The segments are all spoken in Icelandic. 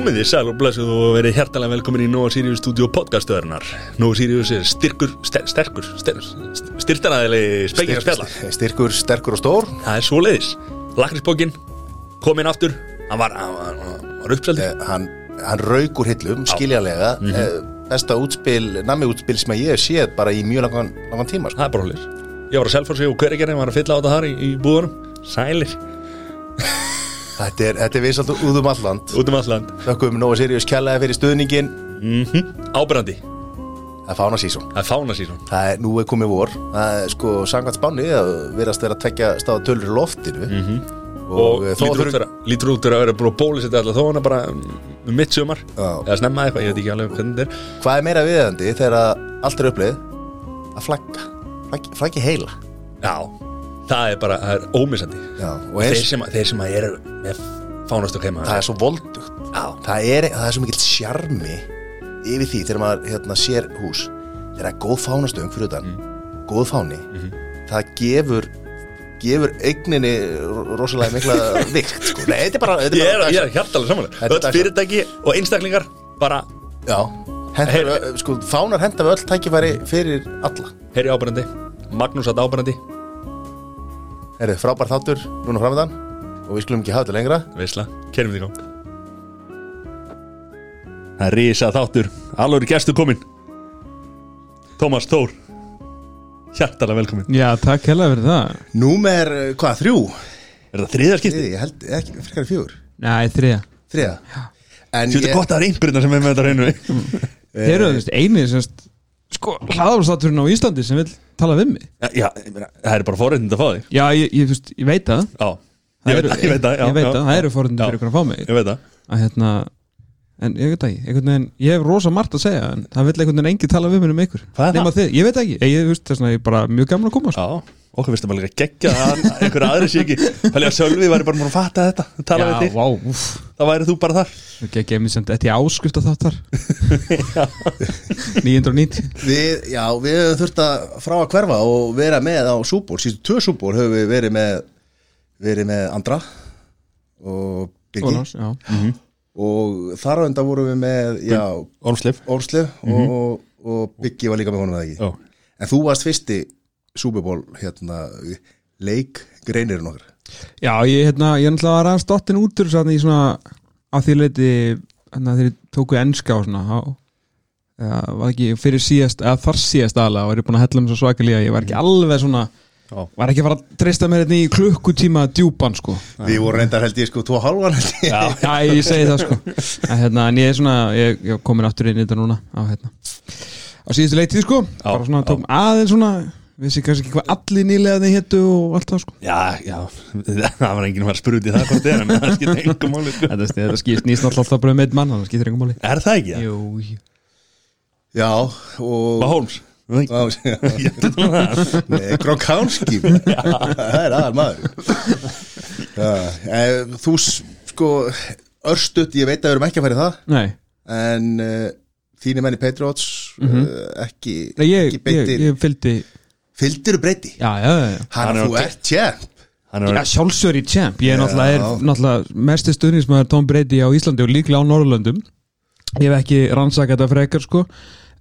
Komið þið sæl og blessuð og verið hjertalega velkomin í Nova Sirius Studio podcastöðurnar Nova Sirius er styrkur, ster, sterkur, ster, styrtaræðili spekingar spjalla. Styrkur, sterkur og stór. Það er svoleiðis. Lakrisbókin, kominn aftur. Hann var, hann var, hann var uppseldi eh, Hann, hann rauk úr hillum, skiljanlega. Mm -hmm. Besta útspil, nammi útspil sem ég hef séð bara í mjög langan, langan tíma sko. Það er bara hólir Ég var að selforsi og hverjargerðin var að fylla á þetta þar í, í búðunum. Sælir Þetta er, þetta er visalt út um alland. Út um alland. Þakkum Nova Sirius kjallaði fyrir stuðningin mm -hmm. Ábyrrandi Það er fána sísón Það er fána sísón Það er, nú er komið vor. Það er sko sangvært spáni að verðast vera að tvekja stáða tölur loftinu. Mm -hmm. Og, og lítur, út fyrir, lítur út fyrir að vera búin að bólisetta alltaf þó hann er bara um mitt sumar Eða snemma eitthvað, ég veit ekki alveg hvernig þetta er. Hvað er meira viðandi þegar allt er upplið? Að flagga. Flaggi heila. Já það er bara, það er ómissandi. Þeir sem, þeir sem að eru með fánastökk heima það er svo voldugt. Það er, það er svo mikill sjarmi yfir því þegar maður hérna, sér hús. Þegar það er góð fánastöng fyrir utan mm. góð fáni mm -hmm. það gefur gefur eigninni rosalega mikla vikt sko. Nei, þetta er bara þetta ég er, er, er hjartalega samanlega öll fyrirtæki og einstaklingar bara já, hendur, sko, fánar henda við öll tækifæri fyrir alla. Herri ábærandi, Magnús að ábærandi Er þið frábær þáttur núna framöndan og við skulum ekki hafa þetta lengra. Veisla, kerum við í gang Það er risa þáttur. Alveg er gestu komin Tómas Tór Hjartalega velkomin Já, takk hella fyrir það. Númer, hvað, þrjú? Er það þriðarskipti? Ég held ekki, fyrir fjögur. Nei, þriða Þriða? Þú veit að gott að það er einbyrna sem er með þetta reynu Þeir eru þú veist, einið sem sko, hlaðarstátturinn á Íslandi sem vil tala við mig? Já, það er bara forrættind að fá þig. Já, ég, ég, veist, ég veit það. Já, ég, það eru, ég veit það já, Ég veit já, það, það eru forrættind fyrir ykkur að fá mig. Ég veit það. Að, hérna, En ég veit ekki, einhvern veginn Ég hef rosa margt að segja En það vil einhvern veginn engi tala við mig um ykkur. Hvað er það? Ég veit ekki, ég veist þess að ég er bara mjög gaman að koma sko. Já okkur finnst það bara líka gegja að einhverja aðri sé ekki Fælið að Sölvi væri bara múin að fatta þetta tala Já, við þig, vá, úff. Þá væri þú bara þar. Ekki ég mér sem þetta er áskrift á þáttar 990 Við, já, við höfum þurft að frá að hverfa og vera með á súból, sístu tvö súból höfum við verið með verið með Andra og Biggi. Ólafs, já. Mhm. og þar á enda vorum við með já, Ormslif Ormslef og, og Biggi var líka með honum eða ekki? Já. en þú varst fyrsti súbúból hérna, leik greinirinn okkar. Já, ég, hérna, ég er náttúrulega aðeins dottin út úr svona, í svona að því leiti hérna, ég tóku ennska og svona á, ja, var ekki fyrir síðast eða þar síðast aðlega og er ég búin að hella um svo svakalega ég var ekki alveg svona Já. var ekki að fara að treysta mér hérna í klukkutíma djúpan sko. Við vorum reyndar held ég sko tvo halvan Já. Já, ég segi það sko. Að, hérna, en ég er svona, ég, ég komin aftur inn í þetta núna á, hérna, á síðustu leitið sko. Svona aðeins svona vissi kannski ekki hvað allir nýlega þeir héttu og allt það sko. Já, já, það var enginn að fara að spruti það hvort er en það skiptir engum máli sko. Þetta, þetta skýst nýst alltaf bara með mann það skýtir engum máli. Er það ekki? Jú, jú. Já, og Ég veit um það Nei, Gronkowski. Það er aðal maður. Já, eh, Þú sko Örstutt, ég veit að við erum ekki að færi það Nei, En uh, þínir menni Patriots mm ekki, Nei ég, ekki ég, beintir ég fylgdi Fylgdiru breyti? Já, já, já, já. Hann Hann er þú ert tjemp Hann Já, er sjálfsögur í champ. Ég er Já. náttúrulega, er, náttúrulega mesti stuðnismæður Tom Brady á Íslandi og líklega á Norðurlöndum. Ég hef ekki rannsakað þetta frekar sko.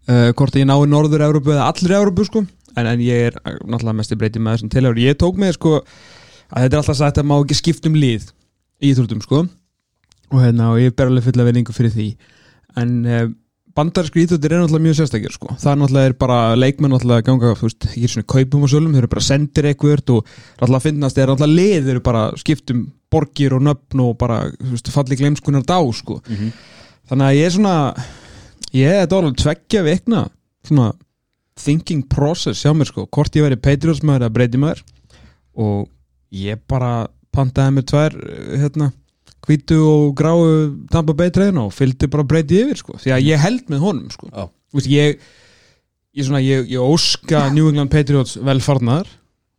Uh, Hvort ég nái Norður-Európu eða allir Európu sko. En, en ég er náttúrulega mesti Brady maður sem tilhör Ég tók með sko að þetta er alltaf sagt að má ekki skipta um lið í Íþróttum sko. Og, hérna, og ég ber alveg fulla veningu fyrir því. En uh, bandarísku íþróttir er náttúrulega mjög sérstakir sko. það er náttúrulega er bara leikmenn náttúrulega ganga, þú veist, ekki svona kaupum og sölum þeir eru bara sendir eitthvað og náttúrulega finnast þeir náttúrulega lið, þeir eru bara skiptum borgir og nöfn og bara veist, falli glemskunar dá sko. þannig að ég er svona ég er alveg tveggja vikna svona thinking process hjá mér sko, hvort ég veri Patriots maður eða Brady maður og ég bara pantaði mér tvær eh, hérna hvítu og gráu Tampa Bay treyna og fylgdi bara Brady yfir sko, því að ég held með honum sko. Þú veist, ég, ég, svona, ég, ég óska New England Patriots velfarnar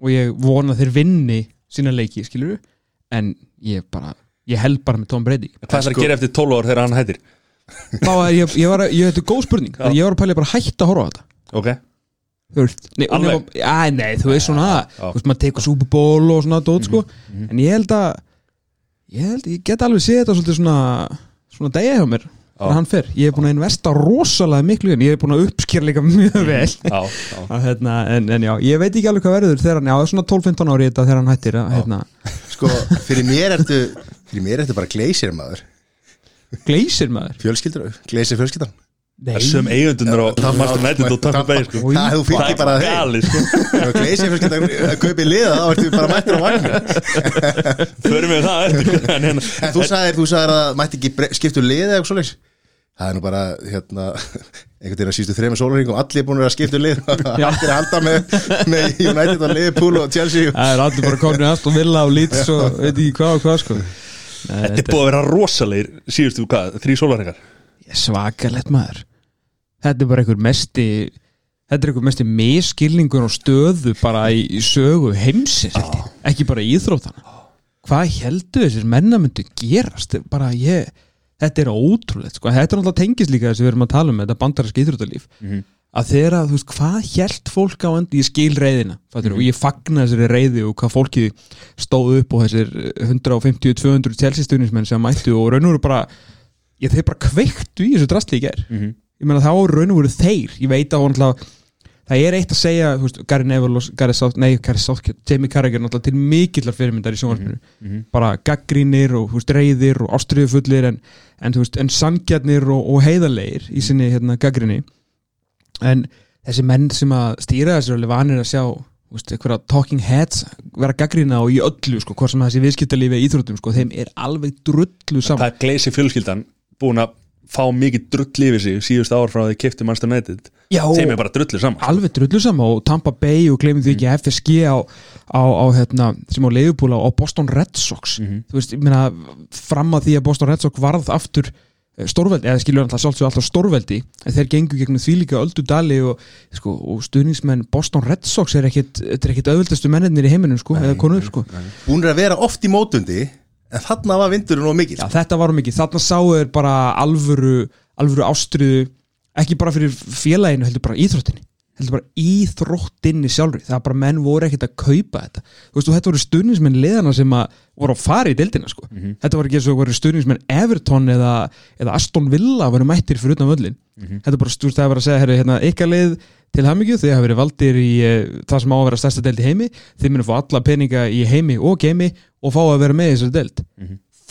og ég vona þeir vinni sína leiki, skilur en ég bara, ég held bara með Tom Brady. Hvað er það Sko- að gera eftir 12 ár þegar hann hættir? þá er ég, ég var að, ég er góð spurning Já. ég var að pæla bara að hætta að horfa á þetta. Ok. Þú veist, nei, nema- já, nei, þú veist svona Já. þú veist, maður tekur Super Bowl og svona dót, sko, en ég held að ég held, ég get alveg séð þetta svolítið svona svona degja hjá mér þegar hann fer, ég er búin að investa rosalega miklu en ég er búin að uppskýra líka mjög vel. Já, já. Að, hérna, en, en já, ég veit ekki alveg hvað verður þegar hann, já, svona 12-15 ári þetta þegar hann hættir að, hérna, Sko, fyrir mér ertu fyrir mér ertu bara gleysir maður. Gleysir maður? Fjölskyldur, gleysir fjölskyldan Sem eigundunar og Master United og Tampa Bay sko. Það bara er þeim. gali sko. Gleysir fjölskyldan að kaupi liða þá ertu bara mættur á vagn Förum við það eftir En hérna En þú sagðir, þú sagðir að mætti ekki skipta um liða eða eitthvað svoleiðis? Það er nú bara, hérna, einhvern veginn að sístu þrejum sólaringum og allir búin að skipta um lið. Allir að halda með, með United og Liverpool og Chelsea. Það er allir bara komin í allt og vilja og lít og veit ekki hvað og hvað sko. Nei, Þetta er búið að vera rosalegir Síðustu hvað, þrý sólaringar er svakalett maður þetta er bara einhver mesti þetta er einhver mesti miskilningur og stöðu bara í, sögu heimsins ég. ekki bara í íþróttana hvað heldur þessir menna myndu gerast bara ég þetta er ótrúlegt, sko. þetta er náttúrulega tengist líka þess að við erum að tala um þetta bandarinsk íþróttalíf Mhm. að þeirra, þú veist, hvað held fólk á endi, ég skil reyðina mm og ég fagna þessari reyði og hvað fólkið stóð upp og þessir 150-200 telsistunnismenn sem mættu og raun og veru bara ég, þeir bara kveiktu í þessu drastli í ger Mhm. Ég meina þá raun og veru þeir. Ég veit að hún það er eitt að segja, veist, Gary Neville og Gary South, nei, Gary Southgate, Jamie Carragher náttúrulega til mikillar fyrirmyndar í sjónvarpinu. Mhm. bara gaggrínir og veist, reyðir og ástriðufullir en, en, en sangjarnir og, og heiðarlegir í sinni hérna, gaggrinni en þessi menn sem að stýra þessu alveg vanir að sjá veist, talking heads vera gaggrina og í öllu sko, hvort sem þessi viðskiptalífi í íþróttum sko, þeim er alveg drullu saman Það er gleysi fjölskyldan búin að fá mikið drull yfir sig síðust ár frá því kefti Master United Já, Þeim er bara drullir saman alveg drullu saman og Tampa Bay og glemum því ekki FSG á, á, á hérna, sem á leiðupúla og Boston Red Sox. Mhm. þú veist, ég meina fram að því að Boston Red Sox varð aftur eh, stórveldi, eða skilur alltaf sjálfsög alltaf stórveldi en þeir gengu gegnum því líka öldu dali og, sko, og stuðningsmenn Boston Red Sox er ekkit, þetta er ekkit auðvöldastu mennirnir í heiminum sko, eða konur sko. Búin að vera oft í mótundi En þarna var vindurinn og mikill. Já, þetta var mikið, þarna sáu þeir bara alvöru, alvöru ástriðu ekki bara fyrir félaginu, heldur bara íþróttinni. Heldur bara íþróttinni sjálfri. Það er bara menn voru ekkert að kaupa þetta. Þú veist, og þetta voru stuðningsmenn liðana sem að voru að fara í deildina, sko. Þetta var ekki eins og voru stuðningsmenn Everton eða, eða Aston Villa voru mættir fyrir utan völlin þetta er bara, það er bara að segja herri, hérna, ykkar lið til hamingju, þið hafa verið valdir í uh, það sem á að vera stærsta deild í heimi. Þið munum fá alla peninga í heimi og geimi og fá að vera með í þessari deild.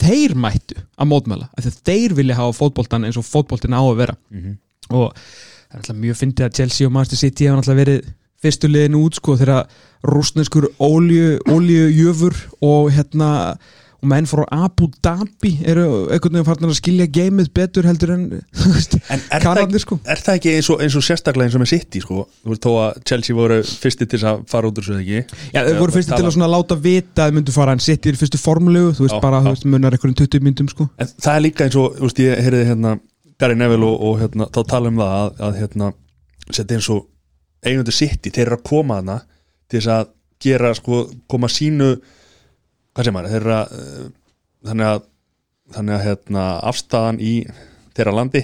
Þeir mættu að mótmæla af því að þeir vilja hafa fótboltan eins og fótboltin á að vera. Og það er alltaf mjög fyndið að Chelsea og Manchester City hafa alltaf verið fyrstu liðin út sko þegar rúsneskur oljujöfur og hérna og menn frá Abu Dhabi eru einhvern veginn farnir að skilja geimið betur heldur en En er, kanarnir það, sko er það ekki eins og, eins og sérstaklega eins og með City sko? Þú veist þó að Chelsea voru fyrsti til að fara út úr þessu ekki Já, þau voru fyrstu til að svona láta vita að þau myndu fara en City er fyrstu formlegu, þú veist Já, bara já. þú veist, munar einhverjum 20 myndum sko En það er líka eins og, þú veist, ég heyrði hérna Gary Neville og, og hérna, þá tala um það að, að hérna, er eins og eigundu City, þeir eru að koma hana til þess að gera, sko, koma sínu hvað sem maður, þeir eru að uh, þannig að þannig að hérna, afstæðan í þeirra landi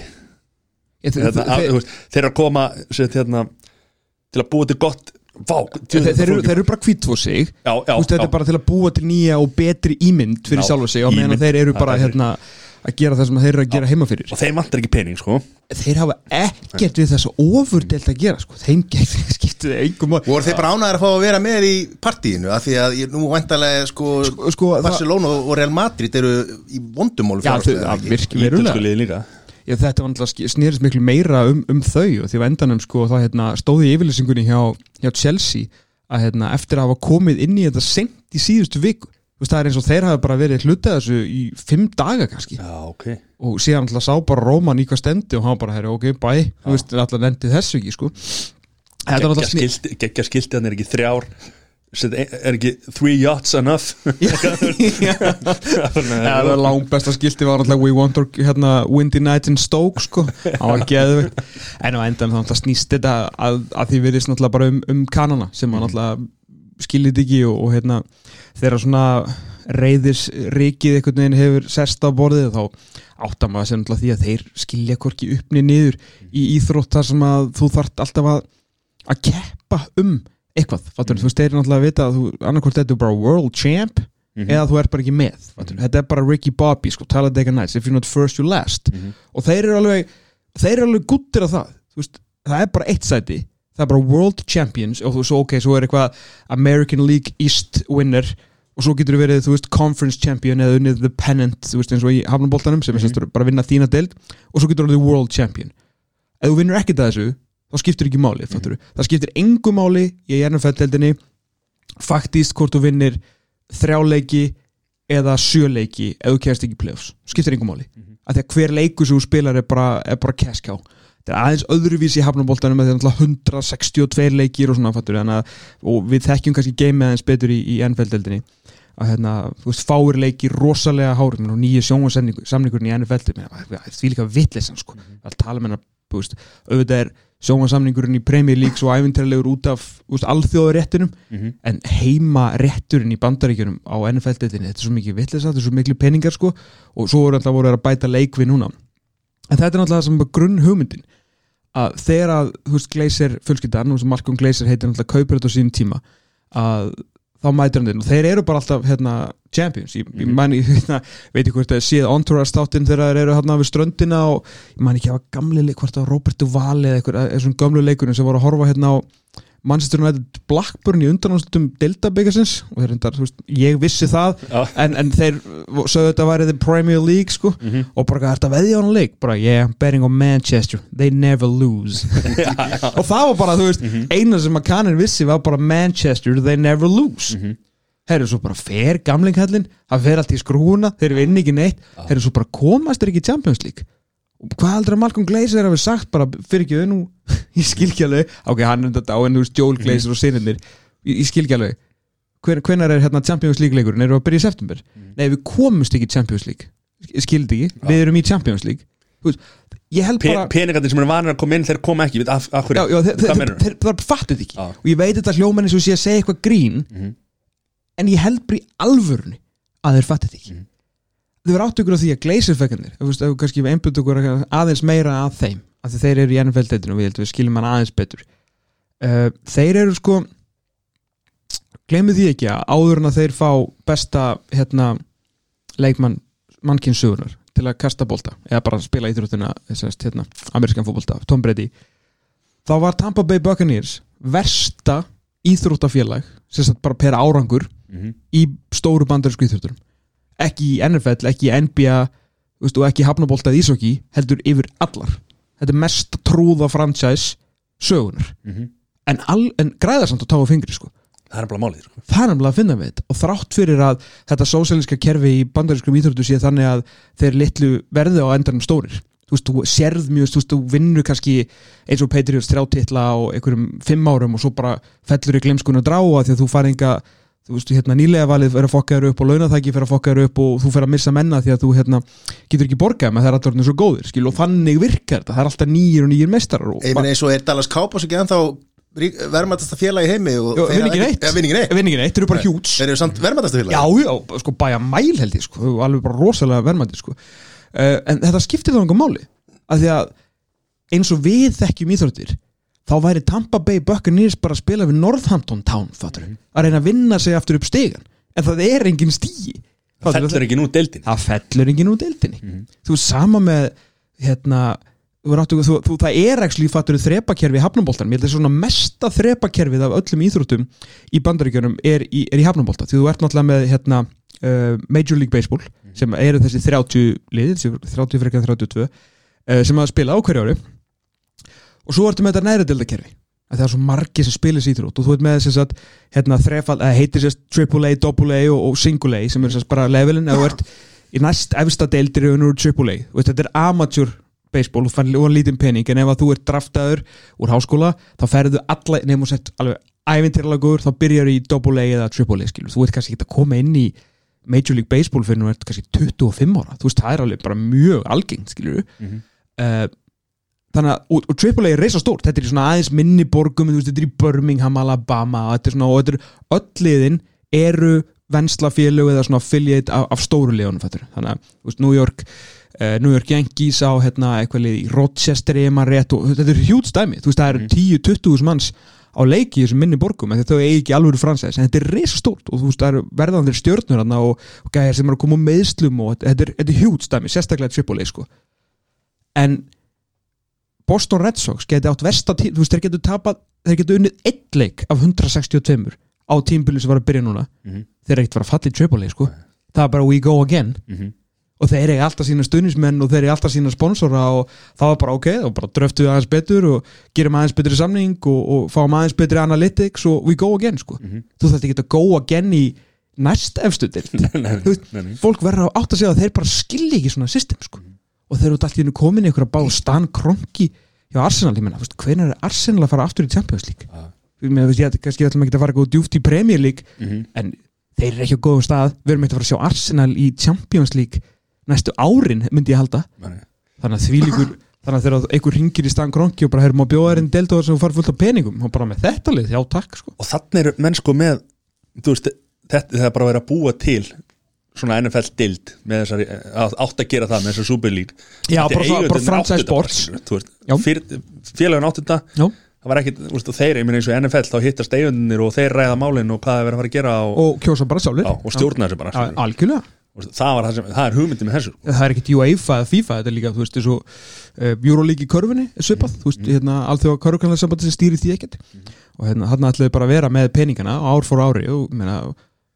Ég, hérna, að, þe- þú veist, þeir eru að koma set, hérna, til að búa til gott Vá, þeir, þeir, eru, þeir eru bara hvít fyrir sig. Já, já, veist, þetta já. er bara til að búa til nýja og betri ímynd fyrir Já, sjálfa sig og meðan þeir eru bara er- hérna, að gera það sem þeir eru að gera heima fyrir. Og þeim vantar ekki pening, sko. Þeir hafa ekkert við þess að ofurdelt að gera sko. þeim skiptu þeir engum mál Voru þeir bara ánæður að fá að vera með í partíinu? Af því að ég, nú vantarlega sko, Sko- sko, það- Barcelona og Real Madrid eru í vondumólu Já, þau, að virki verulega. líka. Já, þetta var náttúrulega snýrist miklu meira um, um þau og því á endanum sko það hérna, stóði í yfirlýsingunni hjá, hjá Chelsea að hérna, eftir að hafa komið inn í þetta sent í síðustu viku veist, það er eins og þeir hafa bara verið hlutað þessu í fimm daga kannski. Já, ok. Og síðan alltaf sá bara Róman í hvað stendi og hann bara, herri, ok, bæ alltaf nefndi þessu ekki, sko. Var Gekkja alltaf skilti hann er ekki þrjár. Set, er ekki three yachts enough? Það var langt besta skilti var alltaf We want our, hérna, windy night in Stoke sko, það var geðvig en á endan þá alltaf snýst þetta að, að því virðist náttúrulega bara um, um kanana sem hann alltaf skiljið ekki og, og hérna þegar svona reyðis rikið einhvern veginn hefur sest á borðið þá áttar maður sem alltaf því að þeir skilja hvorki uppni niður í íþrótt þar sem að þú þart alltaf að að keppa um eitthvað, fattur, þú veist, þeir eru náttúrulega að vita að þú annarkvort þetta er bara world champ eða þú ert bara ekki með mm þetta er bara Ricky Bobby, sko, Talladega Nights if you're not first, you're last. Og þeir eru alveg, þeir eru alveg guttir af það veist, það er bara eitt sæti það er bara World Champions og þú veist, ok, svo er eitthvað American League East winner og svo getur verið, þú veist, Conference Champion eða unnið The Pennant, þú veist, eins og í Hafnaboltanum sem er mm -hmm. bara að vinna þína deild og svo getur verið World Champion ef þú vinnur ekkert að þessu, þá skiptir ekki máli mm -hmm. það skiptir engu máli í NFL-deildinni faktist hvort þú vinnir þrjáleiki eða sjöleiki ef þú kemst ekki í playoffs, skiptir engu máli mm -hmm. af því að hver leiku sem þú spilar er bara, er bara cash cow þetta er aðeins öðruvísi í hafnaboltanum þetta er náttúrulega 162 leikir og svona fattur, að, og við þekkjum kannski game aðeins betur í, í NFL-deldinni að hérna, þú veist, fáir leikir rosalega hári, nýju sjónvarsamningurinn í NFL því líka vittlesan sko, -hmm. að tala með hennar auðvitað er sjónvarsamningurinn í Premier League svo æfintilegur út af alþjóðaréttinum mm -hmm. en heima rétturinn í bandaríkjunum á NFL-deldinni, þetta er svo mikið vittlesa þetta er svo miklu peningar sko og svo voru alltaf voru að bæta leik við núna en þetta er náttúrulega sem grunn hugmyndin að þegar að, þú veist, Gleisir fullskiptan, og sem Malcolm Gleisir heitir náttúrulega kaupir þetta á sínum tíma að þá mætir hann inn. Og þeir eru bara alltaf hérna, champions, ég, ég man hérna, veit ekki hvort að séð Entourage státtinn þegar þeir eru hérna við ströndina og ég man ekki að gamli leik, hvort að Roberto Valli eða eitthvað, eða svona gamlu leikurinn sem voru að horfa hérna á Manchester United Blackburn í undanáslutum Delta byggasins og þeir hendar, þú veist, ég vissi það Já. en, en þeir sögðu þetta að væri the Premier League sko Mhm. og bara er þetta veðja á hann leik bara yeah, betting on Manchester, they never lose og það var bara, þú veist Mhm. eina sem að kannin vissi var bara Manchester, they never lose Mhm. herru svo bara fer gamlinghallin það fer allt í skrúna, þeir vinni ekki neitt herru svo bara komast þeir ekki Champions League hvað heldur að Malcolm Glazer hafi sagt bara fyrir ekki þau nú ég skil ekki alveg, ok, hann er þetta á en þú veist Joel Glazer og sinirnir ég, ég skil ekki alveg. Hven, hvenar er hérna Champions League leikurinn, erum við að byrja í september? Nei, við komumst ekki Champions League. Skildi ekki, við erum í Champions League. Veist, bara peningarnir sem eru vanir að koma inn þeir koma ekki, við, af, af hverju? Já, já, þeir, þeir, meinarðu? þeir, bara fattu þetta ekki. Já. og ég veit þetta hljóman eins og sé að segja eitthvað grín Mhm. en ég held bara í alvörunni að þeir fattu þetta ekki. Mhm. Þau verður átt ykkur á því að gleysirfekkandir ef við kannski einbjönd okkur aðeins meira að þeim af því þeir eru í NFL-deitinu og við við skiljum hann aðeins betur. Uh, þeir eru sko glemðu því ekki að áður en að þeir fá besta hérna leikmann mannkynsugunar til að kasta bolta eða bara spila íþróttina þessast hérna, amerískan fótbolta, Tom Brady þá var Tampa Bay Buccaneers versta íþróttafélag sem bara per árangur Mhm. í stóru bandarísku íþrótturum ekki í NFL, ekki í NBA veist, og ekki hafnaboltað ísokki heldur yfir allar. Þetta er mest trúða franchise sögunar Mhm. en, al, en græða samt að tá á fingri sko. Það er bara málið sko. það er nefnilega að finna við þetta. Og þrátt fyrir að þetta sósæliska kerfi í bandarískum íþróttu sé þannig að þeir litlu verði á endanum stórir. Þú veist, þú sérð mjög, þú veist, þú vinnur kannski eins og Patriots þrjátitla á einhverjum fimm árum og svo bara fellur í glemskun að dráa því að þú farið enga þú veist, hérna nýlega valið fyrir að fokka þér upp og launatæki fyrir að fokka þér upp og þú fyrir að missa menna því að þú hérna getur ekki borgað með það er allir orðnir svo góðir skil, og þannig virkar þetta, það er alltaf nýjir og nýjir mestarar og Ég meina eins og er Dallas Cowboys ekki ennþá verðmættasta félag í heimi og Já, þeir vinna hafa ekki neitt. Ja, vinna ekki neitt vinni ekki neitt, þeir eru bara hjúts Þeir eru samt verðmættasta félag Já, já, sko bæja mæl held ég sko, alveg bara rosalega verðmændi sko. Uh, en þetta skiptir þá eins og við þekkjum íþróttir þá væri Tampa Bay Buccaneers bara að spila við Northampton Town, fattur að reyna að vinna sig aftur upp stegan en það er engin stíi það fellur ekki nú deildin það fellur engin út deildinni. Þú er sama með hérna þú, er þú, þú, það er actually fattur þrepakerfi í hafnaboltanum, ég held að svona mesta þrepakerfið af öllum íþróttum í bandaríkjunum er í, er í hafnabolta því þú ert náttúrulega með hérna, uh, Major League Baseball sem eru þessi 30 lið, þessi 30 frekar 32 uh, sem að spila á hverju ári og svo ertu með þetta næri deildakerfi að það er svo margir sem spilir sér íþrótt og þú ert með þess að hérna, þrefald, heitir sérst AAA, AA og, og Single A sem er sérst bara levelin. Að þú ert í næst efsta deildir og þetta er amateur baseball og fann lítinn pening. En ef þú ert draftaður úr háskóla þá ferðu alla nefnum sett alveg ævintýrlega góður þá byrjar í AA eða AAA skilur. Þú ert kannski ekki að koma inn í Major League Baseball fyrir nú ert kannski 25 ára. Þú veist það er alveg bara mjög algengt skilur Mhm. uh, þannig að og, og AAA er reysa stórt þetta er í svona aðeins minni borgum þú veist, þetta er í Birmingham, Alabama og þetta er svona, og þetta er öll liðin eru venslafélög eða svona affiliate af, af stóru liðunum fattur. þannig að þú veist, New York uh, New York Yankees á hérna, eitthvað lið í Rochester ef maður rétt og þetta er hjút stæmi þú veist það eru 10-20 manns á leiki í þessum minni borgum en þau eigi ekki alveg fransæs en þetta er risa stórt og þú veist það eru verðandir stjörnur hana og, og gæjar sem eru að koma úr meðslum og þetta er, þetta er hjút stæmi, sérstaklega Tripoli sko. en Boston Red Sox geti átt vestatíð þú veist þeir getur tapað, þeir getur unnið eitt leik af 162 á tímbili sem var að byrja núna Mhm. þeir eru ekkert fara að falla í Tripoli sko. það er bara we go again Mhm. og þeir eru alltaf sína stuðnismenn og þeir eru alltaf sína sponsora og það var bara ok, þá bara dröftu við aðeins betur og gerum aðeins betri samning og, og fáum aðeins betri analytics og we go again sko. Mhm. þú þarft ekki að go again í næst efstu dild fólk verður að átt að segja að þeir bara skilji ekki svona system sko. Og þeir eru allir innu komin í einhverja bá Stan Kronki hjá Arsenal, ég menna, hvernig er Arsenal að fara aftur í Champions League Ah. þú veist, ég, kannski ætlum ekki að fara eitthvað djúft í Premier League Mhm. en þeir eru ekki á góðum stað við erum eitthvað að fara að sjá Arsenal í Champions League næstu árin, myndi ég halda Nei. þannig að því líkur þannig að þegar einhver ringir í staðan kronki og bara höfum að bjóða þér en delta sem farið fullt af peningum og bara með þetta lið, já takk sko. og þannig eru menn sko með veist, þetta það er bara að vera að búa til svona NFL dild með þessari, að- átt að gera það með þessari Super League. Já, bara bara franchise sports. félagin áttu þetta. Það var veist, og þeir, ég meina eins og NFL þá hittast eigendunir og þeir ræða málin og hvað er verið að fara að gera og, og kjósa bara sjálfur já, og stjórna þessu bara algjörlega. Það, var það, sem, það er hugmyndi með þessu sko. það er ekkit UEFA eða FIFA þetta er líka, þú veist, og uh, Euroleague í körfunni er svipað, þú veist, hérna alþjóða körfukanlega sem stýri því ekkert. Og hérna, hann ætlaði bara að vera með peningana ár fór ári og, meina,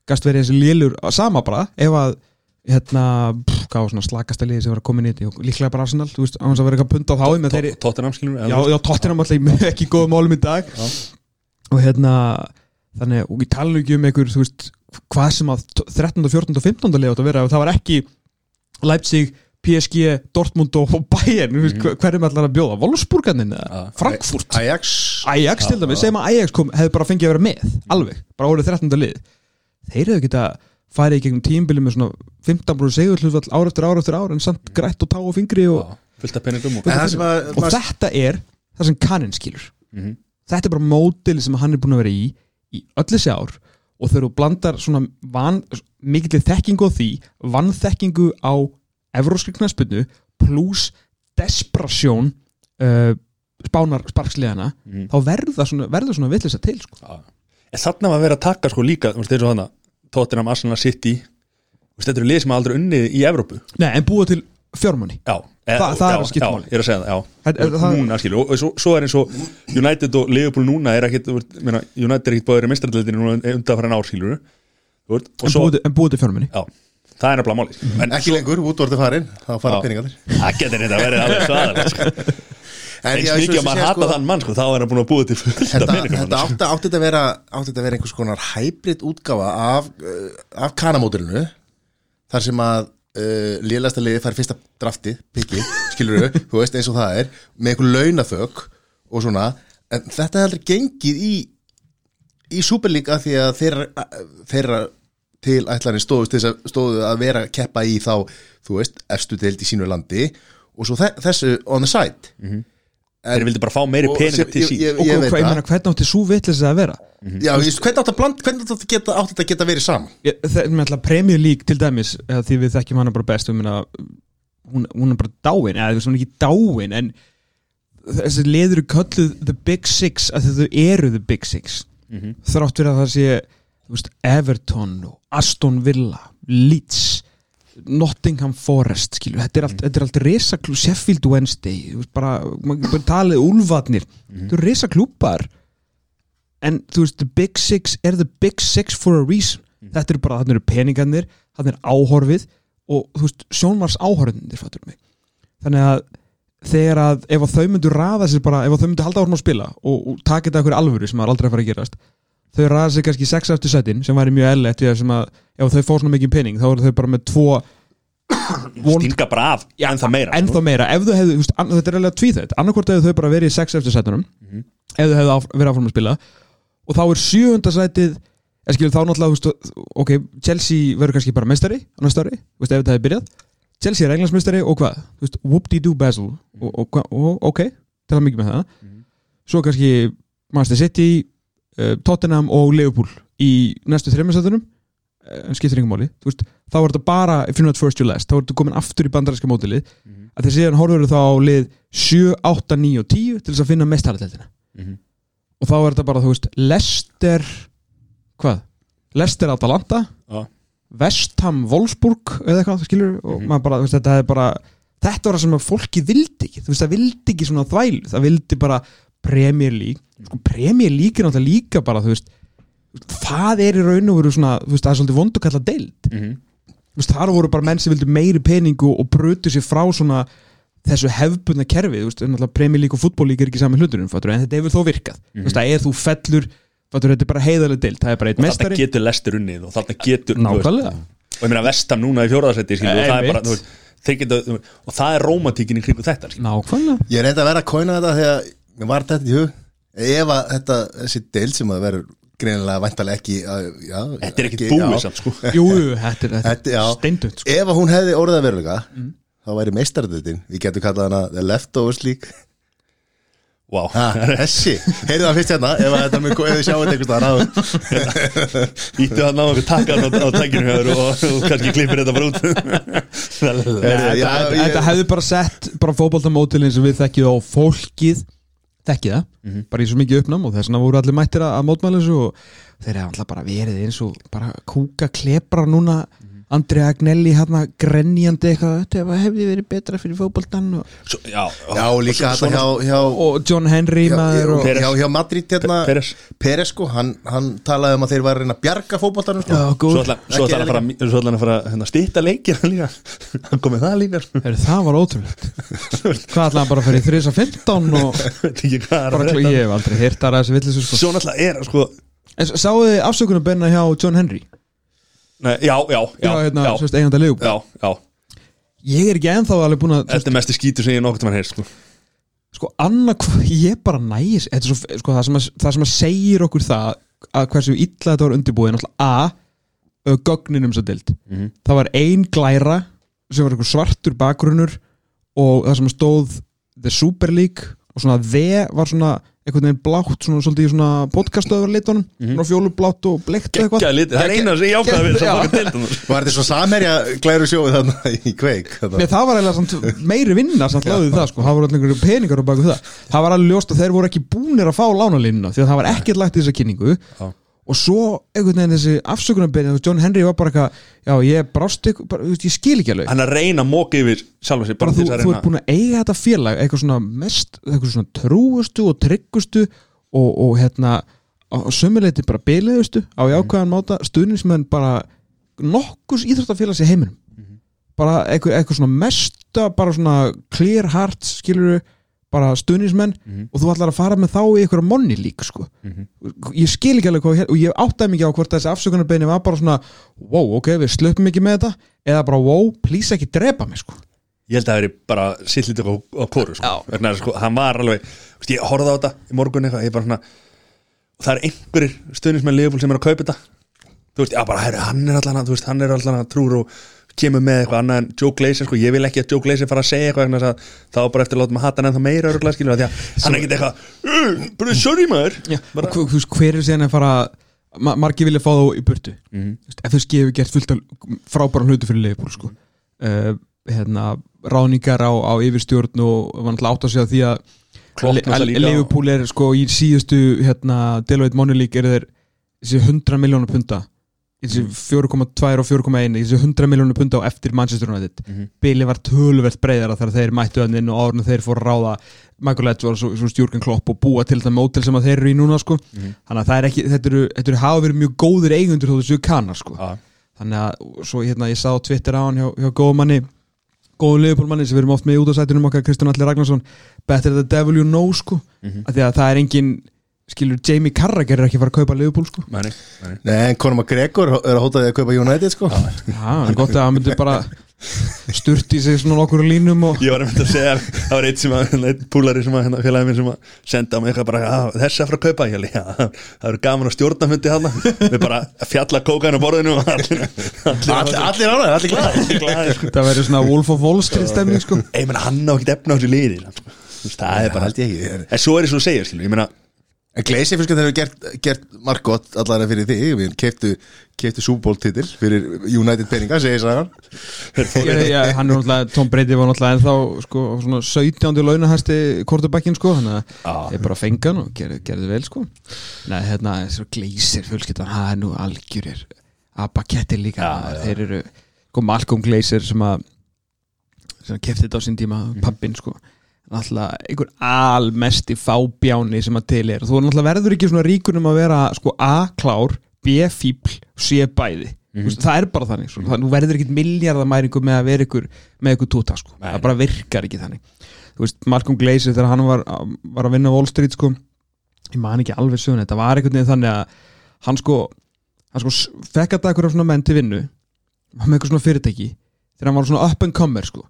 gast verið þessi lélur sama bara, ef að hérna, pff, hvað var svona slakasta liði sem var að koma inn í þetta, og líklega bara Arsenal, þú veist, á hans að vera eitthvað pund á þá með þeirri, Tottenham skilur já, já, tóttina alltaf ekki í góðum málum í dag Já. og hérna þannig, og ég tala ekki um einhver þú veist, hvað sem að 13. 14. og 15. leið átt að vera, það var ekki Leipzig, PSG, Dortmund og Bayern, mm -hmm. hverjum ætlar að bjóða Wolfsburganin Já. Frankfurt Ajax Ajax til dæmis, segjum að Ajax kom, hefði bara fengið að vera með, alveg, bara orðið 13. lið þeir hefðu geta farið í gegnum tímbili með svona 15 brúið segur hlutfall ár eftir ár eftir ár en samt grætt og tá og fingri og, Já, fullt af peningum og, En það sem að og þetta er það sem kannin skilur Mhm. þetta er bara módeli sem hann er búin að vera í í öll þessi ár og þegar þú blandar svona van, mikill þekkingu á því, vannþekkingu á evróskri knaspinu pluss desperasjón uh, spánar sparksliðana Mhm. þá verður svona, verður svona villisa til sko. Já. en þannig var verið að taka sko líka þú veist, eins og þannig, Tottenham, Arsenal City. Þetta eru lið sem hafa aldrei unnið í Evrópu. Nei, en búa til fjármunni Já, e, Þa- það er já, að skipta já, ég er að segja það, já. Það- er- það- núna, skilju, og, og svo, svo er eins og United og Liverpool núna er ekkit meina, United er ekkit báður í mistræðleitinu núna undan fyrir en ár, skilju og en, svo, búa til- en búa til fjármunni já, það er nefnilega máli Ekki lengur, útvorti farin þá fara Já. peningarnir. Það getur þetta verið alveg svaðalega sko. eins mikið að segi, hata þann mann sko, þá er hann búin að búa til fullt af Þetta, peningum þetta sko. átti, átti að vera vera einhvers konar hybrid útgáfa af, uh, af kanamódilinu þar sem að uh, lélasta liði fær fyrsta drafti pikki, skilur þú veist eins og það er með einhver launaþök og svona, en þetta er aldrei gengið í í að því að þeirra, þeirra til ætlarinn stóðu að vera að keppa í þá, þú veist, efstu deild í sínu landi og svo þe- þessu on the side Mhm. Þeir vildi bara fá meiri pening til ég- og hvað, ég það. meina, hvernig átti svo vitlis að vera Já, ég, hvernig átt að bland, hvernig átt að geta, átt þetta að geta verið saman? Ég- það er með alltaf Premier League til dæmis því við þekkjum hana bara best við meina, hún, hún er bara dáin eða þú veist, hún er ekki dáin en þessi liður eru kölluð The Big Six að þau eru The Big Six Mhm. þrátt fyrir að það sé þú veist, Everton og Aston Villa Leeds Nottingham Forest skilur, þetta er allt, þetta er allt resaklú Sheffield Wednesday bara, bara talið úlfarnir. Þetta eru resaklúpar en þú veist, the big six er the big six for a reason. Þetta eru bara, þannig eru peningarnir þannig er áhorfið og þú veist, sjónvars mig. Þannig að þegar að ef að þau myndu raða sér bara, ef að þau myndu halda áhrifum að spila og, og taka þetta eitthvað alvöru sem er aldrei að fara að gerast þau raða sér kannski 6 eftir settin sem væri mjög ellett því að sem að ef þau fá svona mikið pening þá eru þau bara með tvo von, stinga bara af, en það meira sko. ennþá meira, ef þau hefðu, veist, an- þetta er alveg tvíþætt. Annarkvort hefðu þau bara verið í 6 eftir settunum Mhm. ef þau hefðu áf, verið áfram að spila og þá er sjöunda sætið ég skilur þá náttúrulega, veist, ok Chelsea verður kannski bara meistari á næsta ári, þú veist, ef þetta hefði byrjað. Chelsea er englandsmeistari og hvað, whoop-de-doo Basel. Og, og, og, og ok, til að mikið með það. Mhm. svo kannski Manchester City, Tottenham og Liverpool í næstu þreymessætunum en skiptir ykkur máli, þú veist þá er þetta bara, if you're not first you're last þá er þetta komin aftur í bandaræska mótilið Mhm. að þeir síðan horfur þá á lið 7, 8, 9 og 10 til þess að finna mestaraldeldina Mhm. og þá er þetta bara, þú veist, Leicester hvað? Leicester Atalanta Já. Vestham Wolfsburg eða eitthvað, skilur og maður bara, þú veist, þetta er bara þetta var það sem að fólki vildi ekki þú veist, það vildi ekki svona þvælu það vildi bara Premier League. Sko, Premier League er náttúrulega líka bara, veist það er í raun og veru svona, veist, það er svolítið vond að kalla deild. Mhm. þú veist, þar voru bara menn sem vildu meiri peningu og brutu sér frá svona þessu hefbundna kerfi, þú veist, náttúrulega Premier League og fútbollík er ekki saman hluturinn, fattur, en þetta hefur þó virkað. Veist, að ef þú fellur fattur, þetta er bara heiðarlega deild, það er bara eitt og þarna mestari getur lestur unnið og þarna getur nákvæmlega. Og ég meina vestam núna í fjóraðarsætti og það er og er rómatíkin í kringu þetta nákvæmlega. Ég reyndi að vera að kóina þetta þegar var þetta í hug. Ef að þetta, þessi deil sem að vera greinilega væntalega ekki að, já, þetta er ekkit ekki- búið samt sko. Jú, jú, þetta er, þetta er steindund sko. Ef að hún hefði orðið að verulega þá væri meistardöldin, við getum kallað hana The Leftovers League. Wow. ha, Þessi, heyrðu það fyrst hérna ef að þetta mun, ef þið sjáum þetta einhvers staðar Íttu hann á okkur takkan á, á tækinu þér og, og kannski klippir þetta bara út. Þetta, hefði bara sett bara fótboltamótilin sem við þekkið á fólkið þekkið það, bara í svo mikið uppnám og þess vegna voru allir mættir að, að mótmæla þessu og þeir eru alltaf bara verið eins og bara kúka klepra núna Andri Agnelli hérna grenjandi eitthvað þetta hefði verið betra fyrir fótboltan og, Svo, já, Já, og líka þetta hjá, hjá, og John Henry hjá, maður og, hjá, hjá, Madrid hérna, Peres. Sko, hann, hann talaði um að þeir var að reyna að bjarga fótboltanum sko. Já, Svo góð, ætla svo ætla hann að fara Svo ætla hann að fara hérna, stýta leikir líka Hann komið það líka sko. Heru, það var ótrúlegt hvað ætlaði hann bara að fyrir 3.15 og Veit ekki hvað er bara, að ég hef aldrei heyrt það þessi villis sko. Svo náttúrulega er sko en sáu þið afsökunarbenna hjá John Henry nei, Já, já, já, hérna, já, sérst, eigandi að liðbúl já, já ég er ekki ennþá alveg búin að Þetta er mesti skítur sem ég nokkuð mann heyr sko. sko, annað ég bara næs þetta er svo, sko, það, sem að, það sem að segir okkur það að hversu illa þetta var undirbúið er A gögninum svo dild Mhm. það var ein glæra sem var svartur bakgrunnur og það sem stóð The Super League og svona V var svona einhvern veginn blátt svona svolítið í svona podcastöður litunum Mhm. svona fjólublátt og bleikt og eitthvað Gekkja litið, það er eina sem ég ákvæða við sem baka deildum Var þetta svo samherja glæru sjóið þarna í kveik? Nei, það var eiginlega meiri vinna samt lögðu það sko, það voru allir einhverju peningar á baku það það var alveg ljóst að þeir voru ekki búnir að fá lánalínuna því að það var ekkert lagt í þessa kynningu Já. Og svo einhvern veginn þessi afsökunarbein John Henry var bara eitthvað, já ég brást ykkur, bara, þú veist, ég skil ekki alveg. Hann að reyna móka yfir sjálfa sig bara þú, til þess að þú ert búin að eiga þetta félag eitthvað svona mest, eitthvað svona trúustu og tryggustu og, og hérna á sömuleiti bara biliðustu á jákvæðan máta stuðnismenn bara nokkus íþróttafélags í heiminum. Bara eitthvað, eitthvað svona mesta bara svona clear heart skilur bara stuðnismenn og þú ætlar að fara með þá í eitthvað monni lík sko. ég skil ekki alveg hvað og ég áttaði mikið á hvort þessi afsökunarbeini var bara svona wow, ok, við slöpum ekki með þetta eða bara wow, please ekki drepa mig sko. Ég held að það veri bara sitt lítið á, á kóru sko. Að, sko, Hann var alveg Ég horfði á þetta í morgun eitthvað svona, Það er einhverjir stuðnismenn Leopold sem er að kaupa þetta Þú veist, já bara, hann er allan að, þú veist, hann er allan að trúr og kemur með eitthvað annað en Joe Glazer, sko, ég vil ekki að Joe Glazer fara að segja eitthvað þess að þá er bara eftir að láta maður hata hann ennþá meira örgulega skilur því að hann er ekkert eitthvað, "Uh, bara sorry maður Já, bara, og hver, er síðan að fara ma margir vilja fá þá í burtu Mhm. Þú veist, FSG hefur gert fullt af frábæran hlutu fyrir Leifbúl sko. uh, hérna, ráningar á, á yfirstjórn og var náttúrulega átt að segja því að Klopp Le- náttúrulega að líka Liverpool er sko í síðustu hérna, Deloitte Money League eru þeir þessi 100 miljónu punta þessi 4,2 og 4,1 þessi 100 miljónu punta á eftir Manchester United Mhm. Billy var tölvert breyðara þegar þeir mættu hann inn og árun þeir fóru að ráða Michael Edwards og, Stjórgen Klopp og búa til það mótel sem að þeir eru í núna sko. Mhm. þannig að er ekki, þetta eru, þetta eru hafa verið mjög góðir eigundur þó þessu kannar sko. Já. þannig að svo hérna ég sá Twitter á hann hjá, hjá góðmanni góðu liðbólmanni sem við erum oft með í útastættunum okkar Kristján Alli Ragnarsson Better the devil you know sko Mhm. af því að það er engin skilur Jamie Carragher er ekki fara að kaupa liðból sko. Mæni, mæni. Nei, en Conor McGregor er að hóta því að kaupa United sko. Já, það er gott að hann myndi bara sturt í sig svona nokkur línum og Ég var að mynda að segja, það var eitt sem að eitt púlari sem að hérna, félagið minn sem að senda á mig eitthvað bara, að, þessi að fara að kaupa. Ég alveg, já, það eru gaman að stjórnafundi hann við bara fjalla kókaðin á borðinu og allir Allir, allir ánægir, allir glæðir sko. það verður svona Wolf of Wall Street stemning sko. Ei, menn, hann á ekkert efna á þessu liði sko. Þú veist, það er bara held ég ekki. En svo er þess að segja, skilur, ég meina En Gleisi fjölskyldan hefur gert, gert margt gott allara fyrir þig, við keftu, keftu Super Bowl titil fyrir United peninga, segir sagan Já, hann er náttúrulega, Tom Brady var náttúrulega ennþá sko, svona 17. launahæsti kortubakkin sko, hann að Já. ég bara fengan og gerði, gerði vel sko Nei, hérna, þessu gleysir fjölskyldan það er nú algjörir abakettir líka, Já, maður. já. þeir eru sko Malcolm að sem að kefti þetta á sín tíma, pappin sko náttúrulega einhver almesti fábjáni sem að til er. Þú náttúrulega verður ekki svona ríkur um að vera sko A-klár, B-fíbl C bæði, mm -hmm. það er bara þannig svo, það, þú verður ekki miljardamæringu með að vera ykkur með ykkur túta sko, Nei. það bara virkar ekki þannig. Þú veist, Malcolm Glazer þegar hann var, var að vinna á Wall Street sko ég man ekki alveg söguna, þetta var einhvern veginn þannig að hann sko, hann sko fekk að eitthvað svona menn til vinnu með eitthvað svona fyrirtæki þegar hann var svona up and comer sko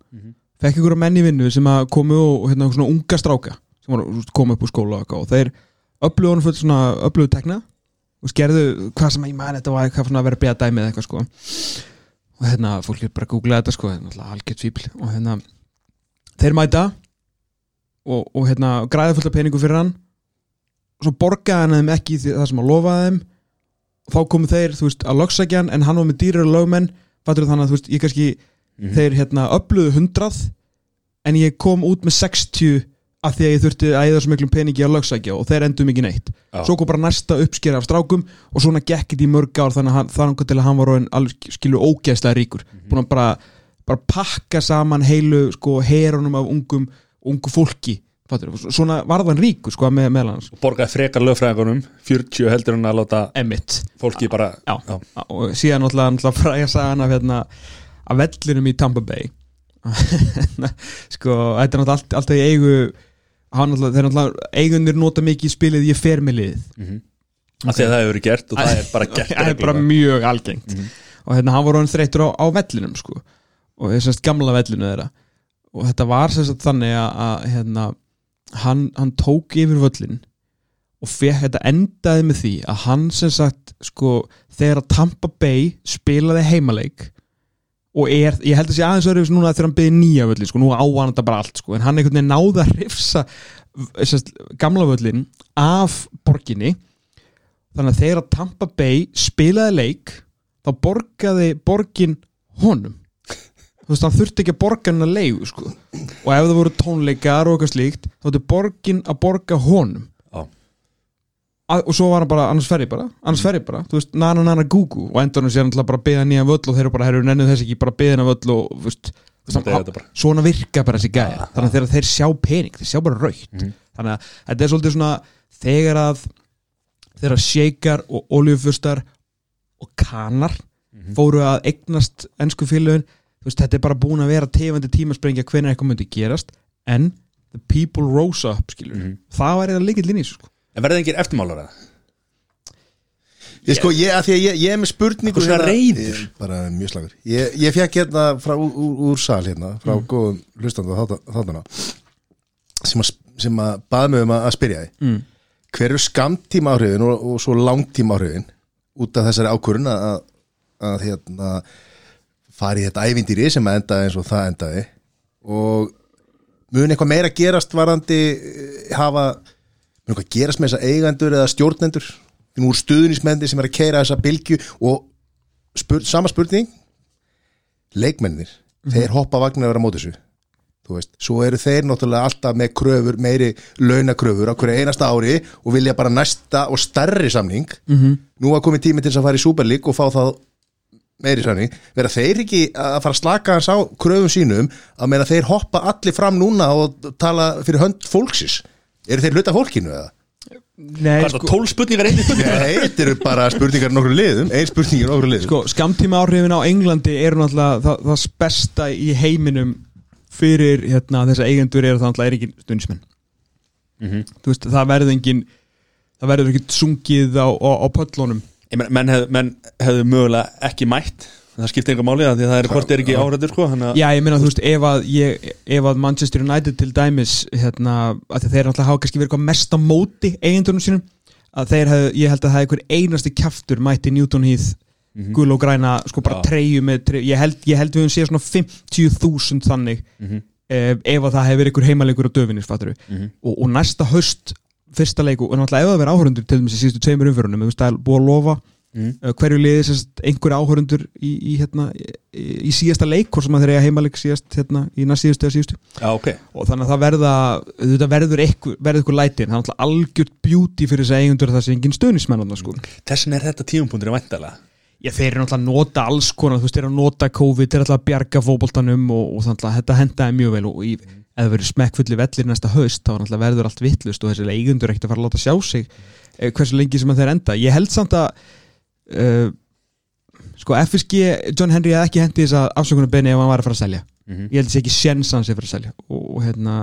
fekk ykkur menn í vinnu sem að komu og hérna svona unga stráka sem var að koma upp úr skóla og, þeir öflugu hann fullt svona öflugu tekna og skerðu hvað sem að ég man þetta var eitthvað svona að vera að beða dæmið eitthvað sko. Og hérna fólk er bara að googla þetta sko þetta er náttúrulega algjört fíbl og hérna þeir mæta og, og hérna græða fullt af peningu fyrir hann. Og svo borgaði hann þeim ekki það sem að lofaði þeim. Og þá komu þeir, þú veist, að lögsækja hann en hann var með dýrar lögmenn. Fattur þannig að þú veist, ég kannski þeir hérna öfluðu hundrað en ég kom út með 60 af því að ég þurfti að eða svo miklum peningi að lögsækja og þeir endum ekki neitt. Já. svo kom bara næsta uppskera af strákum og svona gekk þetta í mörg ár þannig að hann, þannig til að hann var alveg skilu ógeðslega ríkur. Búin að bara, bara pakka saman heilu sko herunum af ungum ungu fólki svona varðan ríkur sko með, með hans og borgaði frekar lögfræðingunum 40 heldur en að láta Emmitt fólki bara já, og síðan náttúrulega, náttúrulega fræga sagan af hérna af vellinum í Tampa Bay. Sko, þetta er náttúrulega allt, alltaf í eigu náttúrulega, þeir náttúrulega eigunir nota mikið í spilið ég fer með liðið. Af því að það hefur verið gert og það er bara gert það er bara mjög algengt. Og hérna hann var hann þreytur á, á vellinum sko. Og þessast gamla vellinu þeirra. Og þetta var sérst þannig að, að hérna, hann, hann tók yfir völlin og fekk þetta endaði með því að hann sagt sko þegar að Tampa Bay spilaði heimaleik og er, ég held að sé aðeins öðru núna þegar hann byrði nýja völlin, sko, nú á hann þetta bara allt sko, en hann einhvern veginn náði að hrifsa sérst, gamla völlin af borginni. Þannig að þegar að Tampa Bay spilaði leik þá borgaði borgin honum. Þú veist, hann þurfti ekki að borga hann að leigu sko. og ef það voru tónleikar og eitthvað slíkt þá þurfti borgin að borga honum og svo var hann bara, annars fer ég bara annars fer ég bara, þú veist, nana nana gugu og endur hann sér hann bara að beða nýjan völl og þeir eru bara, herru, nennu þess ekki, bara beða hennar völl og þú veist, bara. svona virka bara þessi gæja. Þannig að þegar þeir sjá pening, þeir sjá bara raukt þannig að þetta er svolítið svona þegar að þegar shakear og oljufustar og kanar fóru að eignast ennsku félögin þú veist, þetta er bara búin að vera tefandi tímasprengja hvernig eitthvað myndi gerast en the people rose up skilur það var eða líkill inn í þessu sko. En verði engir eftirmálar að Ég sko, ég, að því að ég, ég er með spurningu svona reiður? Ég- Bara mjög slagur. Ég, ég fekk hérna frá, úr, úr, úr sal hérna Frá góðum hlustanda þáttana Sem að, sem að baða mig um að, að spyrja þið mm. Hver eru skamtíma áhrifin og, og svo langtíma áhrifin Út af þessari ákvörun að, að, að hérna fara í þetta ævindýri sem að endaði eins og það endaði? Og mun eitthvað meira gerast varandi eh, hafa mun eitthvað gerast með þessa eigendur eða stjórnendur nú eru stuðnismenni sem er að keira þessa bylgju og spur, sama spurning leikmennir þeir hoppa vagnar að vera á móti þessu. Þú veist, svo eru þeir náttúrulega alltaf með kröfur, meiri launakröfur á hverju einasta ári og vilja bara næsta og stærri samning. -hmm. nú var komið tími til þess að fara í Super League og fá það meiri samning, vera þeir ekki að fara að slaka hans á kröfum sínum að meina þeir hoppa allir fram núna og tala fyrir hönd fólksis eru þeir hluta fólkinu eða? Nei, Hvað er það, tól spurningar einnig spurningar? Nei, þetta eru bara spurningar í nokkru liðum ein spurning í nokkru liðum sko, skamtíma áhrifin á Englandi eru náttúrulega það, það besta í heiminum fyrir hérna, þessa eigendur eru það náttúrulega er ekki stundismenn Mhm. þú veist, það verður engin það verður ekki sungið á, á, á pöllunum Ég meina, menn, hef, menn hefðu mögulega ekki mætt það skiptir enga máli að því að það er hvort er ekki áhrættur sko, að Já, ég meina, þú veist, ef að, ég, ef að Manchester United til dæmis hérna, að þeir náttúrulega hafa kannski verið mest á móti eigendunum sínum að þeir hef, ég held að það er einhver einasti kjaftur mætti Newton Heath gul og græna, sko bara Já. treyju með treyju, ég held, ég held við höfum séð svona 50.000 þannig ef, ef að það hefur verið einhver heimalegur á döfinir, fattur og, og næsta höst fyrsta leik og náttúrulega ef það verið áhörundur til dæmis í síðustu tveimur umförunum, þú veist, það er búið að lofa Mm. uh, hverju liði sérst einhverju áhörundur í, í, hérna, í, í síðasta leik hvort sem að þeir eiga heimaleik síðast hérna, í næst síðustu eða síðustu. Já, ok. Og þannig að það verða verður eitthvað, verður eitthvað læti en það er algjört beauty fyrir þess að eigundur það sé engin stöðnismenn sko. Þessin er þetta tíumpundir væntalega Já, þeir eru náttúrulega að nota alls konar þú veist, þeir eru að nota COVID, þeir eru alltaf að bjarga fótboltanum og, og þannig að þetta hendaði mjög vel og í, ef það verður smekkfulli vellir næsta haust þá náttúrulega verður allt vittlust og þessi eigundur ekkert að fara að láta sjá sig eh, hversu lengi sem að þeir enda. Ég held samt að uh, sko FSG, John Henry hefði ekki hendi þess að afsökunarbenni ef hann var að fara að selja. Mhm. ég held þess ekki sjens hans að fara að selja. Og, og hérna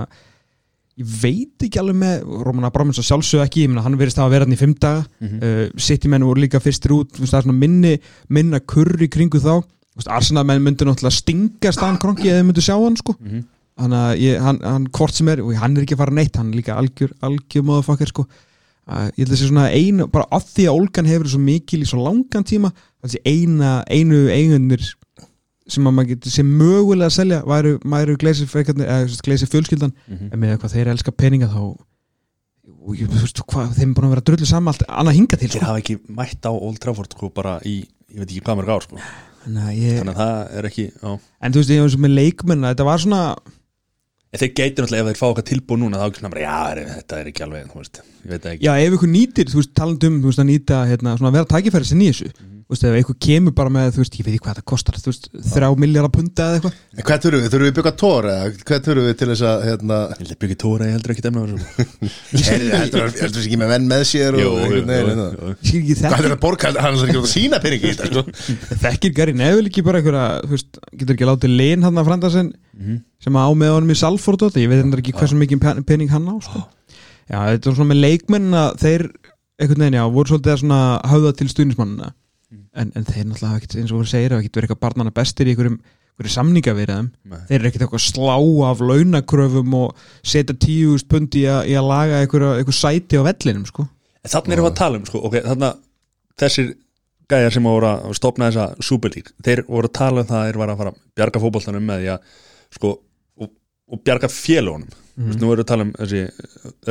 ég veit ekki alveg með Roman Abramovs að sjálfsög ekki, ég meina hann verðist hafa verið hann í fimm daga. Mhm. uh, City menn voru líka fyrstir út minni, minna kurr í kringu þá. Þú veist, Arsenal menn myndi náttúrulega stinga staðan kronki eða myndu sjá hann sko. Þannig að ég, hann, hann hvort sem er og hann er ekki að fara neitt, hann er líka algjör algjör móðafakkar sko. uh, ég held að þessi svona einu, bara af því að Olgan hefur svo mikil í svo langan tíma þessi eina, einu eigunir sem að maður getur sem mögulega að selja væru, væru gleisi, gleisi fjölskyldan Mhm. en með hvað þeir elska peninga þá og ég, þú veist, hvað, þeim er búin að vera drullu saman allt annað hinga til Þeir sko. hafa ekki mætt á Old Trafford sko bara í, ég veit ekki hvað mörg ár sko að ég, Þannig að það er ekki, já en þú veist, ég og með leikmenn þetta var svona, En þeir geitir náttúrulega ef þeir fá okkar tilbúð núna þá bara, já, er, þetta er ekki alveg, þú veist, ég veit ekki. Já ef ykkur nýtir þú veist, talandi um, þú veist, að nýta hérna, svona að vera tækifæri sinni í þessu, þú veist, ef ykkur kemur bara með, þú veist, ég veit ekki hvað þetta kostar þú veist, þrjá miljardar punta eða eitthvað En hvað þurfum við? Þurfum við að bygga tór eða hvað þurfum við til þess að hérna, Ég held að byggja tóra, ég heldur ekki demna Heyrðu, heldur það heldur það ekki með venn með sér og einhvern veginn, hérna? Ég skil ekki Hvað þekki, er það borga? Hann er ekki að sína peningi í þetta sko. þekkir Gary Neville ekki bara einhverja, þú veist, getur ekki látið lein hann að frænda sinn sem á með honum í Salford og þetta, ég veit hendur ekki hversu mikið pen- pening hann á sko. já, þetta er svona með leikmenn að þeir, einhvern veginn, já, voru svolítið að svona höfða til stuðnismannina en, en þeir náttúrulega ekkert, eins og voru segir, hafa ekkert verið eitthvað barnana bestir í einhverjum, einhverjum samninga við þeim Nei. þeir eru ekkert eitthvað að slá af launakröfum og setja tíust pundi í að, í að laga einhver sæti á vellinum sko. En þannig erum við að tala um, sko, ok, þannig að þessir gæjar sem voru að stopna þessa Super League, þeir voru að tala um það að þeir var að fara að bjarga fótboltanum með því að, sko, og, og bjarga félagunum mm -hmm. nú erum við að tala um þessi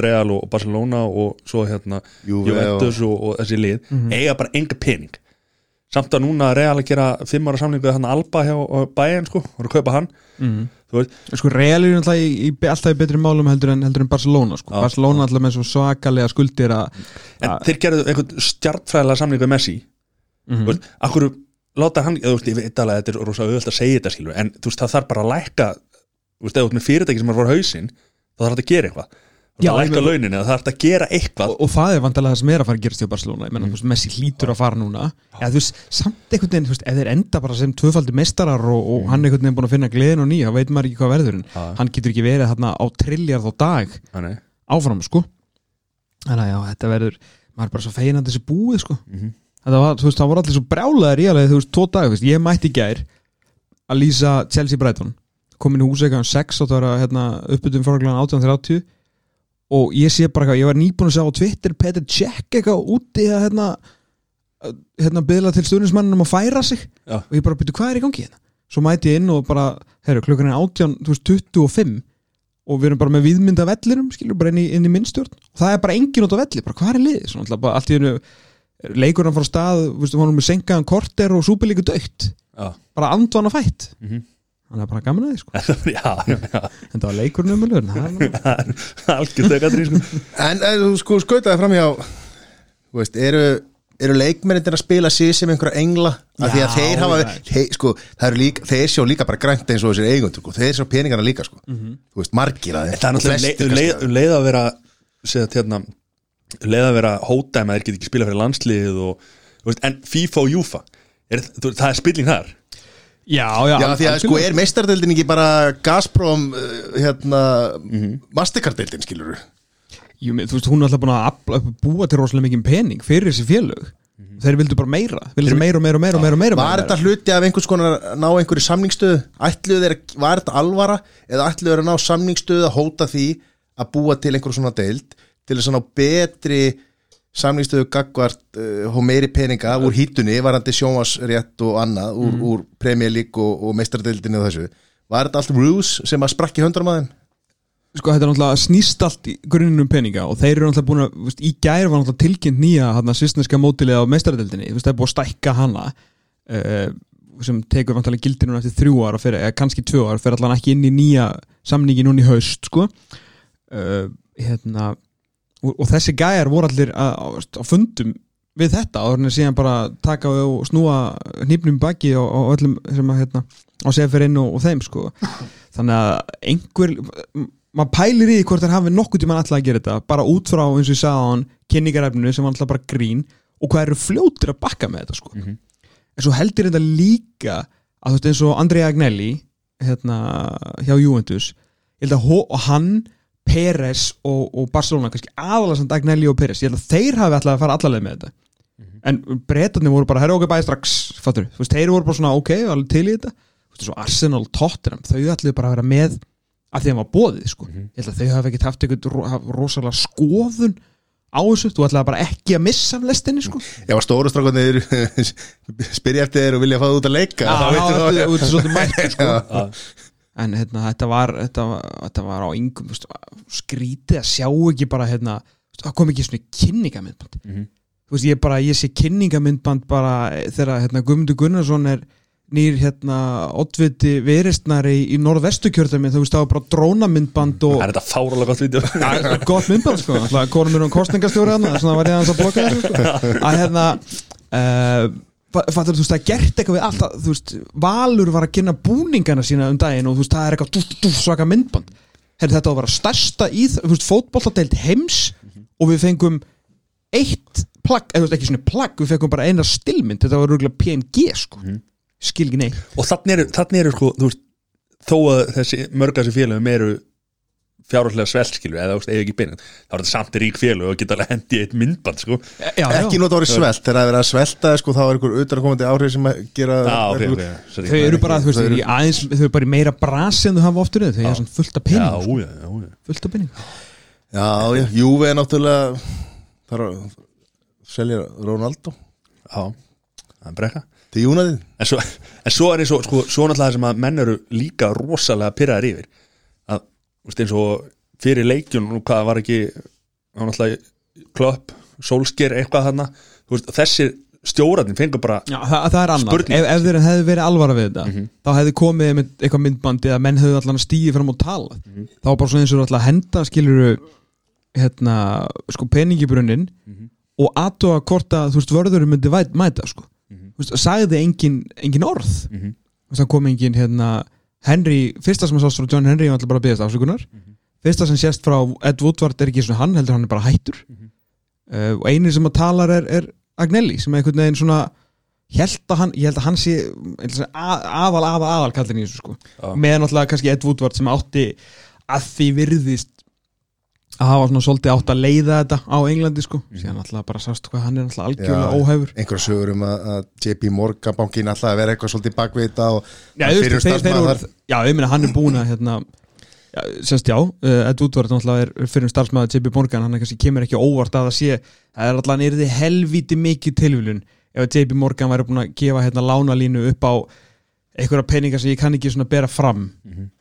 Real og Barcelona og svo hérna Juve Juventus og, og þessi lið eiga bara enga pening samt að núna Real að gera fimm ára samningu við hann Alba hjá bæinn, sko, voru að kaupa hann mm. sko Real er náttúrulega í, í, alltaf í betri málum heldur en, heldur en Barcelona sko. Já. Barcelona alltaf með svo svakalega skuldir að en að- þeir gerðu einhvern stjartfræðilega samningu við Messi Mhm. þú veist, akkur láta hann, þú veist, ég veit alveg að þetta er rosa auðvöld að segja þetta skilur, en veist, það þarf bara að lækka þú veist, ef þú ert með fyrirtæki sem er fór hausinn þá þarf þetta að gera eitthvað Já, veist, að lækka ég- launin eða það þarf að gera eitthvað. Og, og það er vandalega það sem er að fara að gerast hjá Barcelona. Ég menna, þú veist, Messi hlýtur að fara núna. Ja, þú veist, samt einhvern veginn, þú veist, ef þeir enda bara sem tvöfaldi mestarar og, og hann einhvern veginn búin að finna gleðin og nýja, þá veit maður ekki hvað verður. Já. hann getur ekki verið þarna á trilljarð á dag Þannig, áfram, sko. Þannig að já, þetta verður, maður er bara svo fegin að þessi búið, sko. Mhm. þetta var, veist, það voru allir svo brjálaðir í alveg, þú veist, í að komin í húsleika um 6 og það var hérna, uppbyttum fórglæðan 18.30 og ég sé bara eitthvað, ég var nýbúin að sjá á Twitter Peter Cech eitthvað úti að hérna, að, hérna byðla til stundismannum að færa sig. Já. og ég bara byrju hvað er í gangi hérna? Svo mæti ég inn og bara, herru, klukkan er 18 þú veist, 25 og við erum bara með viðmynda vellinum, skilur, bara inn í, inn í minnstjórn og það er bara engin út á velli, bara hvað er liðið? Svona, alltaf, bara allt í hennu leikurinn fór stað, þú veist, hún er með senkaðan korter og súpilíku dögt, já, bara andvana fætt. Mhm. Þannig að bara gaman að því, sko. Já, já, já. En það var leikurinn er þegar sko. En þú sko skautaði fram hjá Þú veist, eru eru leikmennir að spila sig sem einhverja engla? Af því að þeir hafa þeir, sko, líka, þeir sjá líka bara grænt eins og þessir eigundur, sko. þeir sjá peningarna líka sko. þú veist, margir að þeir það er náttúrulega um leið, um að vera segja, hérna, um leið að vera að þeir get ekki spila fyrir landslið og, þú veist, en FIFA og Júfa er, þú, það er spilling þar já, já, Já, því að sko er meistardeldin ekki bara Gazprom uh, hérna, Mastercard-deldin skilur Jú, þú veist, hún er alltaf búin að búa til rosalega mikið pening fyrir þessi félög. Þeir vildu bara meira, vildu meira og meira og meira og meira, meira, Var meira. þetta hluti af einhvers konar að ná einhverju samningsstöðu? Ætluðu þeir, var þetta alvara eða ætluðu þeir að ná samningsstöðu að hóta því að búa til einhverju svona deild til þess að ná betri samningsstöðu gagvart uh, og meiri peninga úr hýtunni, varandi sjónvarsrétt og annað, úr, Mhm. úr League og, og meistardeildinni og þessu. Var þetta allt ruse sem að sprakki höndrum að þeim? sko þetta er náttúrulega snýst allt í grunnum peninga og þeir eru náttúrulega búin að veist, í gær var náttúrulega tilkynnt nýja hana, svisneska mótilið á meistaradeldinni það er búin að stækka hana uh, sem tekur náttúrulega gildir núna eftir þrjú ára fyrir, eða kannski tvö ára fyrir allan ekki inn í nýja samningi núna í haust sko uh, hérna og, og þessi gæjar voru allir að, á fundum við þetta og þannig að síðan bara taka og snúa hnýpnum baki og, og öllum sem að hérna á sefirinn og, og þeim sko þannig að einhver maður pælir í hvort þeir hafi nokkuð tíma alltaf að gera þetta bara út frá eins og ég sagði á hann kynningarefninu sem var alltaf bara grín og hvað eru fljótir að bakka með þetta sko Mhm. en svo heldur þetta líka að þú veist eins og Andrei Agnelli hérna hjá Juventus ég held að hann Peres og, og Barcelona kannski aðalega samt Agnelli og Peres ég held að þeir hafi alltaf að fara allalega með þetta. En breytarnir voru bara, herra okkur bæði strax. Fattur, þú veist, þeir voru bara svona ok, alveg til í þetta. Þú veist, svo Arsenal, Tottenham, þau ætluðu bara að vera með af því að var bóðið, sko. Ég held að þau hafi ekkert haft eitthvað rosalega skoðun á þessu, þú ætlaði bara ekki að missa af lestinni, sko. Já, stóru strákunir spyrja eftir þér og vilja fá það út að leika. Þá veitum Já, við þetta þetta er svolítið mættur, sko. En hérna, þetta var þetta, var- þetta var á yngum skrítið að sjá ekki bara hérna, það kom ekki svona kynningamindband Mhm. þú veist, ég bara, ég sé kynningamindband bara þegar hérna, Guðmundur Gunnarsson er nýr hérna oddviti veristnari í norðvestukjörðami þú veist, það var bara drónamindband og Það er þetta fáralega gott vídeo Ja, gott myndband sko alltaf konum mér um kostningastjóri hann svona var ég aðeins að blokka þessu sko. að hérna uh, fattur þú veist það er gert eitthvað við alltaf þú veist Valur var að kynna búningana sína um daginn og þú veist það er eitthvað dú, dú, svaka myndband. Herri, þetta var að vera stærsta í þú veist fótbolladeild heims og við fengum eitt plagg, eða ekki svona plagg við fengum bara eina stillmynd, þetta var rúglega PNG sko, skil ekki neitt. Og þannig eru, sko, þú veist þó að þessi mörg af þessi félögum eru fjárhaldlega sveltskilu eða þú veist, eða ekki beinin, þá er þetta samt rík félög og geta alveg hendi í eitt myndband sko. já, Ekki nota orðið svelt, þegar það er að svelta sko, þá er einhver utanakomandi áhrif sem að gera Já, ok, ok, sorry. þau eru bara, þú veist, þau aðeins þau eru bara meira brasi en þau hafa oftur þau er svona fullt af Já, pinning, sko. já, já, já. fullt af pinning Já, já, Júve er náttúrulega þarf að selja Ronaldo. Já, það er brekka. Til Júnaðið en svo, en svo er eins og sko, svo náttúrulega sem að menn eru líka rosalega pyrraðar yfir veist, eins og fyrir leikjun og hvað var ekki klopp, sólsker eitthvað þarna, veist, þessir stjórarnir fengur bara Já, það, það er Spurning. ef, ef þeir hefði verið alvara við þetta þá hefði komið með eitthvað myndbandi að menn hefði allan stíði fram og tala. Þá var bara svona eins og allan henda skiluru hérna, sko peningibrunnin og aðtóa hvort að þú veist vörðurum myndi væt, mæta sko. Þú veist, sagði engin, engin orð. Mhm. þú veist, það kom engin hérna Henry, fyrsta sem að sást frá John Henry var alltaf bara að byggast afsökunar. Fyrsta sem sést frá Ed Woodward er ekki svona hann heldur hann er bara hættur. Uh, og eini sem að talar er, er Agnelli sem er einhvern veginn svona held að hann, ég held að hann sé ég að aðal, aðal, aðal í þessu sko. Já. með náttúrulega kannski Ed Woodward sem átti að því virðist að hafa svona svolítið átt að leiða þetta á Englandi sko, síðan náttúrulega bara sást hvað hann er náttúrulega algjörlega Já. óhæfur einhverja sögur um að, að JP Morgan bankin alltaf að vera eitthvað svolítið bakvið þetta og fyrir voru, já, ég meina hann er búin að hérna, já, semst já, uh, Ed Woodward er fyrir starfsmaður JP Morgan hann er kannski kemur ekki óvart að það sé það er allan yrði helvíti mikið tilvílun ef JP Morgan væri búin að gefa hérna lánalínu upp á einhverja peningar sem ég kann ekki svona bera fram.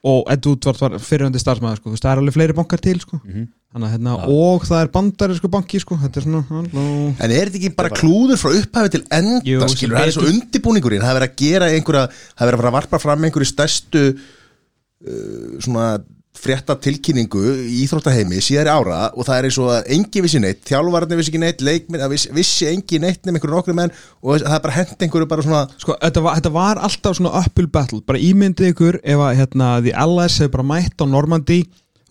Og Ed Woodward var fyrirhandi starfsmaður sko, það er alveg fleiri bankar til sko. Þannig, að, hérna, og það er bandari sko banki sko, þetta er svona halló. En er þetta ekki bara klúður frá upphafi til enda Jú, skilur, það er svo undibúningurinn það er verið að gera einhverja, það er verið að fara að varpa fram einhverju stærstu uh, svona frétta tilkynningu í Íþróttaheimi síðari ára og það er eins og að engi vissi neitt, þjálfararnir vissi ekki neitt leikminn, að vissi, vissi engi neitt nefn einhverju nokkru menn og það er bara hent einhverju bara svona Sko, þetta var, þetta var alltaf svona uphill battle. Bara ímyndið ykkur ef að hérna, The Allies hefur bara mætt á Normandi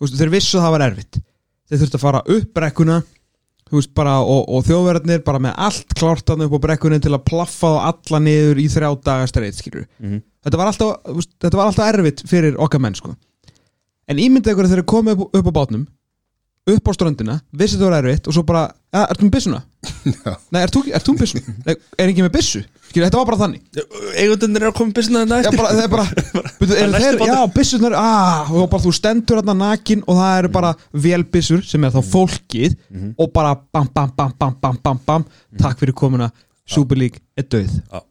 veist, þeir vissu að það var erfitt. Þeir þurftu að fara upp brekkuna þú veist, bara, og, og þjóðverðarnir bara með allt klártan upp á brekkunni til að plaffa þá alla niður í þrjá daga streitt skilur þetta, var alltaf, þú þetta var alltaf erfitt fyrir okkar menn sko. En ímyndið ykkur að þeir komið upp, upp á bátnum upp á ströndina, vissi það var erfitt og svo bara, ja, ertu með byssuna? Nei, ert þú, ert þú með byssu? Nei, er ekki með byssu? Skilur, þetta var bara þannig eigundunir eru að koma bysna þetta Já, eftir bara, það er bara, byrju, er næstu þeir, bátur. já, byssurnar, ah, og bara þú stendur þarna nakin og það eru bara vélbyssur sem er þá fólkið og bara bam, bam, bam, bam, bam, bam, bam, takk fyrir komuna, Super League er. Já.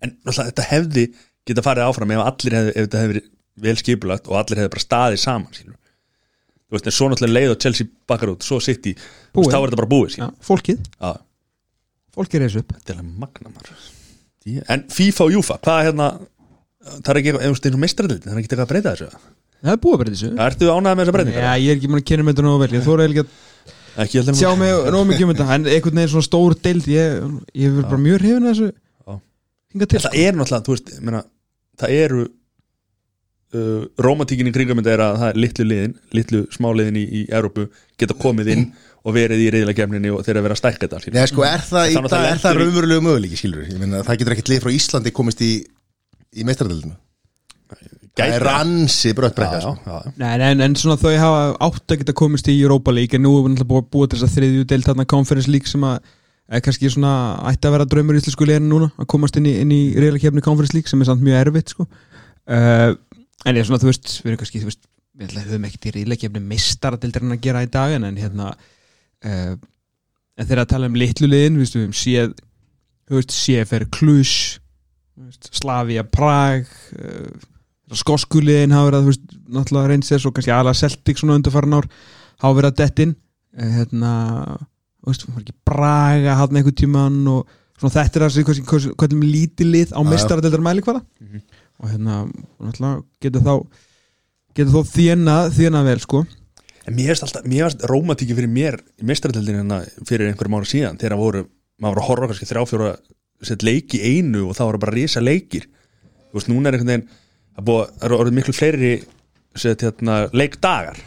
en náttúrulega þetta hefði geta farið áfram ef allir hefði, ef þetta hefði verið vel skipulagt og allir hefði bara staðið saman skilur. þú veist, en svo náttúrulega leið og Chelsea bakkar út, svo sitt í þá er þetta bara búið skilur. fólkið, Já, fólkið reysi upp. Þetta er alveg magna maður. En FIFA og Júfa, hvað er hérna það er ekki eins og meistræðildin það er ekki eitthvað að breyta þessu? Það er búið að breyta þessu. Ertu ánægð með þessa breytingar? Já, ég er ekki múin að kynna með þetta nógu vel. Ég þóra ekki að Ekki sjá mig nógu mikið um þetta. En einhvern veginn svona stór deild Ég, ég er bara mjög hrifin að þessu. Það er náttúrulega, þú veist, ég meina, það eru uh, romantíkin í kringum þetta er að það er litlu liðin litlu smáliðin í, í Európu geta komið inn og verið í reyðilegkemninni og þeir að vera að stækka þetta. Nei, sko, er það, Það það í- raunverulegu möguleiki, skilur Ég meina, það getur ekkert lið frá Íslandi komist í, í meistaradöldinu Það er ransi brött brekka, já, sko. Nei, en, en svona þau hafa átt að geta komist í Europa League En nú er við náttúrulega búið að búa til þess að þriðju deild Þarna Conference League sem að kannski svona ætti að vera draumur í íslensku liðinu núna að komast inn í, inn í reyðilegkefni Conference League sem er samt mjög erfitt sko. uh, En ég er svona, þú veist, við erum kannski veist, við höfum ekkert í reyðilegkefni mistaradeildirinn að gera í dag en, hérna uh, en þegar að tala um litlu liðin við höfum séð þú veist, CFR Klus Slavia Prag uh, skoskuliðin hafa verið að þú veist, náttúrulega reynsess og kannski aðalega Celtic svona undarfarin ár hafa verið að dettin uh, hérna, þú veist, var ekki Braga hann einhvern tíman og svona þetta er að segja hvernig, lítið lið á Já. mestaradeldar mælikvara Mhm. Og hérna, getur þá getur þá þjena þjena vel sko. En mér finnst alltaf, mér finnst romantíki fyrir mér í meistræðildin hérna fyrir einhverjum ára síðan þegar voru, maður voru að horfa kannski þrjáfjóra sett leiki einu og það voru bara risa leikir þú veist, núna er einhvern veginn það búið, það eru orðið miklu fleiri sett hérna leikdagar.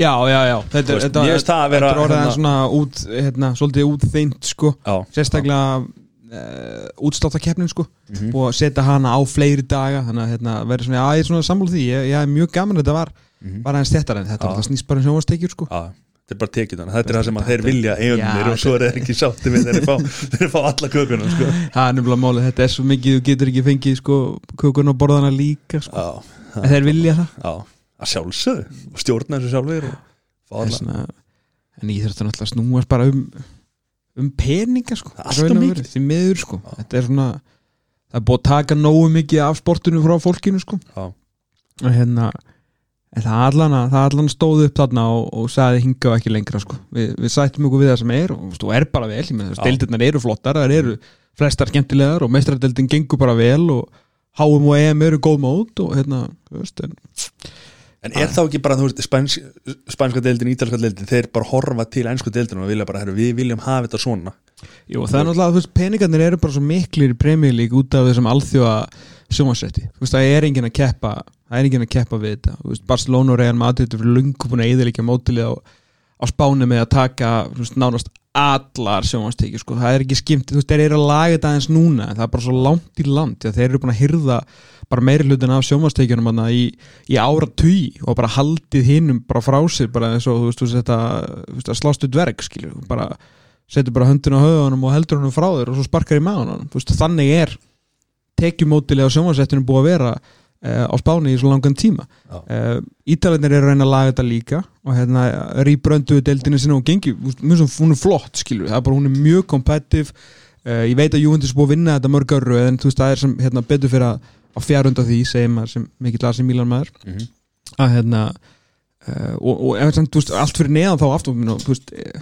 Já, já, já Þetta, veist, þetta, vera, þetta er orðið hérna- svona út, hérna, svolítið útþeint sko. Já, sérstaklega uh, útstáttakeppnin sko. Mhm. og setja hana á fleiri daga þannig að hérna, verður svona, já ég er svona sammála því. Ég, ég er mjög gaman að þetta var Mhm. bara eins þettar en þetta. Það snýst bara um sjónvastekjur sko. Já, þetta er bara tekið þannig, þetta er það sem að þeir vilja eigunir Já, og svo er þeir ekki sátti við þeir fá, þeir fá alla kökuna sko. það er nefnilega málið, þetta er svo mikið þú getur ekki fengið sko kökun og borðana líka sko. Já, en þeir vilja það. Að sjálfsögðu. Og stjórna þessu sjálfur og en ég þurfti náttúrulega að snúast bara um um peninga sko Allt Raun of og mikið. því miður sko þetta er svona, það er búið að taka nógu mikið af sportinu frá fólkinu sko Já, og hérna það allan, allan stóð upp þarna og, og sagði hinga ekki lengra sko. við, við sættum okkur við það sem er og þú er bara vel, Já. deildirnar eru flottar það eru flestar skemmtilegar og meistradeildin gengur bara vel og HM og EM eru góð mót og hérna, veist, en En er þá ekki bara, þú veist, spæns, spænska deildin, ítalska deildin, þeir bara horfa til ennsku deildin og vilja bara, herru, við viljum hafa þetta svona? Jú, það er náttúrulega, þú veist, peningarnir eru bara svo miklir í premjölík út af þessum alþjóða sjónvarsrætti, þú veist, það er enginn að keppa það er enginn að keppa við þetta. Þú veist, Barcelona og Real Madrid eru lungu búin að eðilegja mótilið á, á spáni með að taka, þú veist, nánast allar sjónvarstekjur, sko, það er ekki skimt þú veist, þeir eru að laga þetta aðeins núna það er bara svo langt í land, þeir eru búin að hyrða bara meiri hlutin af sjónvarstekjunum þarna í, í ára og bara haldið hinnum bara frá sér bara eins og, þú veist, þú veist, þetta, þú slástu dverg, skilur, bara setur bara höndin á höfunum og heldur honum frá þér og svo sparkar í maðan honum veist, þannig er tekjumótilega á sjónvarsættinu búið að vera á spáni í svo langan tíma. Uh, Ítalarnir eru að reyna að laga þetta líka og hérna rýbrönduðu deildinu sinna og gengi, mjög svo hún er flott skilur, það er bara hún er mjög kompetitiv uh, ég veit að Juventus er búið að vinna þetta mörg áru en þú veist það er sem hérna, betur fyrir að, að fjárhunda því, segir maður sem mikill Asi Milan maður. Mm -hmm. að hérna uh, og, og þú veist, allt fyrir neðan þá aftur og, þú veist, eh,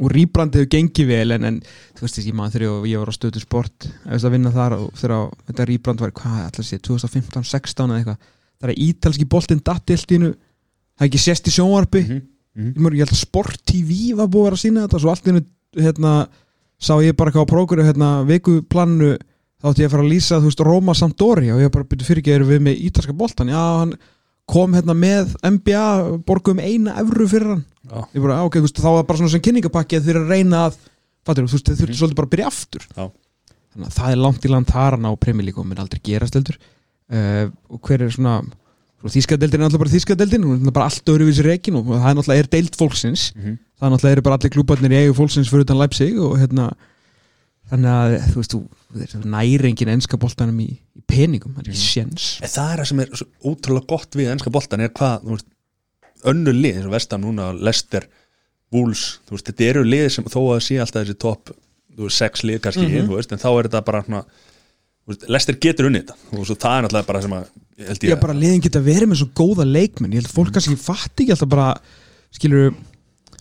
og rýbrandið hefur gengið vel en, en þú veist, ég maður þegar ég- var á stöðu sport að vinna þar og þegar þetta rýbrand var, hvað, alltaf sé, 2015-16 eða eitthvað, það er ítalski boltinn dattildinu, það er ekki sést í sjónvarpi Mm -hmm. ég mörg, ég held að Sport TV var búið að að sína þetta svo allt innu, hérna sá ég bara hvað á próguru, hérna, vikuplannu þá ætti ég að fara að lýsa, þú veist, Roma Sampdoria og ég bara byrju fyrir ekki erum við með ítalska boltan, já, hann kom hérna með NBA, borguðum eina evru fyrir hann, bara, á, ok, þú veist, þá var bara svona sem kynningapakki þeir eru að reyna að fattur, þú veist, þeir þurftu svolítið bara að byrja aftur. Já. þannig að það er langt í land þar að ná premjölík og minn aldrei gerast heldur. Uh, og hver er svona þýskadeldin er alltaf bara þýskadeldin hún er bara allt öðruvísi reikin og það er náttúrulega er deild fólksins. Mhm. það er eru bara allir klúbarnir í eigu fólksins fyrir utan Leipzig og hérna þannig að þú veist, þú, þú næri engin enska boltanum í, í peningum, það er ekki séns. En það er það sem er svo ótrúlega gott við ennska boltan er hvað, þú veist, önnur lið eins og vestan núna, Lester Wolves, þú veist, þetta eru lið sem þó að sé alltaf þessi topp, þú veist, sex lið kannski, Mhm. þú veist, en þá er þetta bara þú veist, Lester getur unnið þetta. Og það er náttúrulega bara sem að ég bara liðin geta verið með svo góða leikmenn. Ég held að fólk kannski fatti ekki alltaf bara skilur,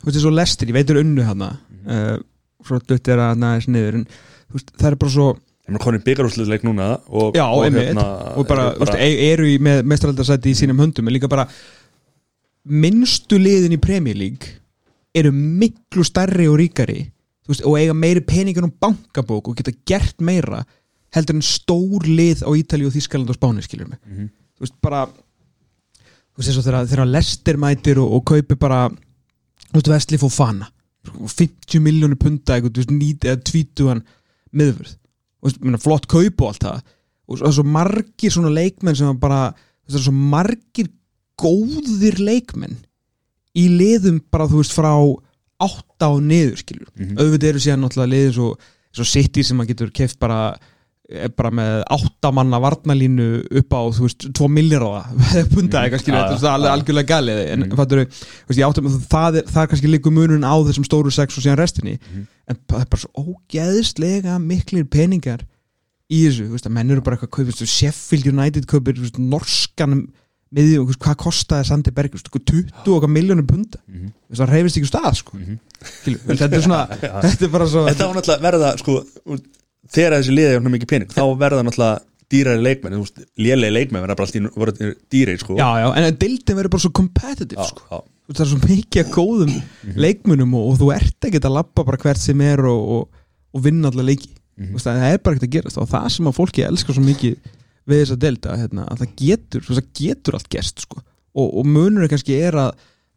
þú veist, svo lestir ég veitur unnu hana uh, svo dutt er að næðis niður en veist, það er bara svo Þeir eru konin byggarúsleik núna og, Já, og, hérna, og bara, eru bara e eru í með mestraldarsæti í sínum höndum en líka bara minnstu liðin í Premier League eru miklu stærri og ríkari veist, og eiga meiri peningar um bankabók og geta gert meira heldur en stór lið á Ítali og Þískaland og Spáni skilur mig Mhm. þú veist, bara þú veist, og þegar, þegar Lester mætir og, og kaupi bara þú veist, Vesli fór fana 50 miljónu punta eitthvað, þú veist, nýt eða tvítugan miðvörð flott kaup og allt það og svo, svo margir svona leikmenn sem bara, það er svo margir góðir leikmenn í liðum bara, þú veist, frá átta og niður, skilur Mhm. auðvitað eru síðan náttúrulega liðið svo, svo City sem maður getur keft bara er bara með áttamanna varnalínu upp á, þú veist, tvo milljar punta eitthvað, skilur, Já, þetta er alveg algjörlega galið. En Mhm. fattur, þú veist, ég áttum að það er, það er kannski líka munun á þessum stóru sex og síðan restinni. Mhm. en það er bara svo ógeðslega miklir peningar í þessu, þú veist, að menn eru bara eitthvað kaupið, þú veist, Sheffield United kaupir, þú veist, norskan með því, hvað kostaði Sandi Berg, þú veist, 20 okkar miljónum punta, þú veist, það reyfist ekki stað, sko, Mhm. Skilu, þetta er svona þetta er bara svo En þegar þessi liði er mikið pening þá verða náttúrulega dýrari leikmenn þú veist, lélegi leikmenn verða bara alltaf voru dýri sko. já, já, en deildin verður bara svo competitive, sko já. Það er svo mikið af góðum leikmunum og, og þú ert ekki að lappa bara hvert sem er og, og, og vinna alla leiki Mhm. Þú veist, það er bara ekkert að gerast og það sem að fólki elskar svo mikið við þessa delta hérna, að það getur, það getur allt gerst sko. og, munur kannski er að,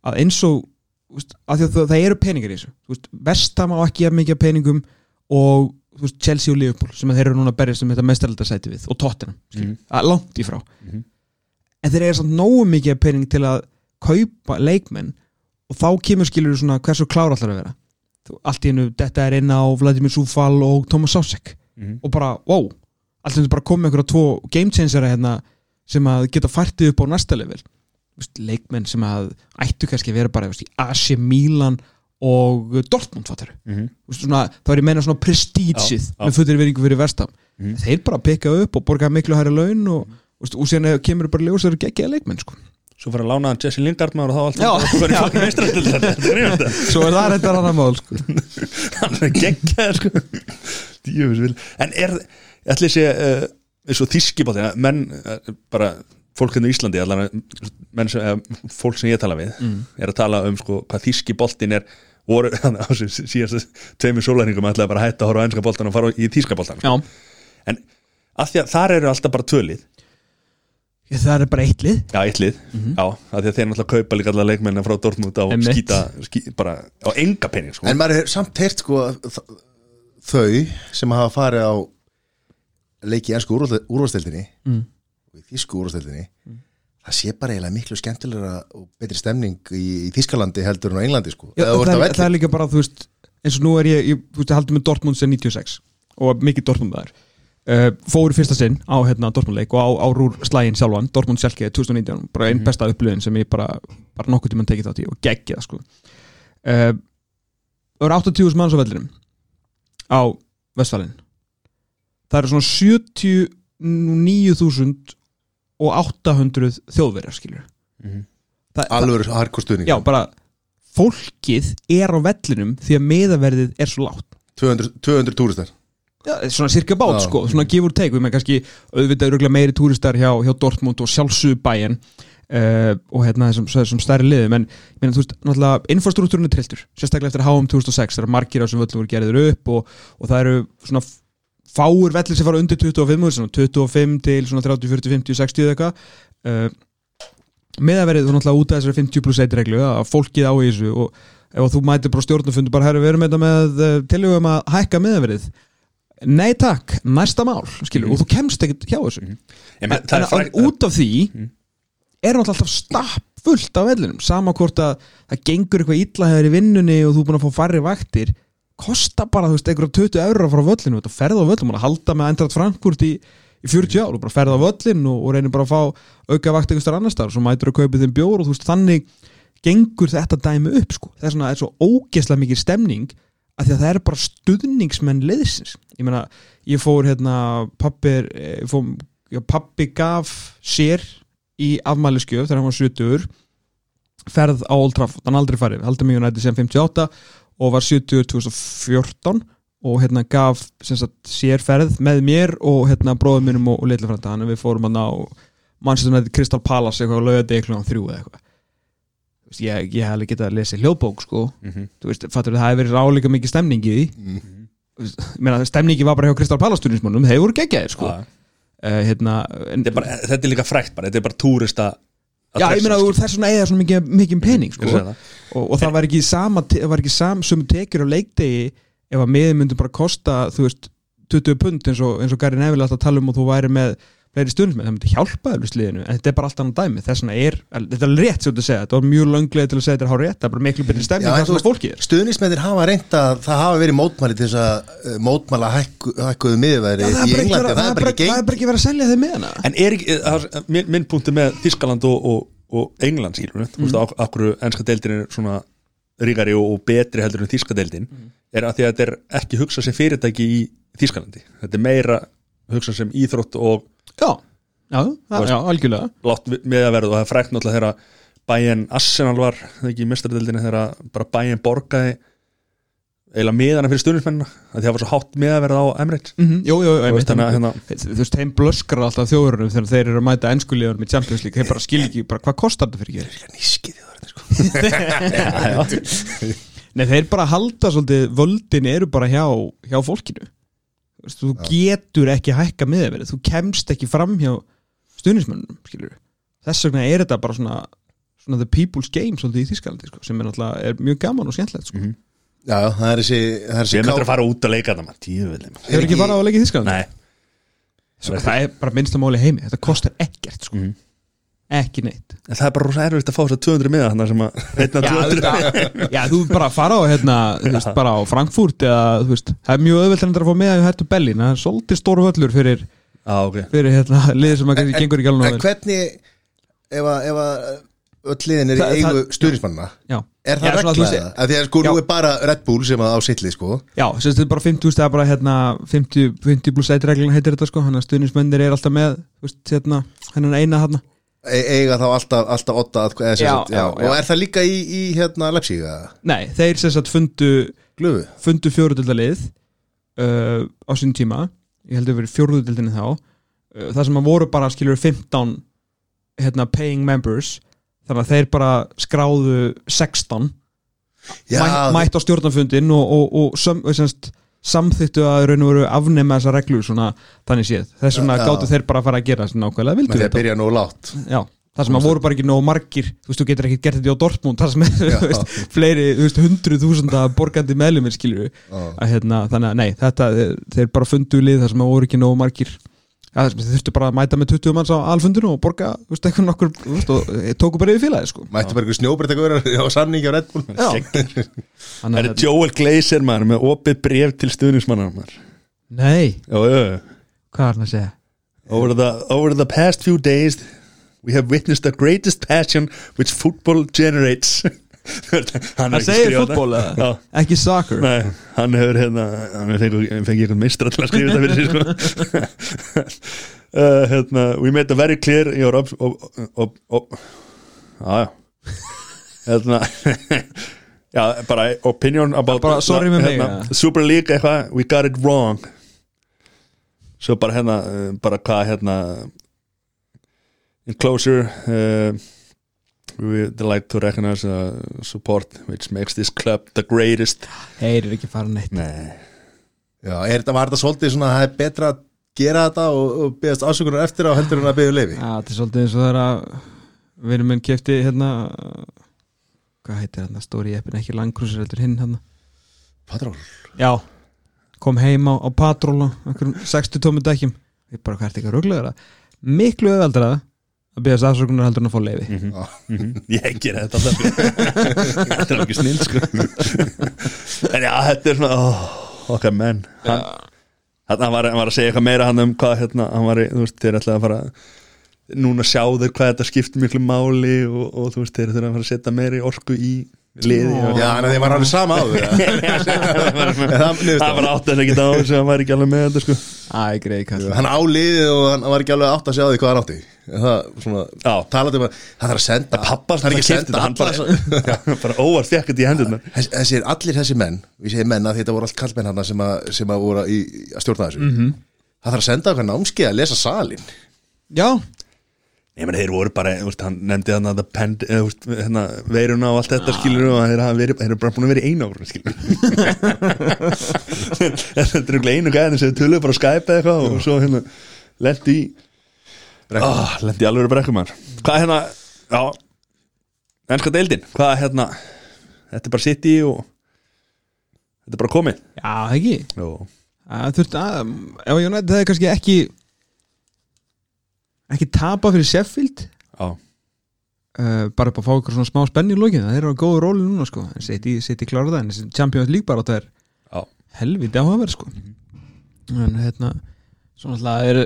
að eins og veist, að að það, það eru peningar í þessu Vestam á ekki að mikið peningum og veist, Chelsea og Liverpool sem þeir eru núna að berjast um þetta mestaraldarsæti við og Tottenham, mm. langt í frá Mhm. en þeir eru samt nógu mikið pening til að kaupa leikmenn og þá kemur skilur svona hversu klára allar að vera Þú- allt í hennu, þetta er inn á Vladimir Súfal og Thomas Sásek Mhm. og bara, wow, allt í hennu bara komið einhverja tvo game changera hérna sem að geta færtið upp á næsta level leikmenn sem að ættu kannski að vera bara veist, í AC Milan og Dortmund fattar Mhm. svona, þá er ég meina svona prestítsið með fullir veringu fyrir vestam Mhm. þeir bara pikka upp og borga miklu hæri laun og, og, og síðan kemur bara ljós þeir eru geggjaði leikmenn sko. svo fyrir að lána hann Jesse Lingard maður og þá alltaf svo já. það meistrættil þetta er grímast það svo er það reyndar annar mál sko. hann er geggjað sko en er, ætli sé uh, eins og þískibátti menn, uh, bara fólk hérna í Íslandi allan, menn uh, fólk sem ég tala við Mm. er að tala um sko hvað þískiboltin er voru síðast tveimur sólarningum ætlaði bara að hætta að horfa á ennska boltan og fara í þískaboltan sko. já, en af því að þar eru alltaf bara tvölið Ég, það er bara eitt lið já, eitt lið, já, af því að þeir náttúrulega kaupa líka allar leikmennin frá Dortmund á Einmitt. skýta, ský, bara á enga penning sko. En maður er samt heyrt sko að þau sem hafa farið á leiki í ennsku úrvasteldinni Mm. og í þísku úrvasteldinni það sé bara eiginlega miklu skemmtilegra og betri stemning í, í Þískalandi heldur en á Englandi sko. Já, það, velli. það er líka bara, þú veist eins og nú er ég, ég þú veist, ég haldið með Dortmund sem 96 og mikið Dortmund það er uh, fóru fyrsta sinn á hérna, Dortmund-leik og á, á rúr slægin sjálfan Dortmund Selke 2019, bara einn besta upplöðin sem ég bara, bara nokkuð tímann tekið þátt í og geggið það sko. Uh, það eru 80.000 manns á vellinum á Vestfælin það eru svona 79.000 og 800 þjóðverjar skilur Mhm. það, alveg harkur stuðning Já, bara fólkið er á vellinum því að miðaverðið er svo látt 200, 200 túristar. Já, svona cirka bát Já. sko, svona gefur teik við með kannski auðvitað meiri túristar hjá, hjá Dortmund og sjálfsögðu bæinn uh, og hérna þessum, þessum stærri liðum. En meina þú veist, náttúrulega infrastruktúrun er trilltur, sérstaklega eftir HM 2006 þegar margir á þessum völlum voru gerðir upp og, og það eru svona fáur vellir sem fara undir 25 svona 25 til svona 30, 40, 50, 60 eða eitthvað uh, meðaverið þú náttúrulega út af þessari 50 plus 1 reglu að fólkið á í þessu og ef þú mætir bara stjórnufundu bara herru við erum þetta með uh, tilhugum að hækka meðaverið nei takk, næsta mál skilur, Mhm. og þú kemst ekkert hjá þessu menn, en, en er frægt út af því Mhm. er náttúrulega alltaf stapp fullt af vellinum sama hvort að það gengur eitthvað illa hefur í vinnunni og þú er búin að fá færri vaktir kosta bara, þú veist, einhverjum 20 eurur frá völlinu, þetta ferða á völlinu, að halda með Eintracht Frankfurt í, í 40 ár. Og bara ferða á völlin og, og reynir bara að fá auka vakt einhver starf annar starf, svo mætur að kaupa þeim bjór og þú veist, þannig gengur þetta dæmi upp, sko, það er svona, það er svo ógesla mikið stemning að því að það er bara stuðningsmenn liðsins, ég meina ég fór hérna, pappir, ég fór já, pappi gaf sér í afmæliskjöf þegar hann var 70 ferð á Old Trafford, hann aldrei farið haldið mjög nætti sem 58 og var 70 2014 og hérna gaf sem sagt, sér ferð með mér og hérna bróðum mínum og, og litla frænda. Hann við fórum hann á Manchester United Crystal Palace eitthvað og lögði eitthvað á þrjú eða eitthvað. Ég, ég hef alveg getað að lesa hljóðbók sko. Mhm. þú veist, fattur það hefur verið ráleika mikið stemning í veist, ég meina, stemningi var bara hjá Crystal Palace turismannum, þeir voru geggjaðir sko. Uh, hérna, en, þetta, er bara, þetta er líka frækt bara, þetta er bara túrista já, ég meina, þú ert þess vegna eða svona mikið, mikið pening sko. Og, og það var ekki sama var ekki sam, sömu tekjur á leikdegi ef að miðið myndi bara kosta þú veist, 20 pund eins og, eins og Gary Neville alltaf tala um og þú væri með fleiri stundum, það myndi hjálpa við sliðinu en þetta er bara allt annað dæmi, þess vegna er þetta er rétt ert að segja, þetta var mjög lönglega til að segja þetta er hár rétt, það er bara miklu betri stemning Já, en það þú sem að fólki er. Stuðnismennir hafa reynt að það hafa verið mótmæli til þess að uh, mótmæla hækku, hækkuðu miðværi í Englandi það er bara ekki það er bara ekki verið að selja þeim með hana. En er ekki, það er- minn, minn punkti með Þískaland og, og, og England skilur mm. þú veist, á- akkur ennska deildin er svona ríkari og, betri heldur en þíska deildin er að því að þetta er ekki hugsað sem fyrirtæki í Þískalandi þetta er meira hugsað sem íþrótt og já, já, já, já, algjörlega. látt með að verða og það er frækt náttúrulega þegar bæinn Arsenal var það ekki í mestradeldinni þegar bara bæinn borgaði eiginlega miðana fyrir því það var svo hátt miðaverð á Emirates. Mm -hmm, jú, jú, Þú veist, að hérna, þú veist, þeim blöskrar alltaf þjóðurinn þegar þeir eru að mæta ennskulegar með Champions League. Þeir bara skilja ekki, bara hvað kostar þetta fyrir ekki. Nískið þið sko. Nei, þeir bara halda svolítið völdin eru bara hjá, hjá fólkinu Þú þú getur ekki hækka miðaverið, þú kemst ekki fram hjá stuðnismönnum, skilur þess vegna er þetta bara svona svona the people's game svolítið í Þískalandi sko, sem er er mjög gaman og skemmtilegt sko. Já, já, það er þessi, það er þessi ég ká- myndir að fara út að leika það tíuveldi Hefur ekki ekki- farað á að leika í Þískalandi? nei, Svo, það er bara minnsta máli í heimi, þetta kostar ekkert sko. Mhm. Ekki neitt. En það er bara rosa erfitt að fá þess að 200 miða þannig sem að einna Já, 200 þetta, já, þú bara fara á hérna, þú veist, bara á Frankfurt eða, þú veist, það er mjög auðvelt að fá með að hættu Berlín, það er svolítið stóru völlur fyrir, á, ok, fyrir hérna, liðið sem að kannski gengur ekki alveg En hvernig ef að, ef að öll liðin er í eigu Já, Er það Já, svona, þú regla veist, eða? Af Því að sko nú er bara Red Bull sem að á sitli sko. Já, sem þetta er bara 50, það er bara hérna 50, 50 plus 1 reglun heitir þetta sko, hann að stuðnismennir er alltaf með, þú veist, hérna, eina hérna. E eiga þá alltaf, alltaf otta sem Já, sagt, já, já, og er það líka í, í hérna Leipzig? Nei, þeir sem sagt fundu, Glöfu? fundu fjóruðildalið uh, á sín tíma, ég held að verið fjóruðildinni þá, uh, það sem að voru bara skilur 15 hérna, paying members, þannig að þeir bara skráðu 16 Já, mætt, mætt á stjórnarfundin og, og, og sam, semst, samþyktu að raun og veru afnema þessa reglu svona þannig séð. Þess vegna já. gáttu þeir bara að fara að gera nákvæmlega með vildu því að þetta byrja nú látt já, það sem að voru bara ekki nógu margir þú veist, þú getur ekki gert þetta á Dortmund það sem er, þú veist, fleiri, þú veist, hundruð þúsunda borgandi meðlumir skilju að hérna, þannig að nei, þetta, þeir bara fundu lið það sem að voru ekki nógu margir ja, þurftu bara að mæta með 20 manns á alfundinu og borga, þú veist, eitthvað nokkur veist, og eh, tóku bara yfir félagi, sko Mætti bara ykkur snjóbreyt að vera á samningi á Red Bull Já. það er Joel Glazer maður með opið bref til stuðnismannar maður Nei, já, já, já. hvað er hann að segja? Over the, over the past few days, we have witnessed the greatest passion which football generates. hann segir fútból Ekki soccer nei, hann hefur hérna, hann fengið fengi eitthvað mistra til að skrifa þetta fyrir sig, sko. uh, hérna, we made it very clear your op, já, já. Hérna, já, bara opinion about Bara sorry með mig, hérna. Super League eitthvað, we got it wrong. Svo bara hérna, uh, bara hvað hérna in closure uh, we would like to recognize uh, support which makes this club the greatest. Heyrir ekki fara neitt. Nei. Já, er þetta var þetta svolítið svona að það er betra að gera þetta og, og beðast ásökunar eftir á heldur en að beða leifi Já, þetta er svolítið eins og það er að vinur minn kefti hérna hvað heitir hérna, stóri eppin ekki langkrúsir heldur hinn hérna. Patról Já, kom heim á, á patról einhverjum 60 tómi dækjum ég bara hvað er þetta ekki að ruglega miklu öðveldra að beðast afsökunar heldur en að fá leifi mm Já. -hmm. Ég ger þetta alltaf. Þetta er ekki snill sko. En já, þetta er svona oh, okkar menn hann, hann, hann, var, hann var að segja eitthvað meira hann um hvað hérna, hann var, í- þú veist, þeir ætlaði að fara núna sjá þeir hvað þetta skiptir miklu máli og, og þú veist, þeir þurfa að fara að setja meiri orku í liði og- Já, en þeir var alveg sama á það þau var átt að ekki á þessu hann var ekki alveg með þetta sko. Æ, kall Hann á liðið og hann var ekki alveg átt að sjá því hvað hann átti. Það, svona, Já. talandi um að það þarf að senda pappa Það er ekki að senda hann bara, bara óvart fekk þetta í hendurnar Þess- Þessir, allir þessi menn, við segjum menn að þetta voru allt kallmenn hann sem, að, sem að voru í, að stjórna þessu. -hmm. Það þarf að senda okkar námskeið að lesa salin Já, Ég meni þeir voru bara, þú veist, hann nefndi hann að þú hérna, veiruna og allt þetta skilur og þeir hafa verið, þeir eru bara búin að vera í einu ára skilur Þetta er einhverja einu gæðin sem töluðu bara Skype eða eitthvað og svo hérna lendi í oh, lendi í alveg brekkumar. Hvað hérna, já ennska deildin, hvað hérna þetta er bara sitt í og þetta er bara komið. Já, ekki. Það þurft að, ef ég nætti það er kannski ekki ekki tapa fyrir Sheffield? Uh, bara upp að fá ykkur svona smá spenni í lókinu það er á góðu róli núna sko. En City klára það en Champions League bara það er já, helviti áhugaverð sko. En hérna svona alltaf er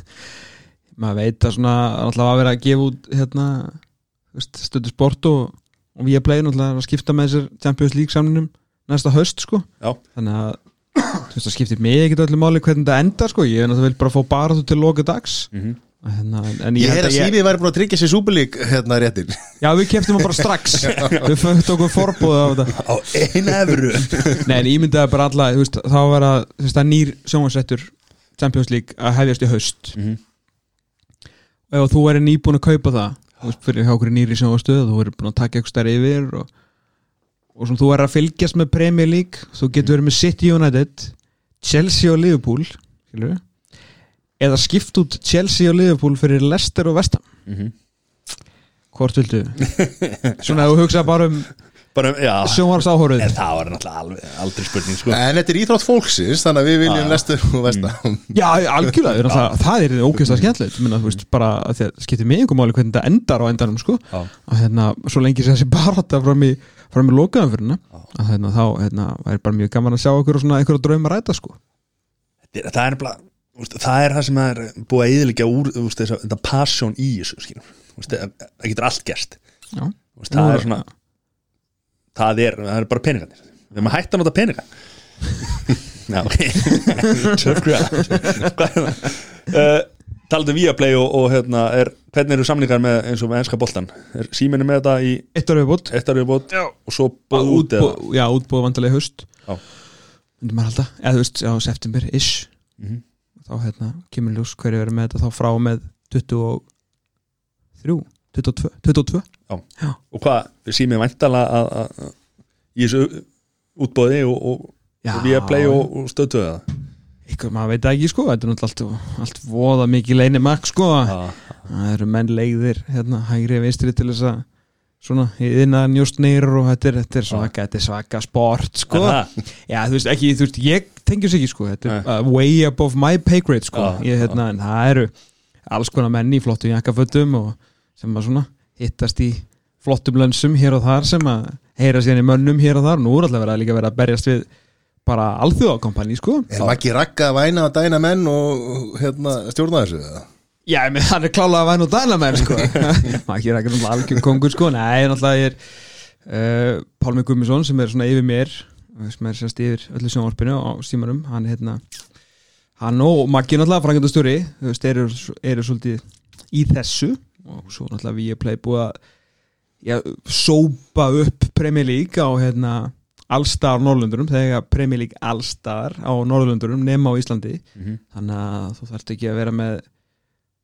maður veit að svona alltaf að vera að gefa út hérna stöðu sport og, og við að playa alltaf að skipta með þessar Champions League samninum næsta höst sko. Já, þannig að þú veist það skiptir mig ekkert öllu máli hvernig þetta endar sko. Ég er náttúrulega bara fá bara þú til loka dags. Mhm hérna, en Ég ég, held að að ég, Sýfi væri búin að tryggja sér súbulík hérna réttir já við keftum hann bara strax. Við föngt okkur forbúð á þetta. Á eina efru Nei, en ég myndaði bara alla, þú veist, þá var að það nýr sjónvarsrættur Champions League að hefjast í haust. Mhm. og ef þú væri nýbúin að kaupa það þú veist, fyrir hjá okkur nýri sjónvarstöð þú væri búin að taka eitthvað stærri yfir og, og svona þú væri að fylgjast með Premier League þú getur verið með City United Chelsea og Liverpool skilur eða skipt út Chelsea og Liverpool fyrir Leicester og Vestham Mhm. hvort viltu svona ef þú hugsa bara um Bara, já sjónvarsáhóruð En það var náttúrulega aldrei spurning sko. En þetta er íþrótt fólksins Þannig að við viljum Já. lestur og vestam Já, algjörlega, ja. það, það er ógeðslega skemmtilegt bara að það skiptir mig einhver máli hvernig þetta endar á endanum sko. Að hérna, svo lengi sem þessi barátta fram í, fram í lokaðum fyrir að hérna, þá hérna, væri bara mjög gaman að sjá okkur og svona einhverja drauma ræta sko. það, það er bara það er það sem er búið að eðilegja úr úst, þessa, þetta passion í þessu. Úst, það, það getur allt gerst. Já. úst, það er svona það er, það er bara peningarnir. Við erum að hætta að nota peninga. Já, ok. Er uh, talandi um Viaplay og, og hérna, er, hvernig eru samlingar með eins og með enska boltan er síminni með þetta í Eitt ára viðbútt eitt árið bót og svo bóð út eða? Já, útbúið vandalega haust. Já. Myndi maður halda, eða þú veist, já, september-ish. Mhm. Þá hérna, kemur ljós hverju verið með þetta. Þá frá með 23 22, 22 og hvað, símið að- að- að- í þessu útbóði og, og, og Viaplay og, og stöðtöðu það? Eitthvað, maður veit ekki sko, þetta er náttúrulega allt, allt voða mikið leini makk sko. Já. það eru menn leiðir hérna, hægri vinstri til þess að svona, yðna njóstnir og þetta er, þetta er svaka, þetta er svaka sport sko, það? já þú veist ekki þú veist, ég tengjum sig ekki sko, þetta er uh, way above my pay grade sko, Já, ég, hérna, en það eru alls konar menn í flottum jakkafötum og sem að svona hittast í flottum lönsum hér og þar sem að heyra síðan í mönnum hér og þar, nú er alltaf verið að líka vera að berjast við bara alþjóðakompani sko. Er Maggi Ragga að væna að dæna menn og hérna, stjórna þessu? eða? Já, menn hann er klálega að væna og dæna menn sko. Maður ekki rækja náttúrulega algjör kongur sko. Nei, náttúrulega er uh, Pálmi Gummisson sem er svona yfir mér sem er sérst yfir öllu sjónvarpinu á símanum hann hérna hann og Maggi náttúrulega frangjöndastjóri þú veist, eru, eru svolítið í þessu. Og svo náttúrulega við erum pleið búið að já, sópa upp Premier League á hérna allstar Norrlundurum, þegar Premier League allstar á Norrlundurum nema á Íslandi. Mhm. þannig að þú þarft ekki að vera með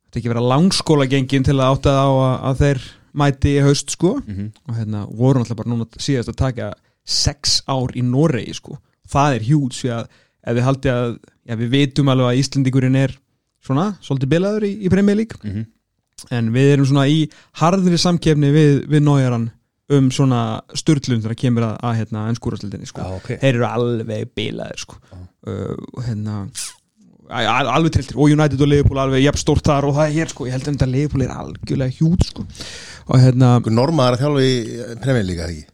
þetta ekki vera langskóla gengin til að átta á að, að þeir mæti í haust sko Mhm. og hérna voru náttúrulega bara núna síðast að taka sex ár í Noregi sko það er hjút því að ef við haldi að já, við vitum alveg að Íslendingurinn er svona, svolítið bilaður í, í Premier League Mhm. en við erum svona í harðri samkefni við, við Nójaran um svona störtlun þegar kemur að, að hérna ennskúrastildinni sko Já, ok þeir eru alveg bilaðir sko. uh, hérna alveg triltir og United og Liverpool alveg jafn stórt þar og það er hér sko ég held að þetta Liverpool er algjörlega hjút sko og hérna Norma er að þjálfa í Premier League, eða ekki?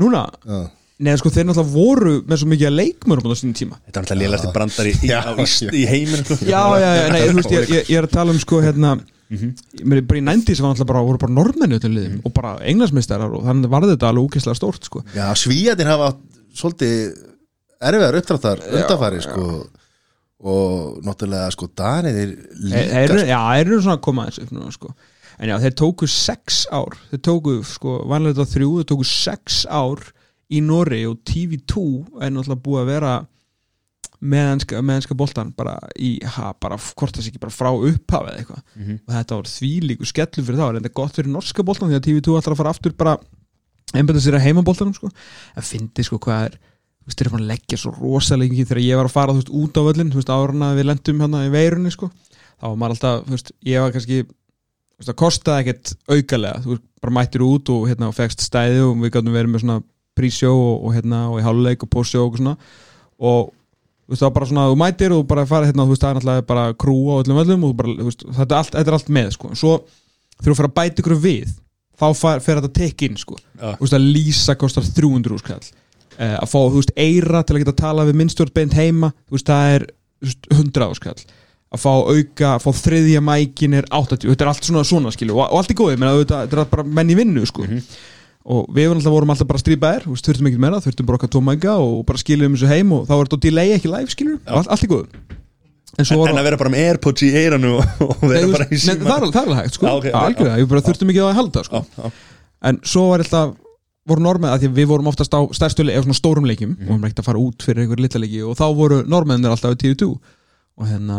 núna Já. neða sko þeir náttúrulega voru með svo mikið að leikmörum á þessum tíma Þetta er náttúrulega lélasti brandar í, í, í heiminn sko. já já já nei þú veist ég, ég, ég er að tala um sko hérna Mér, bara í 90s var alltaf bara, voru bara normennu til liðum og bara englansmeistarar og þannig var þetta alveg úkislega stórt sko. Já, svíjarnir hafa svolítið erfiðar uppdráttar undanfari sko og náttúrulega sko Danir Þeir líka eru, já, þeir eru svona að koma aðeins upp núna sko. en já, þeir tóku sex ár. Þeir tóku, sko, vanlega þetta þrjú þeir tóku sex ár í Nóri og TV2 er náttúrulega búið að vera meðanska, meðanska boltan bara í, ha, bara hvort það sé ekki bara frá upphafi eða eitthvað. Og þetta var þvílíku skellu fyrir þá. En þetta er gott fyrir norska boltan því að TV2 ætlar að fara aftur bara einbæða sér að heimaboltanum sko. En fyndi sko hvað er þú veist, þeir eru búin að leggja svo rosalega lengi þegar ég var að fara þú veist, út á völlin, þú veist, áruna við lendum hérna í veirunni sko, þá var maður alltaf þú veist, ég var kannski þú veist, það kostaði ekkert aukalega, þú veist, bara mættir út og hérna, og fegst stæði og við gætum verið með svona prísjó og, og hérna, og í háluleik og pósjó og svona. Og þú veist, það var bara svona, þú mættir og bara fara hérna, þú veist, það er náttúrulega bara krú á öllum öllum og bara, veist, þetta er allt, þetta er allt með, sko, en svo þegar þú fyrir að bæta ykkur við þá fer þetta tek inn, sko. Já. þú veist, að lýsa kostar 300 úrskall að fá, þú veist, eira til að geta að tala við minnstjórn beint heima, þú veist, það er 100 úrskall að fá auka, að fá þriðja mækin er 80, þetta er allt svona svona skilu og, og allt í góði, menn að þetta þetta er bara menn í vinnu sko. og við alltaf, vorum alltaf bara strípaðir, þú veist, þurftum ekkert meira þurftum bara okkar tvo mæka og bara skiljum þessu heim og þá var þetta delay ekki live skilu allt, allt í góði en En, en að vera bara með Airpods í eiranu og, vera bara í síma það, er, er alveg hægt sko, ok, algjörlega, ég bara þurftum ekki að halda sko. En svo var alltaf voru normið að því við vorum oftast á stærstu leik, eða svona stórum leikjum Mhm. og vorum ekkert að fara út fyrir einhver litla leiki og þá voru normiðnir alltaf í 10-2 og hérna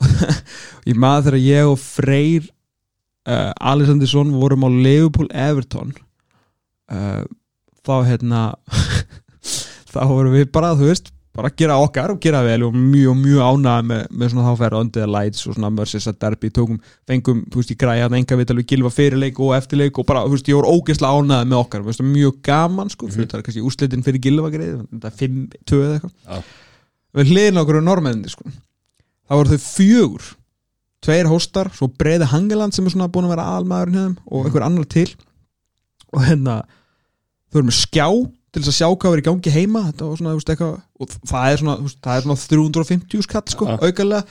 ég maður þegar ég og Freyr uh, Alessandinsson vorum á Leopold Everton uh, þá hérna þá vorum við bara, þú veist bara gera okkar og gera vel og mjög, mjög ánægða með, með svona þá færa Under the Lights og svona Merseys að derby tókum, fengum, þú veist, ég græði að enga vital við gilfa fyrirleik og eftirleik og bara, þú veist, ég voru ógeðslega ánægða með okkar veist, mjög gaman, sko, fyrir það er kannski úslitin fyrir gilfa greið, þetta er 5-2 eða eitthvað. Já. við hliðin okkur á normenni, sko. Þá voru þau fjögur tveir hóstar, svo Breiði Hangeland sem er svona búin að vera aðalmaðurinn hefðum og einhver annar til. Og hérna þau eru með skjá til þess að sjá hvað er í gangi heima var svona, veist, eitthvað og það er svona, veist, það er svona 350 skall sko, Ja. aukalega,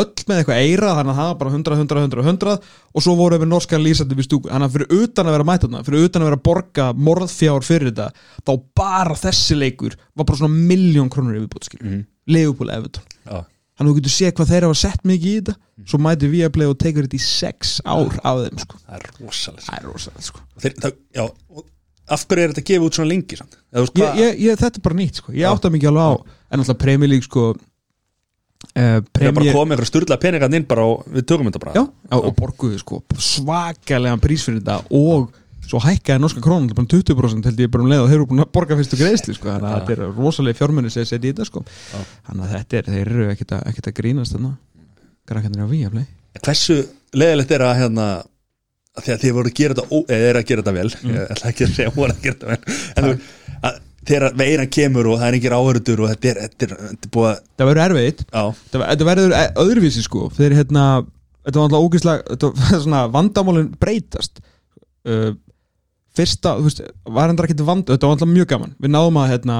öll með eitthvað eira þannig að það var bara 100, 100, 100, 100 og svo voru við norskan lýsandi við stúku þannig að fyrir utan að vera mætana, fyrir utan að vera að borga morðfjár fyrir þetta þá bara þessi leikur var bara svona miljón krónur viðbútskil mm. Leopold Everton Já. þannig að þú getur séð hvað þeir hafa sett mikið í þetta svo mæti við að play og tekur þetta í sex ár af þeim sko. Það er rosalega það er rosalega sko. Það, já, og af hverju er þetta gefið út svona lengi samt? Veist, ég, ég, ég, þetta er bara nýtt sko. ég átta mikið alveg á. En alltaf Premier League sko, uh, Það er bara Premier komið einhverja sturla peningarn inn bara og við tökum þetta bara. Já, já, og borguðu sko, svakalega prís fyrir þetta og svo hækkaði norska krónan bara 20% held ég bara um leið og þeir eru búin að borga fyrstu greiðsli sko, þannig að þetta er rosalega fjármunni sem setja í þetta sko. Þannig að þetta er, þeir eru ekkert að, að grínast grækandi á Víaflei Hversu leðilegt er að hérna að því að þið voru að gera þetta eða er að gera þetta vel. Mm. ég ætla ekki að segja voru að gera þetta vel. En þú, að, þegar veiran kemur og það er engir áhörður og þetta er, þetta er, þetta er búið að það verður erfitt. Þetta verður e- öðruvísi sko. Þeir hérna, þetta var alltaf ógeðslega þetta var svona vandamálin breytast. Uh, fyrsta, þú veist, var endur ekkert vand þetta var alltaf mjög gaman, við náðum að hérna,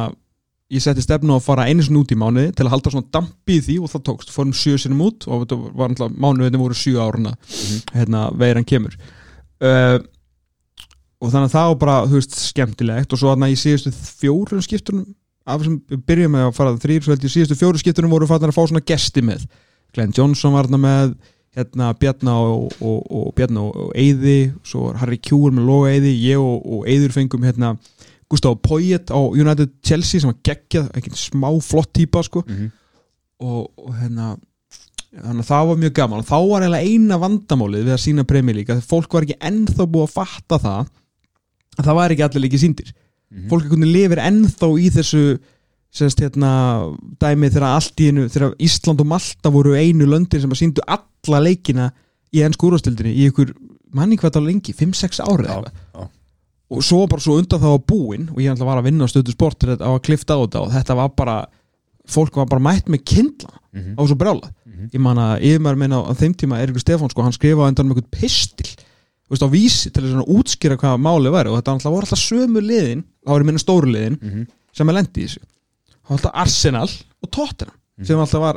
ég setti stefnu að fara einu út í mánuði til að halda svona dampi í því og það tókst. Fórum sjö sinum út og þetta var alltaf mánuðinni voru sjö áruna hérna, veiran kemur uh, og þannig að það var bara, þú veist, skemmtilegt. Og svo þarna í síðustu fjórum skiptunum af þessum, við byrjum með að fara þrýr svo held ég síðustu fjóru skiptunum voru fannar að fá svona gesti með. Glenn Johnson var þarna með hérna Bjarna og, og, og Bjarna og, Eyði, svo Harry Kjúr með Loga Eyði, ég og, og Eyður fengum hérna Gustaf Poyet á United Chelsea sem var geggjað, ekki smá flott típa sko. Mhm. og, og hérna þannig að það var mjög gaman. Og þá var eiginlega eina vandamálið við að sína League að fólk var ekki ennþá búið að fatta það að það var ekki allir líki síndir fólk einhvern veginn lifir ennþá í þessu sérst hérna dæmi þegar allt í einu, þegar Ísland og Malta voru einu löndin sem að síndu alla leikina í ennsku úrvastildinni í ykkur manni hvað það lengi, 5-6 árið Já, já. og svo bara svo undan það var búinn og ég ætla að vara að vinna á stöðu sport á að klifta á þetta og þetta var bara fólk var bara mætt með kindla Mhm. á svo brjála. Ég man að yfirmæður minna á þeim tíma Erikur Stefán sko, hann skrifaði endan um einhvern pistil þú veist, á vísi til að útskýra hvað málið væri. Og þetta alltaf voru alltaf sömu liðin þá ég minna stóru liðin Mhm. sem er lendi í þessu. Þá var alltaf Arsenal og Tottenham sem alltaf var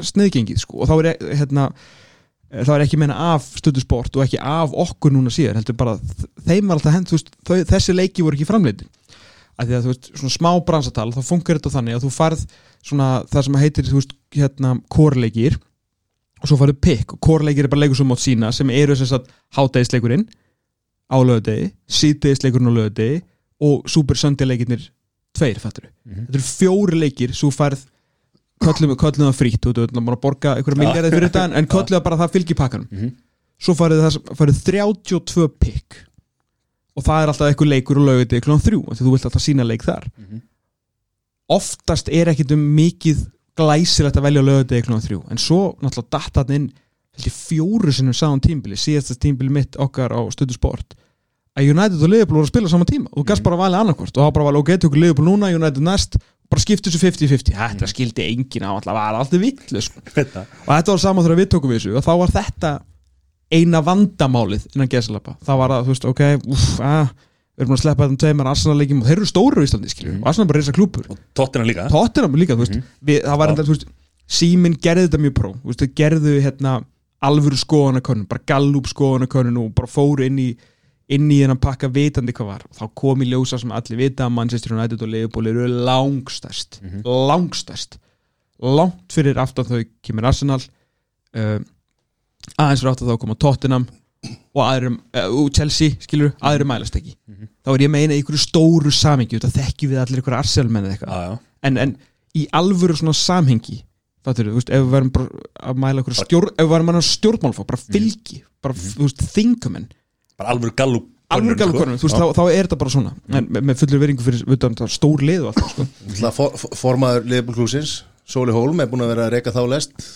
sniðgengið sko. Og þá er hérna það var ekki meina af stöðusport og ekki af okkur núna síðan heldur bara þeim var alltaf hend veist, þau, þessi leiki voru ekki framleitin. Að því að þú veist, svona smá bransatal þá funkar þetta þannig að þú farð svona það sem heitir, þú veist, hérna kórleikir og svo farið pikk og kórleikir er bara leikur sem mót sína sem eru sem sagt hátæðisleikurinn á lögadegi, síðdegisleikurinn á lögadegi og super söndileikirnir tveir, fattur Mhm. þetta eru fjóri leikir, svo færð köllum, það frýtt, þú þú veit, borga einhverja milljarið fyrir þetta, en- köllum það bara það fylgir pakkanum. Mhm. svo farið það farið 32 pikk og það er alltaf eitthvað leikur og þrjú, af því þú vilt alltaf sína leik þar. Mhm. Oftast er ekkit um mikið glæsilegt að velja laugandi klón þrjú, en svo náttúrulega datt hann inn fjóru sinnum sáðan tímbili, síðasta tímbili mitt okkar á stöðu sport. Að United og Liverpool voru að spila á sama tíma og þú gast bara að valið annarkvort. Og þá bara valið ok, tökur Liverpool núna, United næst bara skiptu þessu 50-50, þetta skildi enginn á alltaf, var alltaf villu sko. Og þetta var saman þegar við tókum við þessu. Og þá var þetta eina vandamálið innan gesalapa, það var að þú veist, ok uff, að, við erum búin að sleppa þetta tveimar Arsenal leikjum og þeir eru stóru í Íslandi skilur, og Arsenal bara reysa klúpur og tóttina líka. Tottenham líka, þú veist, við, það var enda, þú veist Síminn gerði þetta mjög pró, þú veist, þau gerðu hérna alvöru skoðanakönnun bara gallup skoðanakönnun og bara fóru inn í inn í hennan pakka vitandi hvað var. Þá kom í ljósa sem allir vita að Manchester United og Liverpool eru langstæst langstæst langt fyrir aftan þau kemur Arsenal. Uh, aðeins fyrir aftan þá koma Tottenham og aðrum, uh, og Chelsea skilur, aðrum mælast ekki. Þá er ég að meina einhverju stóru samhengi þetta þekkjum við allir einhverju Arsenal menn eða eitthvað. Já. en, en í alvöru svona samhengi fattur, þú veist, ef við bara að mæla einhverju stjórn, ef við verðum að stjórnmálfá bara fylgi, bara, þú veist, þingumenn bara alvöru gallup alvöru galvkonum, þú veist, þá, þá er þetta bara svona. En með, fullur veringu fyrir utan, það stór lið og allt það, sko. Formaður Liverpool klúsins Sóli Hólm er búin að vera að reyka þá lest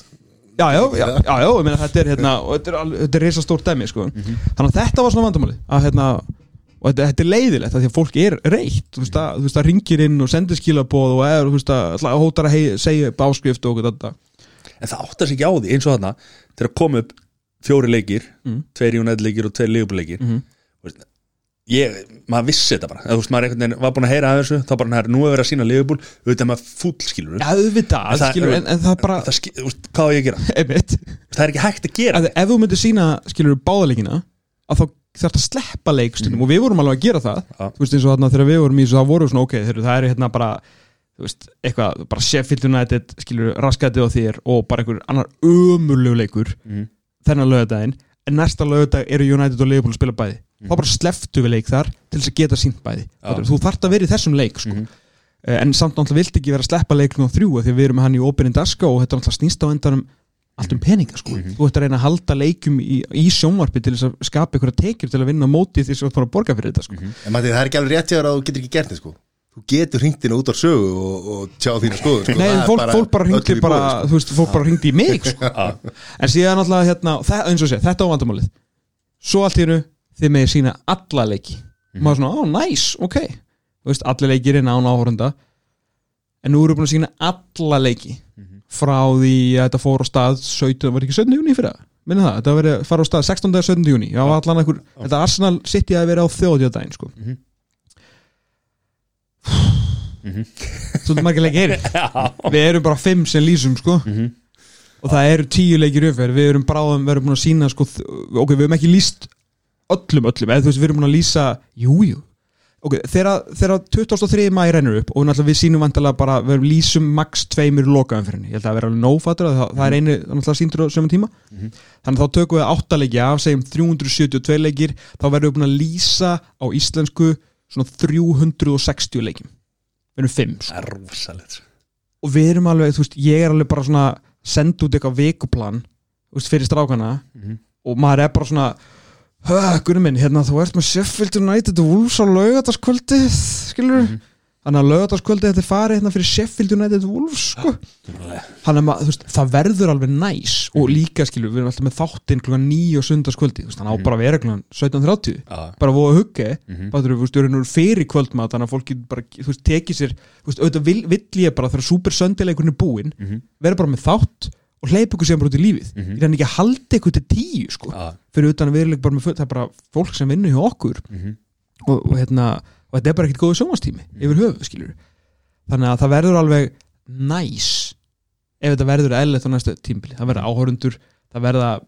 já, já, já, já, já, meina þetta er hérna, og þetta er, alveg- þetta er reysa stór dæmi, sko þannig að þetta var svona vandamáli að hérna, og þetta, þetta er leiðilegt að því að fólk er reitt, þú veist, að, þú veist, að ringir inn og sendir skilabóð og er, þú veist, að ætla að hótar að hei, segja upp áskrift og okkur þetta en það áttar sig ekki á því eins og þarna þegar kom upp fjóri leikir Mm. tveir United leikir og tveir Liverpool leikir Mhm. Þú veist, ég, maður vissi þetta bara. Þú veist, maður einhvern veginn var búin að heyra af þessu þá bara, her, nú er verið að sína Liverpool auðvitað maður fúll skilur Já, auðvitað, En það- skilur, en, en það er bara það, skil, þú veist, hvað á ég að gera? Einmitt, það er ekki hægt að gera. Að ef þú myndir sína skilur báðaleikina að þá þarf það að sleppa leikstundum. Og við vorum alveg að gera það. Já. þú veist eins og þarna þegar við vorum í þessu þá voru við svona ok, þeir, það er hérna bara þú veist, eitthvað, bara Sheffield United skilur raskætið á þér og bara einhver annar ömurlegu leikur Mhm. þennan lögadaginn, en næsta lögadag eru United og Liverpool að spila bæði þá bara sleftu við leik þar til þess að geta sínt bæði Já. þú þarft að vera í þessum leik sko. Mhm. Eh, en samt náttúrulega vilt ekki vera að sleppa leiknum á þrjú því að við erum hann í opening daska og þetta náttúrulega snýst á endanum allt um peninga sko. þú ert að reyna að halda leikum í, í sjónvarpi til þess að skapa einhverja tekjur til að vinna móti því sem þú bara að borga fyrir þetta sko. En Matti, það er ekki alveg rétt að þú getur ekki gert þetta sko Þú getur hringt inn út á sögu og, og tjá þínu skoðu sko. Nei, fólk, bara öllum í bara, sko. þú veist, fólk bara hringdi í mig sko. en síðan náttúrulega hérna, það, eins og sé, þetta á vandamálið svo allt í hennu, þið megið sína alla leiki. Og maður svona, ó, næs, ok. Þú veist, allir leikir er án áhórunda en nú erum við búin að sína alla leiki. Frá því að þetta fór á stað 17, var ekki 17. júni fyrir það minna það, þetta var verið að fara á stað 16. eða 17. júni já, allan einhver, þetta Arsenal City að vera á þjóðjóðdægin sko. Svolítið margir leikir Við erum bara fimm sem lýsum sko. Og það eru tíu leikir umferð. Við erum bráðum, við erum búin að sína sko, ok, við erum ekki lýst öllum öllum, eða þú veist, við erum búin að lýsa jújú, jú. ok, þegar, þegar 23. mæri rennur upp og náttúrulega við sínum vantilega bara, við erum lýsum max tveimur lokaumferðinni, ég held að það vera alveg nófattur það, það er einu, náttúrulega síndur á sömum tíma. Þannig að þá tökum við áttaleiki af segjum 372 leikir, þá verðum við búin að lýsa á íslensku svona 360 leikim við erum fimm, sko. Það rosalegt og við erum alveg, þú veist, ég er alveg bara svona senda út eitthvað veist, fyrir strákana Mhm. og maður er bara svona Guðni minn, hérna þú ert með Sheffield United og Wolves á laugataskvöldið skilur Mhm. þannig að laugataskvöldið þetta er farið hérna fyrir Sheffield United og Wolves sko. þannig að þú veist, það verður alveg næs og Mhm. líka skilur, við erum alltaf með þáttinn klukkan 9 og sundarskvöldið, þú veist, þannig á bara að vera klukkan 17.30 Já. bara voða hugge Mhm. bara þú veist, við erum fyrir kvöldmat þannig að fólk getur bara, þú veist, tekið sér þú veist, auðvitað vill, vill ég bara þegar super söndileikurinn er búinn, Mhm. vera bara með þátt og hleypa ykkur sem bara út í lífið Mhm. ég reyni ekki að halda ykkur til tíu sko. Já. fyrir utan að við erum bara með það er bara fólk sem vinnur hjá okkur Mhm. og, og, hérna, og þetta er bara ekkert góðu sjónvastími yfir höfu, skilur þannig að það verður alveg næs ef þetta verður eðlilegt á næstu tímbili það verða áhörundur, það verða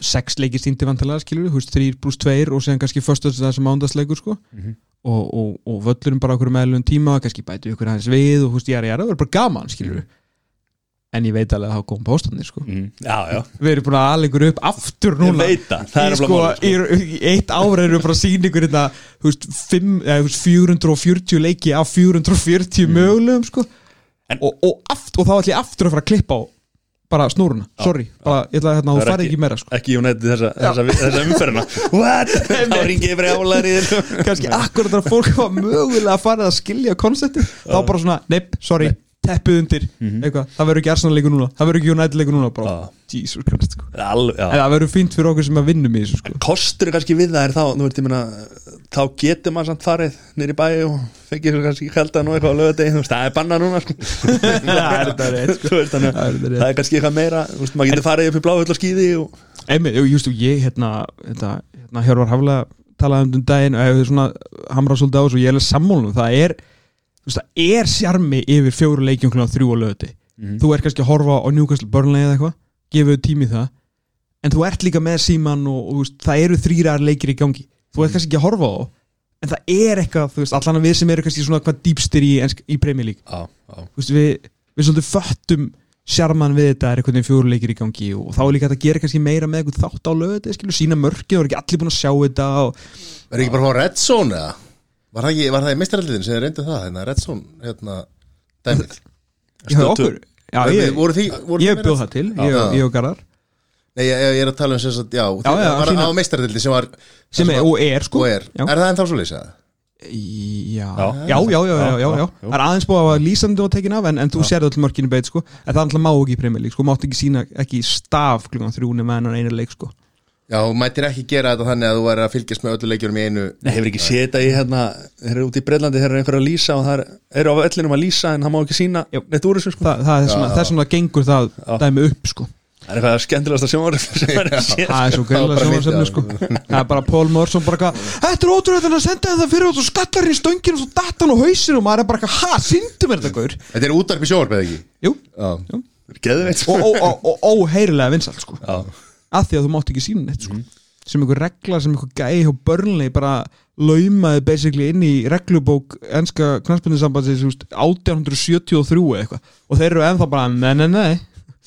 sex leikir sýndi vantilega skilur, þú veist, þrýr pluss tveir og síðan kannski föstus þessum ándagsleikur sko Mhm. og, og, og völlurinn bara okkur meðlum tíma, kannski bætu ykkur aðeins við og veist, ég er, ég er, það verður bara gaman skilur en ég veit alveg að það kom póstanir sko. Mm. Já, já, við erum búin að aðleikur upp aftur núna. í, sko, sko, í, í eitt ára erum við bara að sína ykkur þetta, þú veist, fimm, eða, þú veist, 440 leiki af 440 mögulegum sko. En- og, og, aft, og þá ætlum ég aftur að fara að klippa á bara snúruna, sorry bara, ég ætla að hérna, þú farið ekki- meira sko. Ekki United þessa, þessa, þessa umferðina. What? Þá ringi ég bara álæri kannski akkurat þegar fólk var mögulega að fara að skilja konsepti þá bara svona, nepp, sorry, teppið undir eitthvað, það verður ekki Arsenal leikur núna það verður ekki United leikur núna, bara, Já. Jesus Christ sko. Alveg, en það verður fínt fyrir okkur sem að vinnum í þessu sko. Kostur kannski við það er þá veit meina Þá getur maður samt farið nýri bæ og fengið sér kannski heldan og eitthvað á lögadegi Þú veist, það er banna núna sko. það er sko. Það er er kannski eitthvað meira veist, maður getur farið upp í bláhull og skýði og... Einmitt, jú, just, ég hérna, hérna, hérna Hjörvar Haflega talaði um daginn og hefur svona hamrað svolítið á þessu og ég er alveg sammálum það er, þú veist, það er sjarmi yfir fjóru leikjum þrjú á lögati Mhm. þú er kannski að horfa á Newcastle Burnley eða eitthvað, gefið tími það. En þú ert líka með síman og, og veist, það eru þrýrar leikir í gangi. Þú ert kannski ekki að horfa á en það er eitthvað, þú veist, allan að við sem eru kannski svona hvað dýpstir í, í Premier League. Já þú veist, við, við svolítið föttum sjarman við þetta er einhvern veginn fjóruleikir í gangi og þá er líka hægt að gera kannski meira með eitthvað þátt á skilur, sína mörki og er ekki allir búin að sjá þetta og Er ekki bara að fá Red Zone eða? Var það, var það í mistaralliðin sem þið reyndu það, hérna, Red Zone, hérna, dæmið? ég Stöð okkur já, ég, voru því, voru ég bjóð það til, Já. ég, ég og Garðar Nei, ég, ég er að tala um sem sagt, já, Já, já, var sína- á mistaralliðin sem var sem er, og er sko og er, já. er það ennþá svo lýsa? Já, Já. já, já, já, já, já, já. það er aðeins búið að lýsandi og tekin af en, en þú sérðu öll mörkinu beit sko en það alltaf má ekki í Premier League sko, mátt ekki sína ekki staf klukkan þrjúni með hennar einu leik sko Já, þú mættir ekki gera þetta þannig að þú er að fylgjast með öllu leikjurum í einu. Nei, hefur ekki séð þetta í hérna Þeir eru út í Breitlandi, þeir eru einhver að lýsa og það er- eru á vellinum að lýsa en það má ekki sína Jú. neitt úr þessu sko. Þa, það er svona, það er svona gengur það dæmi upp sko. Það er eitthvað er að sé. Það er svo Það gæla fyndið, sko. það er bara bara eitthvað þetta er ótrúlega þannig að senda þetta fyrir og svo skallar í stöngin og svo datt hann á hausinu og maður er bara eitthvað ha, síndu mér þetta gaur? Þetta er útarpi sjóarp eða ekki? jú, Já, Geðveitt og, og, og, og óheirilega vinsalt sko. Já, að því að þú mátt ekki sína neitt sko. Sem einhver regla sem einhver gæi hjá Burnley bara laumaði basically inn í reglubók enska knarspindisambandsins 1873 eða eitthvað. Og þeir eru ennþá bara nei, nei, nei.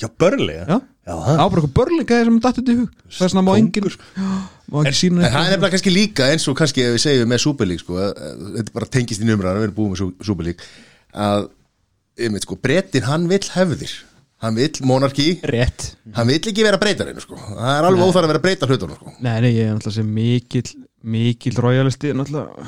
Já börli Já. Já, það var bara eitthvað Burnley gæi sem datt þetta í hug. Það er svona má engin En neitt. það er nefnilega kannski líka eins og kannski ef við segjum með League sko, þetta bara tengist í numraðan, við erum búið með Sú- Super League að, einmitt sko, brettin hann vill hefðir, hann vill monarki, rétt. Hann vill ekki vera breytarinn sko, það er alveg óþar að vera breytar hlutunum sko. Nei, nei, ég er náttúrulega sem mikill mikill royalisti náttúrulega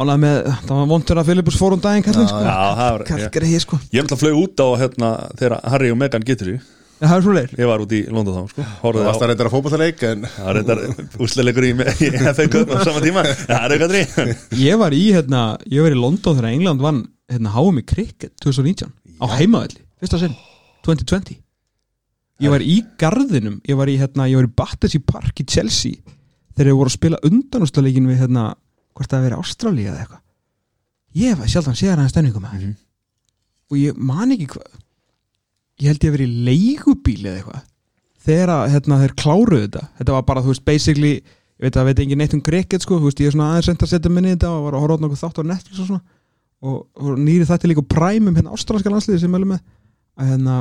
ánægð með, það var vondur að Filipus fór um daginn kallinn sko. Já, það var Kall ég, greið sko. ég er náttúrulega flög út á hérna þegar Harry og Meghan getur því Já, það er svo leir. Ég var út í London þá, sko. Horfði varst á að reynda að fótballtaleik en Það er reyndar úsleileikur í, í FA Cup á sama tíma. Það er eitthvað drí Ég var í, hérna, ég var í London þegar England vann hérna, HM í cricket 2019 á heimavelli, fyrsta sinn 2020 Ég var í garðinum, ég var í, hérna, í Battersea Park í Chelsea þegar ég voru að spila undanústaleikin við, hérna, hvort það veri Ástralía eða eitthvað. Ég var sjálfan séðan aðeins stemningum með Mhm. og ég man ekki hvað ég held ég að vera í leigubíl eða eitthvað þegar að, hérna, þeir kláruðu þetta. Þetta var bara, þú veist, basically ég veit að veit engin neitt um cricket, sko, þú veist, ég er svona aðeins reynd að setja minni í þetta og var að horfa á nokkuð þátt á Netflix og svona. Og, og nýri þetta líka Prime um hérna ástralanska landsliði sem mælum með. Að hérna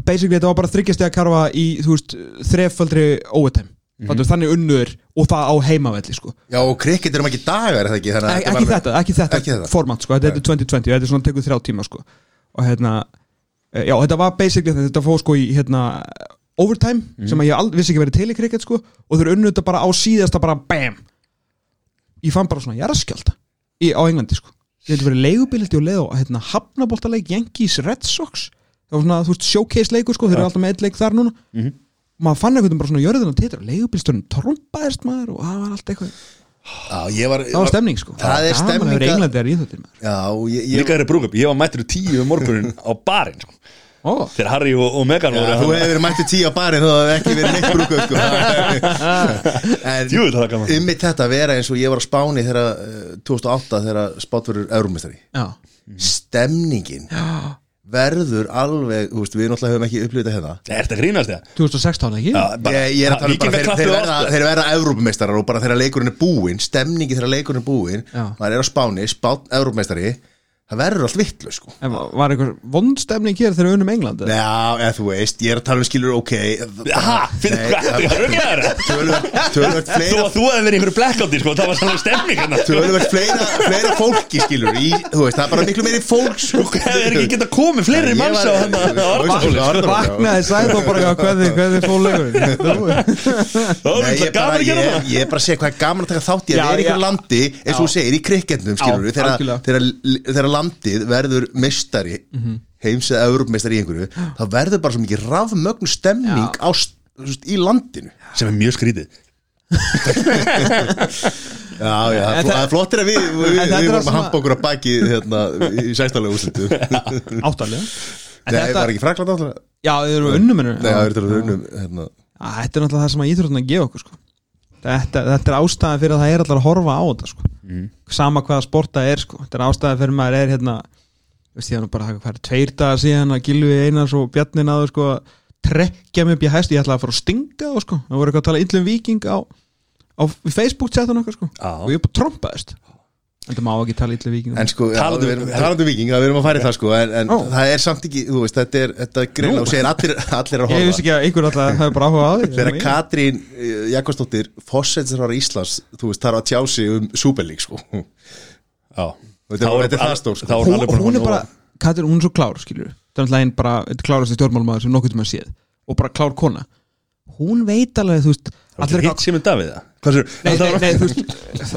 basically þetta var bara þryggjast að karfa í, þú veist, þrefaldri overtime. Mm -hmm. þannig unnur og það á heimavelli, sko. Já og krikket erum ekki dagar er ekki, þetta ekki, var- þetta, ekki þetta Ekki þetta. format sko, þetta er 2020, þetta er svona tekur þrjá tíma sko. og hérna eh, já, þetta var basically þetta, þetta fóð sko í hérna overtime, sem að ég ald, vissi ekki verið til í cricket sko, og þau unnu þetta bara á síðasta bara BAM! Ég fann bara svona jarðskjálta í, á Englandi sko. Hefði verið leigubildi og leið á hérna, hafnaboltaleik Yankees Red Sox það var svona, þú veist, showcase leikur sko, þeir eru alltaf með eitt leik þar núna. Mhm. maður fann einhvern veginn bara svona jörðin að titra leigubilsturinn trompaðist maður og það var allt eitthvað. Já, ég var, það var stemning sko. Það er stemning já, Líka þeirri brúkup, ég var mættur tíu um morgunin á barinn sko. Ó, Þegar Harry og, og Meghan Já, voru þú hefur verið mættið tíu á barinn þá hefði ekki verið neitt brúkuð sko. en Jú, ymmið þetta að vera eins og ég var á Spáni þegar eh, 2008 þegar spátt verður eurumistari já, stemningin verður alveg, þú veist, við náttúrulega höfum ekki upplýðið hérna Er þetta grínast það? 2016 ekki? Já, bara- ég, ég er að tala um bara, þeir, þeir verða, þeir verða Evrópumeistarar og bara þegar leikurinn er búinn stemningi þegar leikurinn er búinn maður er á Spáni, Spán, Evrópumeistari það verður allt vittlu sko. En var einhver vondstemning hér þegar við unnum England? eða? Já, eða þú veist, ég er að tala um skilur ok Ha, fyrir Nei, hvað, það er röglegar Þú fleira að þú hefði verið í einhverju blackouti, sko, það var sannlega stemning hérna. Tölvert fleira, fleira fólki skilur í, Þú veist, það er bara miklu meiri fólks Þú hefði ekki getað komið fleiri Ég manns á hann Vaknaði- sæð og bara Það var Nei, þetta ég, að það. er bara að segja hvað er gaman að taka þátt í að vera í landið verður meistari Mhm. heims eða Európmeistari í einhverju þá verður bara svo mikið rafmögn stemning á, í landinu Sem er mjög skrítið Já, já, En það er flottir að við, við, við, vorum að hampa okkur að baki hérna, í sæstalega úrslutu Nei, Áttalega En það þetta, var ekki Frakland áttlega já, þið eru unnuminu Nei, það er til að unnum hérna. Þetta er náttúrulega það sem að íþróttina gefa okkur sko. þetta, þetta er ástæða fyrir að það er allar að horfa á þetta sko. Sama hvaða sporta er sko. þetta er ástæða fyrir maður er hérna veist ég hann bara hvað er tveir dagar síðan að Gilvi Einars og Bjarni náðu sko, að trekja mig upp í hæst ég ætlaði að fara að stinga og sko. það voru eitthvað að tala illum viking á, á Facebook-chatun okkar sko. Já. og ég bara trompaðist það má ekki tala illum viking En sko, erum- talandi um viking við erum að fara í það sko En, en Ó. það er samt ekki, þú veist, þetta er, þetta er greina og segir allir, allir að ég horfa. vissi ekki að einhver alltaf hefur bara áhuga á því Þegar Katrín eh, Jakobsdóttir Fossetsar Íslands, þú veist, þarf að tjá sig um Super League sko. Já Þetta er- þetta er það stór, sko. hún, hún er bara, Katrin, hún er svo klár skilur það er alltaf einn bara, þetta klárast í stjórnmálmaður sem nokkuð tíma séð. Og bara klár kona. Hún veit alveg, þú veist allir hitt sem er Davíð það Hvað sér? Nei, nei, nei, veist,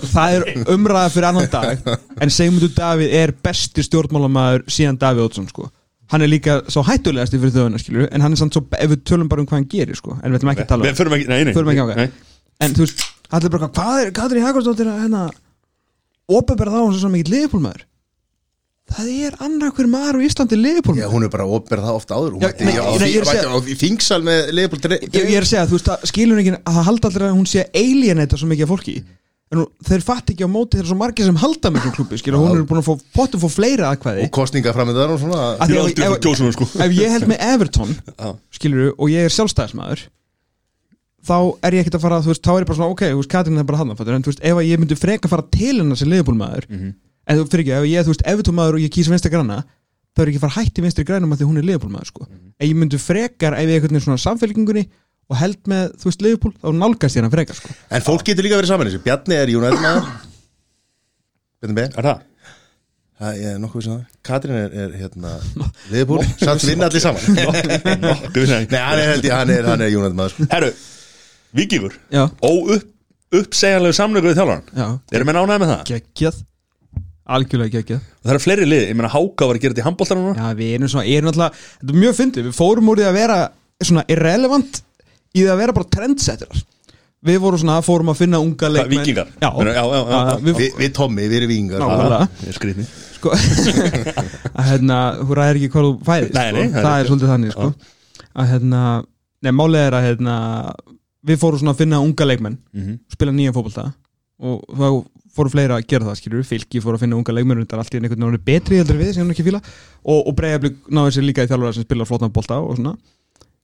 það er umræða fyrir annan dag en Sigmundur Davíð er besti stjórnmálamaður síðan Davíð Ótsson sko. hann er líka svo hættulegasti fyrir þjóðuna skilur en hann er samt svo, ef við tölum bara um hvað hann gerir sko. en við ætlum ekki að tala um það. En þú veist, allir bara, hvað er Katrín Hakarsdóttir að hérna opinbera þá hún sem svo mikið liðbólmaður það er annar hver maður á Íslandi Já, liðbólmaður hún er bara það ofta áður. Hún Já, mætti nei, á nei, ég að mætti segja- á því þingsal með Leopold ég, ég er að segja, þú veist, það skilur ekki að það halda allir að hún sé alienata svo mikið af fólki. En nú, þeir fatt ekki á móti þeir eru svo margir sem halda með þessum klubbi skilur, hún er búin að fá, pottum fá fleira aðkvæði og kostninga framöndar og svona Ég er að- aldrei fyrir ef- sko. ef ég held með Everton Já. skilur, og ég er sjálfstæðismæður þá er ég ekkert að fara þú veist, þá er ég bara svona, ok, þú veist, Katrín er bara hann en þú veist, ef að ég myndi freka fara til hennar sem liðbúlmaður Mhm. En þú fyrir ekki, ef ég, þú veist, Everton maður og ég kýsa vinstri græna þá er ég ekki að fara hætti vinstri grænum að því hún er liðbúlmaður sko. Mhm. en ég myndi frekar ef ég eitthvað svona samfélkingunni og held með, þú veist, liðbúl þá nálgast ég hann frekar sko. En fólk getur líka verið saman þessu. Bjarni er United maður. Bjarni B Er það? Það er nokkuð sem það. Katrín er, er hérna Leopold Samt vinna allir saman. Við Nei, hann er held ég, hann er, hann er United maður sko. Herru, Víkingur. Já, Óupp, uppsegjanlegu samleikur í þjálfaran já, Erum við ánægð með það? geggjað algjörlega geggjað Og það eru fleiri lið, ég meina Háka var að gera þetta í handbóltar núna Já, við erum svona, erum alltaf, þetta er mjög fyndið, við fórum úr því að vera svona irrelevant í því að vera bara trendsetterar. Við vorum svona, fórum að finna unga leikmenn. víkingar? Já, já, já, já, já. Við, Vi, Við Tommy, við erum vikingar Nákvæmlega. Ég er skrýtni sko, að hérna, þú ræðir ekki hvað þú fæðist, Nei, nei, sko. það er það er rétt. svolítið þannig, sko. Að hérna, nei, málið er að hérna, við fórum svona að finna unga leikmenn, Mhm. spila nýja fótbolta og þá fóru fleira að gera það skilur fylki fóru að finna unga leikmenn þetta er allt í einhvern veginn betri heldur við sem hann ekki fíla. Og, og Breiðablík náði sér líka í þjálfara sem spila flottan bolta og svona.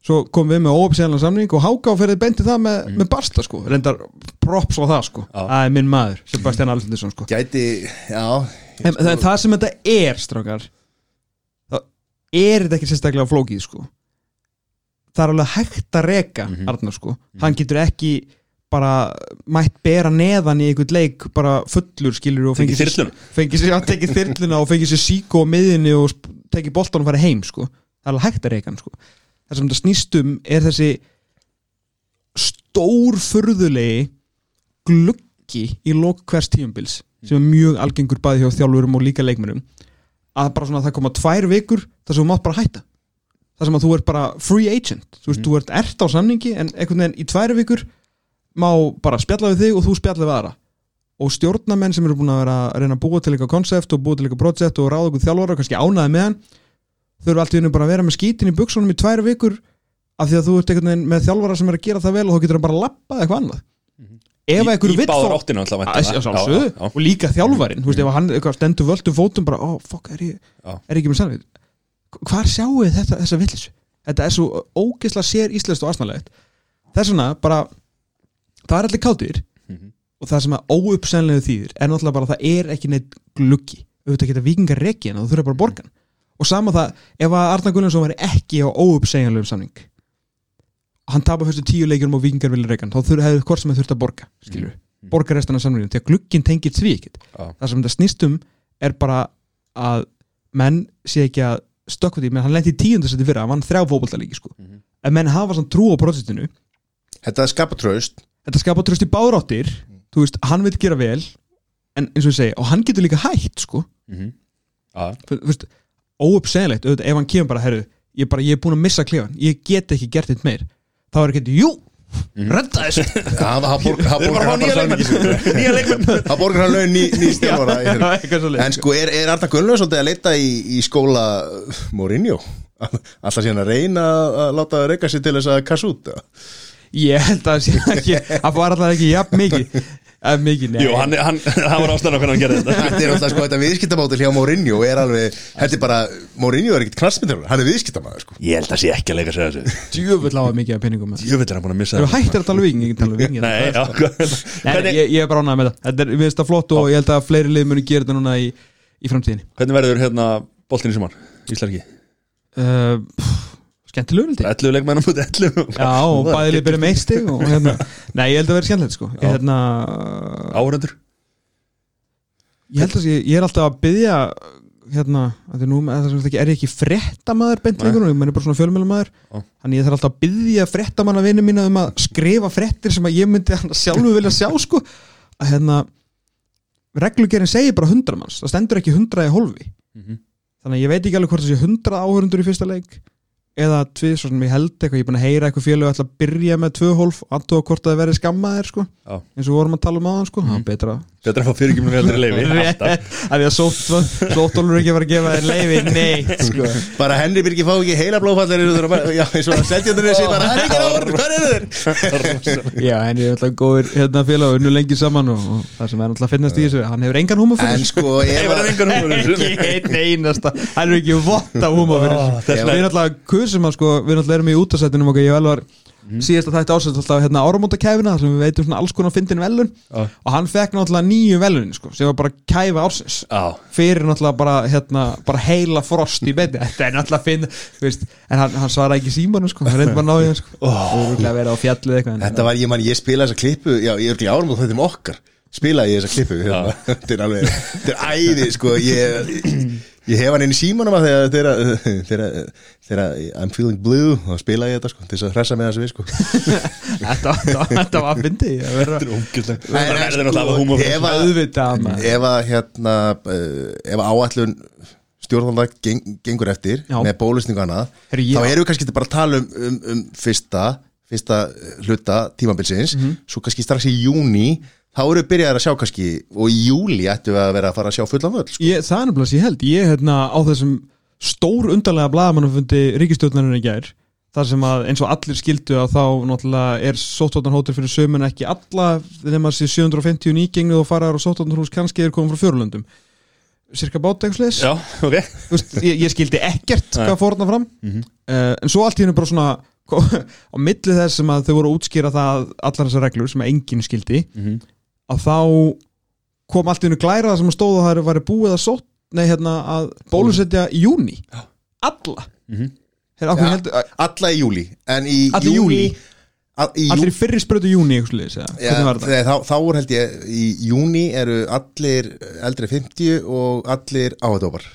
Svo kom við með óöpsæðan samning og Háká ferði beintið það með, með Barsta sko. Reyndar props á það sko. Það er minn maður, Sebastian Alfredesson sko. Gæti, já. En, það, það sem þetta er strákar þá er þetta ekki sérstaklega flókið sko. Það er alveg hægt að reka Mhm. Arnar sko, hann getur ekki bara mætt bera neðan í einhvern leik bara fullur skilur og fengið sér, þyrluna. og fengið sér síkó á miðinni og tekið boltan og farið heim sko. Það er alveg hægt að reyka hann sko. Það sem þetta snýst um er þessi stórfurðulegi gluggi í lok hvers tíumbils sem er mjög algengur bæði hjá þjálfurum og líka leikmennum að bara svona það koma tvær vikur þar sem þú mátt bara hætta. Þar sem að þú ert bara free agent. Þú veist, þú ert ert á samningi en einhvern veginn í tvær vikur má bara spjalla við þig og þú spjalla við aðra. Og stjórnamenn sem eru búin að vera að reyna að búa til eitthvað konsept og búa til eitthvað projekt og ráða okkur þjálfara og kannski ánaði með hann þau eru allt í hennu bara að vera með skítin í buksunum í tvær vikur af því að þú ert einhvern veginn með þjálfara sem er að gera það vel og þá getur það bara að lappa eitthvað annað. Ef að einhver Í vill báðar fá- áttina alltaf Að- að sjálfsögðu. og líka þjálfarin, þú veist, ef hann eitthvað stendur völdum fótum bara, ó, fokk, er ég er ég ekki með sannveit hvar sjáu þetta, þessa villis þetta er svo ógeðslega sér íslenskt og asnalegt. Þess vegna bara það er allir kátir Mhm. og það sem að óuppsennlegu þýðir er náttúrulega bara að það er ekki neitt gluggi. Auðvitað geta vikingar reiki en þú þurfa bara að borga hann og sama það, ef að Arna Gunnarsson var ekki á óuppsennlegum samning hann tapar fyrstu tíu leikjum og vikingar vilja reiki hann, þá hefur hvort sem þurft að borga skilur, borga restan af samningum því að glugginn tengir því ekkert. Já. það sem þetta snýst um er bara að menn sé ekki að stökkva því, menn hann lendi í tíundasætti fyrra hann vann þrjá fótboltalíki sko. Mhm. en menn hafa svona trú á projektinu Þetta skapa tröst þetta skapa tröst í báðráttir þú veist, hann vil gera vel en eins og ég segi, og hann getur líka hægt sko, þú veist óuppsegilegt, auðvitað, ef hann kemur bara herru, ég, bara, ég er búin að missa klefan, ég get ekki gert þetta meir, þá er ekki, jú redda þessu. Við erum bara hann nýja leikmenn. Nýja leikmenn. Hann borgar hann laun ný, ný stjálfara í. Eitthvað svoleiðis, En sko, er, er Arna Gunnlaug svolítið að leita í, í skóla Mourinho? Alltaf síðan að reyna að láta reyka sér til þess að kassa út eða? Ég held að það sé ekki að var alltaf ekki jafn mikið. Mikið, nei. Jú, hann, hann, hann var ástæðan á hvernig hann gerði þetta. Þetta er alltaf sko, þetta viðskiptamótil hjá Mourinho er alveg, þetta er bara, Mourinho er ekkit knastmyndur, hann er viðskiptamæður sko. Ég held að sé ekki að leika sér þessu. Djöfull á að mikið af peningum með. Jöfell er hann búin að missa þú hættir að tala viking, ég tala viking Nei, já Nei, hvernig, ég, ég er bara ánægð með það. Þetta er, við veist það flott og ég held að fleiri lið muni gera þetta núna í, í framtíðinni. Hvernig verður hérna Skemmtilegur held ég. 11 leikmennum út 11 Já, og bæðileg byrja með eitt stig og hérna Nei, ég held að vera skemmtilegt sko. Já. hérna, Áhörundur Ég held að ég, ég er alltaf að byggja hérna, að því nú að það sem ekki, er ég ekki fréttamaður beint lengur, ég er bara svona fjölmjölamaður Já. þannig ég þarf alltaf að byggja fréttamanna vinnu mína um að skrifa fréttir sem að ég myndi hann sjálfu vilja sjá sko. Að hérna reglugerinn segir bara 100 manns, það stendur ekki 100 í hólfi. Mhm. þannig að ég veit ekki alveg hvort það sé 100 áhörundur í fyrsta leik eða tvið, svo sem ég held eitthvað ég er búin að heyra eitthvað félög ætla að byrja með tvö hólf og aðtóa hvort það verði skammaðir sko Já. eins og við vorum að tala um aðan sko, það er betra Betra að fá fyrirgjumlega heldur í leifi Alltaf. Að því að sóttólur ekki að fara að gefa þér leifi neitt sko. Bara Henry Birgir fá ekki heila blóðfallir Já, eins og að setja þetta þessi bara, það er ekki áður, hvað er þeir? já, henni er alltaf góður hérna félag unnu lengi saman og, og það sem er alltaf að finnast í þessu hann hefur engan húma En fyrir sko, Nei, ef var það að engan í þessu? ekki einasta. Hann er ekki vott af húma fyrir þessu. Þess við erum alltaf kusum að sko. Við erum alltaf Elvar síðast að þetta ásett alltaf hérna áramótakæfina þar sem við veitum svona alls konar fyndin velun Já. og hann fekk náttúrulega nýju velunin sko sem var bara kæfa ársins. Já, fyrir náttúrulega bara, hérna, bara heila frost í beinni, þetta er náttúrulega finn veist, en hann, hann svara ekki símanu sko, hann reyndi bara að ná í hann sko. en- Þetta var, ég man, ég spilaði þessa klippu Já, ég er ekki og þetta um okkar. Spilaði ég þessa klippu hérna. Þetta er alveg, þetta er æði Sko, ég Ég hef hann inn í símanum að þegar I'm feeling blue og spila ég þetta sko, þess að hressa með þessu við sko þetta, var fyndi að vera þetta er hafa húmor ef að- hérna uh, ef að áætlun stjórnvalda geng, gengur eftir Já. með Herru, ég- þá erum við kannski bara að tala um, um, um fyrsta, fyrsta eh, hluta tímabilsins, Mhm. svo kannski strax í júni, þá eru við byrjaðar að sjá kannski og í júli ættum við að vera að fara að sjá fullan völd sko. ég, það er nefnilega sem ég held ég hérna á þessum stór undarlega blaðamannafundi ríkistjórnarinn í gær þar sem að eins og allir skildu að þá náttúrulega er sóttóttanhóttur fyrir sömun ekki alla þegar maður sé 750 nýgengnu og faraður á sóttóttanhús kannski er komið frá fjörlöndum cirka bát eitthvað slis Já, ok veist, ég, ég skildi ekkert Nei. hvað fórna fram Mhm. uh, en svo allt í hennu bara svona á milli þess sem að þau voru að útskýra það allar þessar reglur sem enginn skildi Mhm. Að þá kom allt í hennu glæra sem að stóða það væri búið að sótt nei hérna að bólusetja í júni alla. Mhm. Þeir ákveð Ja. heldur, alla í júli en í í júlí? All, í allir jú, í fyrri sprötu júni ja, var þá, þá er held ég í júni eru allir eldri 50 og allir áhættópar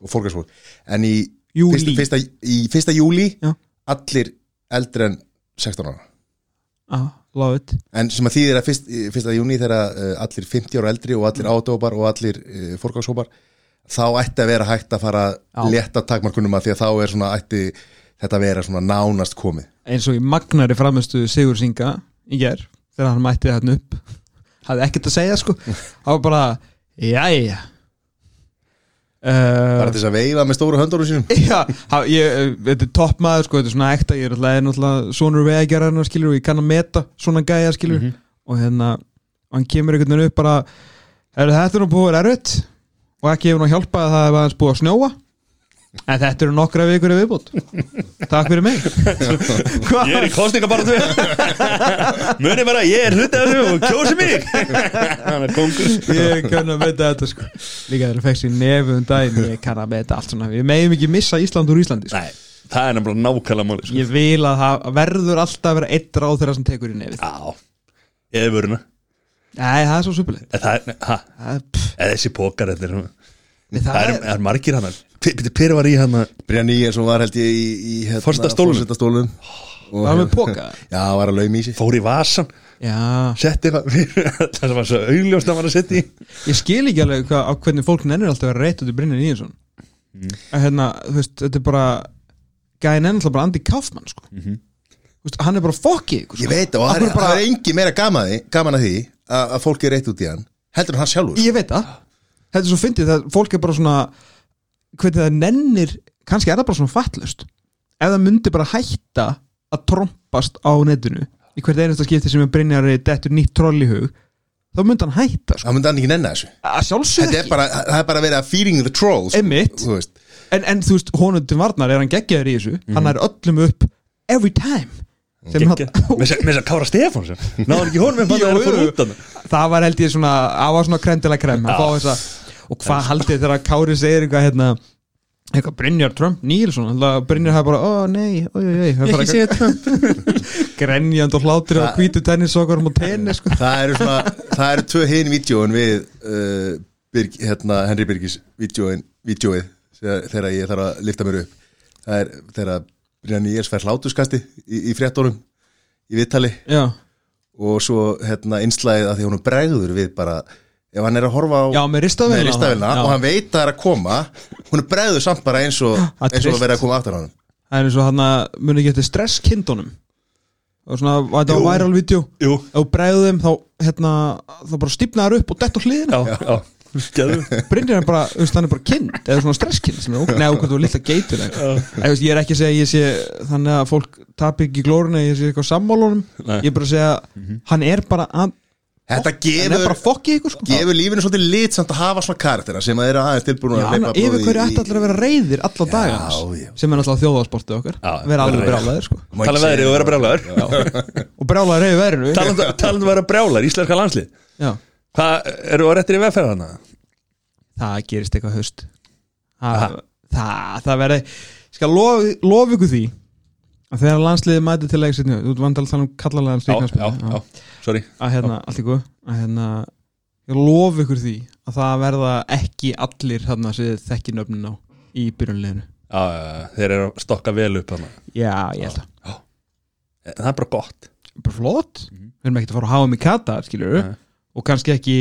og fólkarsfólk en í fyrsta, fyrsta, í fyrsta júli Já. allir eldri en 16 ára. Ah, it en sem að þýðir að fyrst, fyrsta júni þegar uh, allir 50 ára eldri og allir áhættópar og allir uh, fólkarsfólkar þá ætti að vera hægt að fara að létta takmarkunum að því að þá er svona ætti þetta að vera svona nánast komið. Eins og í magnari framistu Sigur Singa í ger, þegar hann mætti þarna upp hafði ekkert að segja sko. Var bara, jæja bara uh, til þess að veifa með stóru höndunum sínum. Já, ha, ég, eh, þetta er toppmaður sko, þetta er svona ekta, ég er alltaf, sonur vegagerðarinn skilur og ég kann að meta svona gæja skilur og hérna, og hann kemur einhvern veginn upp bara, er þetta nú búið að erfitt og ekki hefur nú hjálpað að það hefur aðeins búið að snjóa En þetta eru nokkra vikur í viðbútt Takk fyrir mig. Ég er í kostningabaratu Muni bara, ég er hluti af þessu og kjósi mig. Hann er kongur. Ég kann að veit þetta sko. Líka þegar það fekst í nefu um daginn Ég kann að veit allt svona. Við megum ekki missa Ísland úr Íslandi sko. Nei, það er nefnilega nákvæmlega máli sko. Ég vil að það verður alltaf að vera eitt ráð þeirra sem tekur í nefið. Já, ég er vöruna. Nei, það er svo supulegt Það er, Það er- þessi pókar er, Það Það er, er er margir hann Pétur var í hann Brynja Níels og var held ég í, í hérna, og Það er með póka já, var að laum í sig. Fór í vasan Já. Setti Það sem var svo augljóst að var að setja í. Ég skil ekki alveg hvað, á hvernig fólk nennir alltaf að vera reyt út í Brynjar Níðinsson Mm. að hérna, þú veist, þetta er bara gæðin enn alltaf bara Andi Kaufmann sko. Mhm. þú veist, hann er bara fokkið ykkur, ég sko. veit og það er, bara- það er engi meira gaman, að gaman að því að, að fólk er reitt út í hann. Heldur en hann sjálfur. Ég veit það, þetta er svo fyndið það fólk er bara svona hvernig það nennir, kannski er það bara svona fattlust ef það myndi bara hætta að trompast á netinu í hvert einasta skipti sem er Brynjari dettur nýtt troll í hug þá myndi hann hætta sko. það myndi hann ekki nenni þessu. Að sjálfsög Þetta er bara, það er bara verið að feeding the trolls veist. en, en þú veist, honum til varnar er hann geggjaður í þessu. Hann er öllum upp every time. Sem hann, Með þess að Kára Stefáns Náður ekki honum að Jú, það er að fór jú. út hann það var held ég svona það var svona kremdilega krem að fá þessa, og hvað haldið þegar Kári segir eitthvað hérna eitthvað Brynjar Trump Nílsson Brynjar hafa bara, ó nei, oi, oi, oi grenjand og hlátur og hvítu tennissokkarum og tennis sko. það eru svona það eru tvö hinn vídjóin við uh, Birg, hérna, Henry Birgis vídjóin, vídjóið þegar, ég þarf að lifta mér upp. Það er þegar Brynja Níels fær hlátuskasti í, í fréttónum í viðtali. Já, og svo hérna einslæðið að því hún bregður við bara ef hann er að horfa á já, með ristavélina með ristavélina Já. og hann veit að það er að koma hún er bregður samt bara eins og Það er eins og að vera að koma aftur á hann það er eins og hann að muni ekki eftir stresskindunum? Og svona, var þetta á viral video Jú, ef þú bregðu þeim þá, hérna þá bara stífnaður upp og dett á hliðina. Já, já. Skeðu Brynjar er bara, hann er bara kind eða svona stresskind sem er óg- Nei, okkur þú er lilla geitur Ég er ekki að segja að ég sé þannig að fólk tapi ekki glóruna ég sé eitthvað sammálunum Nei. ég er bara að segja hann er bara að, þetta gefur, ykkur sko. gefur lífinu svolítið lit samt að hafa svona karaktera sem að eru aðeins tilbúin að hleypa yfir hverju ætti allir að vera reyðir alla daga já. sem er alltaf þjóðasportið okkar. Já, vera alveg vera brjálaðir sko. Tala um veðrið og vera brjálaður. Og brjálaðir yfir verinu Talandi talandi um að vera brjálaður, íslenska landslið Já, Hvað, eru þú réttir í vegferð hana? það gerist eitthvað haust. Það, það, það verði lofa lof ykkur því. að þegar landsliðið mæti til leiksinu þú vant að tala um kallalega Já, já, já, sorry. Að hérna, allt í góð að hérna, ég lof ykkur því að það verða ekki allir þarna sem þið þekki nöfnin á í byrjunleginu Já, já, já, þeir eru að stokka vel upp hana já, ég held að, Það er bara gott. Bara flott. Við erum ekki að fara að hafa mig kata, skilur Nei. og kannski ekki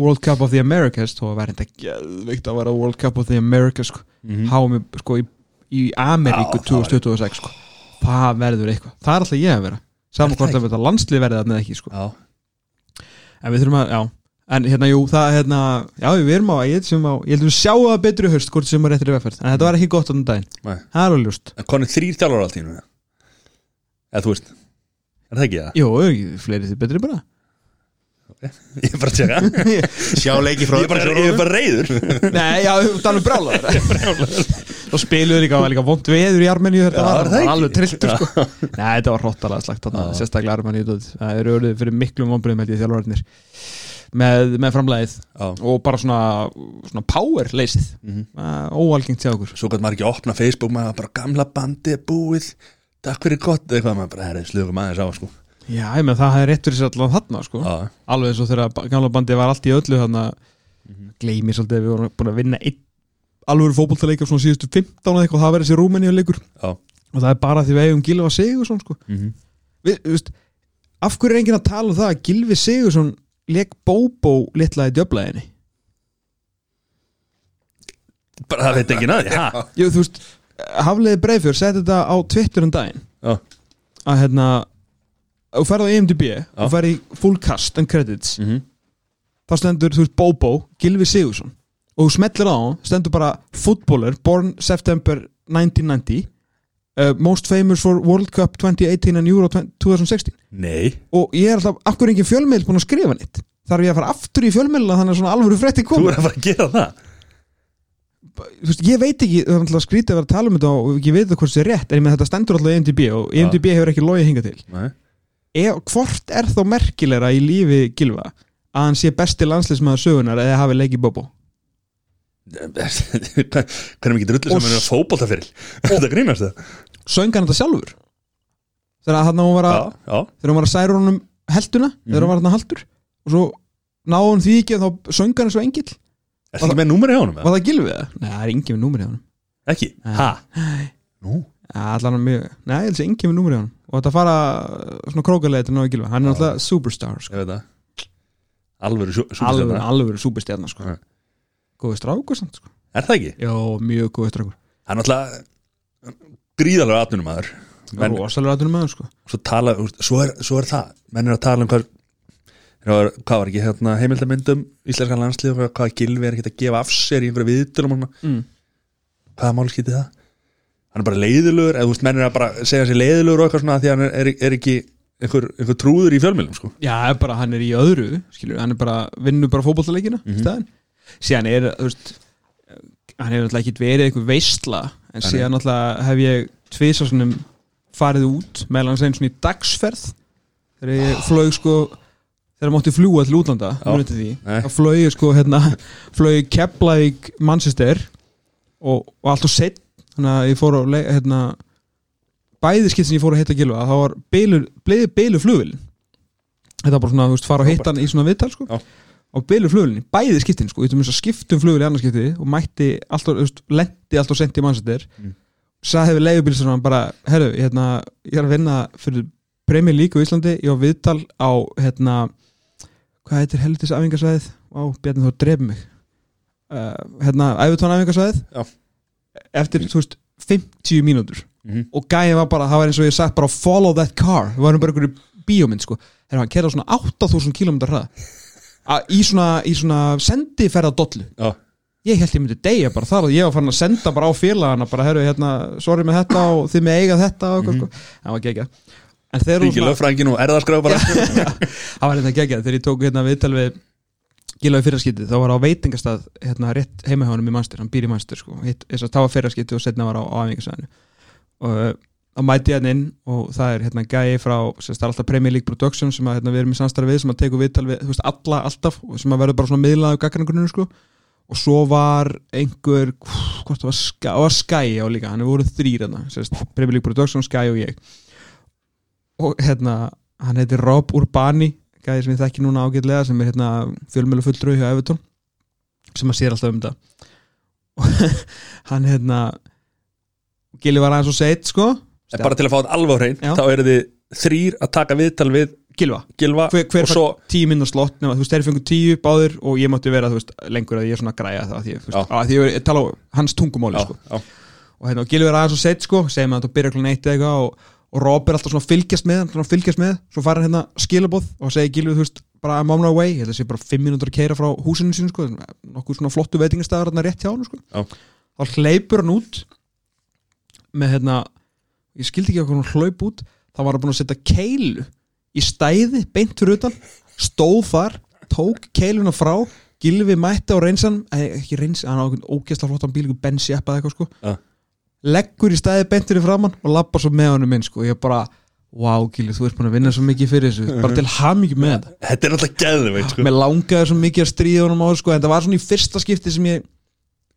World Cup of the Americas þó að verði þetta geðvikt að vera World Cup of the Americas sko. Mhm. hafa mig sko í, í Ameríku Já, það 2026 sko. Það verður eitthvað, það er alltaf ég að vera. Saman hvort að þetta landslið verði þarna ekki sko. En við þurfum að, já. En hérna, jú, það, hérna, já, við erum á ég, sem á, ég heldur við sjáum það betri í haust hvort sem er réttir í vegferð, en þetta var ekki gott á þann daginn. Nei. Það er alveg ljúst, En konið þrýr þjálfur allt í nú Eða þú veist Er það ekki það? jú, fleiri því betri bara Ég er bara að tjekka sjá leiki frá Ég er bara, reyður Nei, já, það er brálaður Þá spiluðu líka, líka vond veður í Armeníu þetta var, alveg trilltur sko. Nei, þetta var hróttalega slagt sérstaklega Armeníu. Það eru orðið fyrir miklum vonbröðum held ég þjálfararnir. Með, með framlæðið Já. Og bara svona, svona power leysið Mhm. uh, óalgengt hjá okkur. Svo gæt maður ekki opna Facebook maður bara gamla bandi búið. Takk fyrir gott eitthvað maður bara herri slugum aðeins á sko Já, ég með það er rétt fyrir sér allan þarna sko. Alveg eins og þegar gamla bandi var allt í öllu þarna gleymi svolítið að við vorum búin að vinna alveg fótboltaleik svona síðustu 15 eða eitthvað og það verið þessi Rúmeníu leikur já og það er bara því við eigum Gilva Sigursson sko. Mhm. við, við veist, af hverju er enginn að tala um það að Gilvi Sigursson leik Bóbó litla í djöflaðinni Bara það veit ekki naði ha? Jú, þú veist, Hafliði Breifjör setti þetta á Twitter um daginn Já, að hérna þú ferð á IMDb og ferð í full cast and credits Mhm. þá stendur, þú veist, Bóbó, Gilvi Sigursson og þú smellir á hann, stendur bara footballer, born September 1990 uh, most famous for World Cup 2018 and Euro 20, 2016 Nei. Og ég er alltaf, er engin fjölmiðl búin að skrifa nýtt þarf ég að fara aftur í fjölmiðla þannig að svona alvöru frétti Þú koma er að fara að gera það. Þú veist, ég veit ekki, það er alltaf skrítið að vera að tala um þetta og ég veit það hvort það er rétt en ég með þetta stendur alltaf í IMDb og IMDb hefur ekki logið hingað til. Nei. E, hvort er þó merkilegra í lífi Gilva að hann sé besti landsliðsmaður sögunar eða hafi leikið Bobo hvernig mikið drullu sem er s- fótboltaferil þetta grínast það. söng hann þetta sjálfur? Þegar hann var að, hann var að særa honum helduna, þegar hann var hann haldur. Og svo náði hann því ekki og þá söng hann og engil er það ekki með númeri á honum? eða? var það Gilvi það? Nei, það er engin með númerið á honum. Ekki, ha? Nú, allan hann mjög, nei, ég held að engin með númerið á honum og þetta fara svona krókalega til náðu Gilvi hann er alltaf superstar sko. alvöru súperstjarna. alveg superstjarnar sko. Góði strákur samt sko. er það ekki? já, mjög góði strákur hann er alltaf gríðalega atvinnum menn, rosalega með hann sko. svo, tala, svo, er, svo er það menn er að tala um hvað hvað var, ekki hérna, heimildamindum íslenskan landslið, hvað, hvað Gilvi er ekki að gefa af sér í og svona. mm. hvaða máli skipti það hann er bara leiðilegur eða þú veist, menn er að bara segja sér leiðilegur og eitthvað svona því að hann er, er, er ekki einhver, einhver trúður í fjölmjölum sko. já, bara hann er í öðru skilur, hann er bara, vinnur bara fótbollaleikina mm. -hmm. síðan er, þú veist hann hefur náttúrulega ekki verið eitthvað veistla en Nei. síðan náttúrulega hef ég tvisa svonum farið út meðlan einn svona í dagsferð þegar ég flög sko þegar mátti fljúa til útlanda munið til því, þá flög ég sko hérna, flög ég Keflavík Manchester og, og allt og sett þannig að ég fór á hérna, bæði skipt sem ég fór að hitta Gilva þá var bylu flugvillin þetta var bara svona, þú veist, fara og hitta hann í svona viðtal sko. Já. og bylu flugvillin, bæði skiptin sko, þú skiptum flugvill í annarskipti og mætti alltaf, þú veist, lendi alltaf sent í Manchester. Mm. sagði við leigubílstunum bara, herru, hérna, ég er að vinna fyrir Premier League á Íslandi ég á viðtal á, hérna hvað heitir helvitis æfingarsvæðið á, Bjarni þú dref mig. Uh, hérna, æfutón æfingarsvæðið Já. Eftir, þú veist, 50 mínútur. Mm og gæði var bara, það var eins og ég sagt bara follow that car, við varum bara einhverju bíómynd sko, þegar hann kerði á svona 8000 km hrað A- í svona, í svona sendiferða dollu já, ég held ég myndi deyja bara þar og ég var farin að senda bara á félagana bara, herru, hérna, sorry með þetta og þið með eiga þetta og eitthvað, sko, það var eru ríkir lögfrængin og erðarskraf bara. Það var hérna geggjað, þegar ég tók hérna viðtal við Gilvaði fyrraskiptið, þá var á veitingastað hérna rétt heima hjá honum í Manster, hann býr í Manster sko, þess að það var fyrraskiptið og setna var á, á æfingasæðinu og uh, þá mæti ég hann inn og það er hérna gæi frá, sem það er alltaf Premier League Production sem að hérna, við erum í samstarfi við, sem að teku viðtal við, þú veist, alla, alltaf, sem að verður bara svona miðlaðu gaggarnargruninu sko. Og svo var einhver hvort það var Sky, það var Sky á líka, hann er voruð þrýr hérna, sérst, Premier League Production, Sky og ég. Og hérna hann heitir Rob Urbani gæði sem ég þekki núna ágætlega sem er hérna fjölmjölu fulltrúi hjá Evertón sem að sér alltaf um þetta. Og hann hérna Gili var aðeins og seitt sko. En bara til að fá þetta alveg hrein þá eru þið þrýr að taka viðtal við Gilva, Gilva hver, hver svo tíu minn og slott nema, þú veist, þeir fengur tíu báðir og ég mátti vera þú veist, lengur að ég er svona að græja það því, þú veist, að ég, tala á hans tungumáli já, sko. já, og hérna, og Gilvi er aðeins og seitt sko, segjum að þetta byrja klun eitt eða eitthvað og, og Rob er alltaf svona fylgjast með hann, fylgjast með, svo fara hérna skilabóð og segir Gilvi, þú veist, bara I'm on my way að sé bara fimm mínútur að keira frá húsinu sínu sko, nokkuð svona flottu veitingastæðar hérna rétt hjá hann sko. Já. þá hleypur hann út með hérna ég skildi ekki okkur hann hlaup út þá var hann búin að setja keilu í stæði, beint fyrir utan stóð þar, tók keiluna frá Gilvi mætti á reynsan eh, ekki reynsan, hann á okkur ógeðsla flottan bíl bensi eða eitthvað sko Já. Leggur í stæði beint fyrir framann og lappar svo með honum inn sko, ég bara wow Gilvi, þú ert búin að vinna svo mikið fyrir þessu bara til hamingju með þetta Þetta er alltaf geðveit sko. mér langaði svo mikið að stríða honum á sko, en það var svona í fyrsta skipti sem ég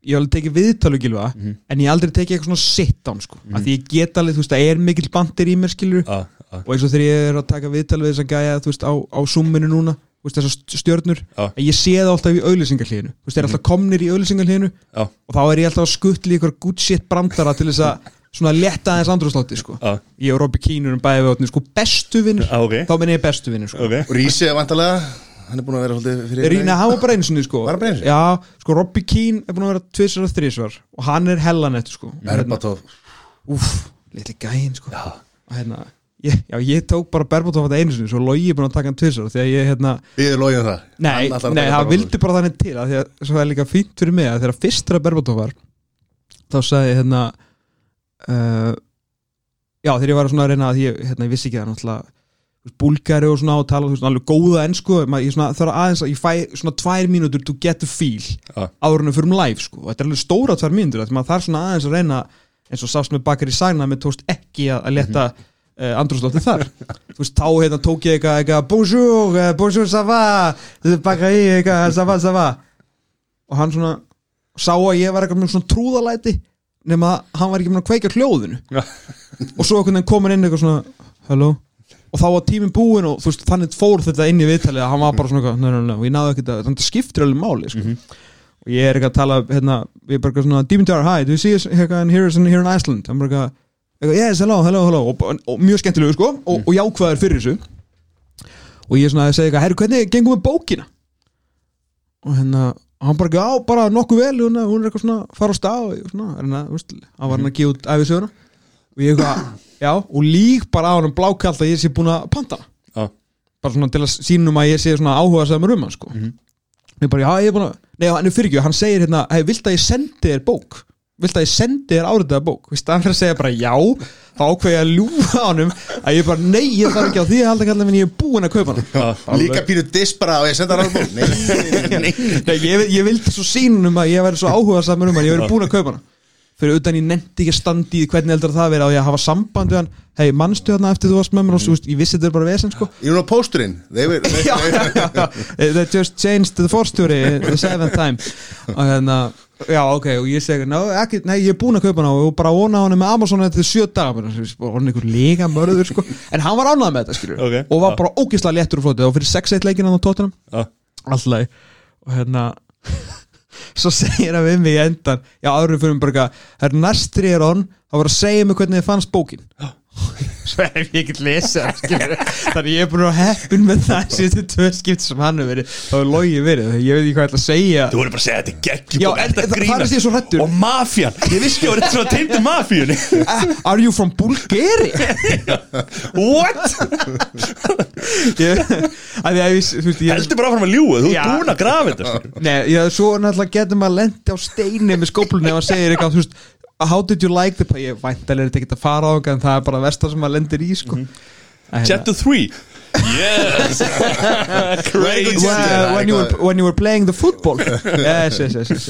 ég hef alveg tekið viðtalu gilva Mhm. en ég aldrei tekið eitthvað svona sit down sko. mm. að því ég get alveg, þú veist, það er mikill bandir í mér skilur Já, já, og eins og þegar ég er að taka viðtal við þess að gæja þú veist, á, á summinu núna þessar stjörnur, Já. að ég sé það alltaf í veist, þeir eru alltaf komnir í auðlýsingarhlíðinu já, og þá er ég alltaf að skuttla ykkur good shit brandara til þess að svona letta aðeins andrúslátti sko. ég og Robby Kínur um bæði við sko, bestu vinnur, já, ok, þá minn ég bestu vinnur sko. ok. Og Rísi er vantarlega, hann er búin að vera svolítið fyrir Rína, hann var bara einu sinni sko. Var hann bara einu sinni? Já, sko Robby Keane er búin að vera tvisar og þrísvar og hann er hellan eftir sko Berbatov Úf, litli gæinn sko. Og hérna, ég, já ég tók bara Berbatov þetta einu sinni, svo logi ég búin að taka hann tvisar þegar ég hérna, Við logið um það. Nei, að nei það vildi bara þannig til að því að svo er líka fínt fyrir mig að þegar fyrst þegar Berbatov var þá sagði ég hérna uh, já þegar ég var svona að reyna að ég, hérna, ég vissi ekki það náttúrulega búlgari og svona og tala veist, alveg góða ennsku ég svona, þarf aðeins að ég fæ svona tvær mínútur to get the feel en við fyrir um live sko. Og þetta er alveg stóra tvær mínútur þetta maður þarf svona aðeins að reyna eins og sást með bakar í sagna með tókst ekki að, að leta mm -hmm. Uh, andrúslotti þar. Þú veist þá hérna tók ég eitthvað eitthvað bonjour, eh, bonjour, ça va? Bakar í eitthvað, ça va, ça va? Og hann svona sá að ég var eitthvað með svona trúðalæti nema að hann var ekki með að kveika hljóðinu. Og svo einhvern veginn komin inn eitthvað svona hello? Og þá var tíminn búinn og þú veist þannig fór þetta inn í viðtalið að hann var bara svona eitthvað, nei, nei, nei, og ég náði ekki þetta, þetta skiptir alveg máli sko. og ég er ekki að tala hérna, við erum bara eitthvað svona, Demon Jar, hi, do you see us here in, here in, Iceland? Hann bara eitthvað, eitthvað, yes, hello, hello, hello. Og, og, mjög skemmtilegu sko, og, og jákvæður fyrir þessu. Og ég svona að segja herru, hvernig gengum við bókina? Og hérna hann bara, já, bara nokkuð vel hún, er eitthvað svona, fara á stað og svona, er hérna, þú veist, hann var hann að gefa út æfisöguna og ég eitthvað, já, og lík bara á hann blákalt að ég sé búin að panta hana Já. bara svona til að sínum að ég sé svona áhuga sem um hann sko. Ég bara, já, ég er búin að, nei, hann er fyrir ekki hann segir hérna, hei, vilt að ég sendi þér bók vilt að ég sendi þér áritaða bók? Vist, hann fyrir að segja bara já þá ákveð ég að ljúfa á honum að ég bara, nei, ég þarf ekki á því að halda kallið minn ég er búin að kaupa hana Líka pínu diss bara og ég senda hann alveg Nei, nei, nei, nei. Nei, ég, ég vildi svo sínum að ég væri svo áhuga saman um hann, ég væri búin að kaupa hana fyrir utan ég nefndi ekki að standa í hvernig heldur það verið á ég að hafa samband við hann. Hei, mannstu hérna eftir þú varst með mér og svo, ég vissi þetta er bara vesen sko. Ég er nú á pósturinn. They were- they- já, já, já, they just changed the forstjóri the seventh time. Og hérna, já ok og ég segi, ná, ekki, nei ég er búin að kaupa hana og bara vona hana með Amazon sjö daga. Bara, svo, bara hann einhver lega mörður sko. En hann var ánægð með þetta skilur Ok, og var já. bara ógislega léttur og flótið og fyrir 6-1 leikinn hann á tóttunum alltaf og hérna svo segir hann við mig í endan já, áður fyrir bara eitthvað, það er næstri er on þá var að segja mig hvernig þið fannst bókin svo hef ég hann, skilur. þannig ég er búin að heppin með það síðustu tvö skipt sem hann hefur verið þá er logi verið, ég veit ekki hvað ég ætla að segja Þú voru bara að segja þetta er geggjum það- það er því svo hræddur. Og mafjan, ég vissi að þetta svona teimdi mafjunni Are you from Bulgaria? What? að að Heldur bara áfram að ljúga, þú ert búin að grafa þetta sko. Nei, já, svo náttúrulega getur maður lendi á steini með skóplunni ef maður segir eitthvað, þú veist How did you like the play? Ég væntalega er þetta ekki að fara á en það er bara versta sem maður lendir í, sko. Mm Chapter 3 Yes. Crazy. well, when, you were, when you were playing the football. Yes, yes, yes, yes.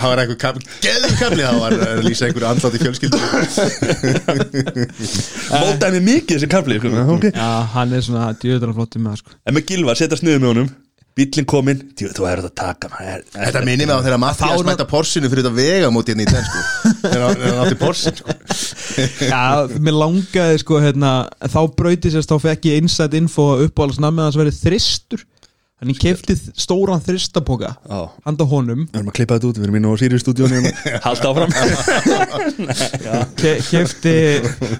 Það var einhver kapli Geður kapli Það var að lýsa einhverju andláti fjölskyldu Mótaði mig mikið þessi kafli sko. okay. Já, hann er svona djöðan flottum með það, sko. En með Gilva, setja sniður með honum. Bíllinn kominn, þú er þetta að taka man. Þetta minnir mig á þegar Mattias mæta porsinu fyrir þetta vega múti hérna í den sko Þegar hann- átti porsin sko. Já, mér langaði, sko, hérna Þá brauti sérst, þá fekk ég insight info að uppáhaldsnamið hans verið þristur. Þannig ég kefti stóran þristapoka Já. Handa honum. Við erum að klippa þetta út, við erum inn á Sirius stúdíónu Halda áfram. Ke Kefti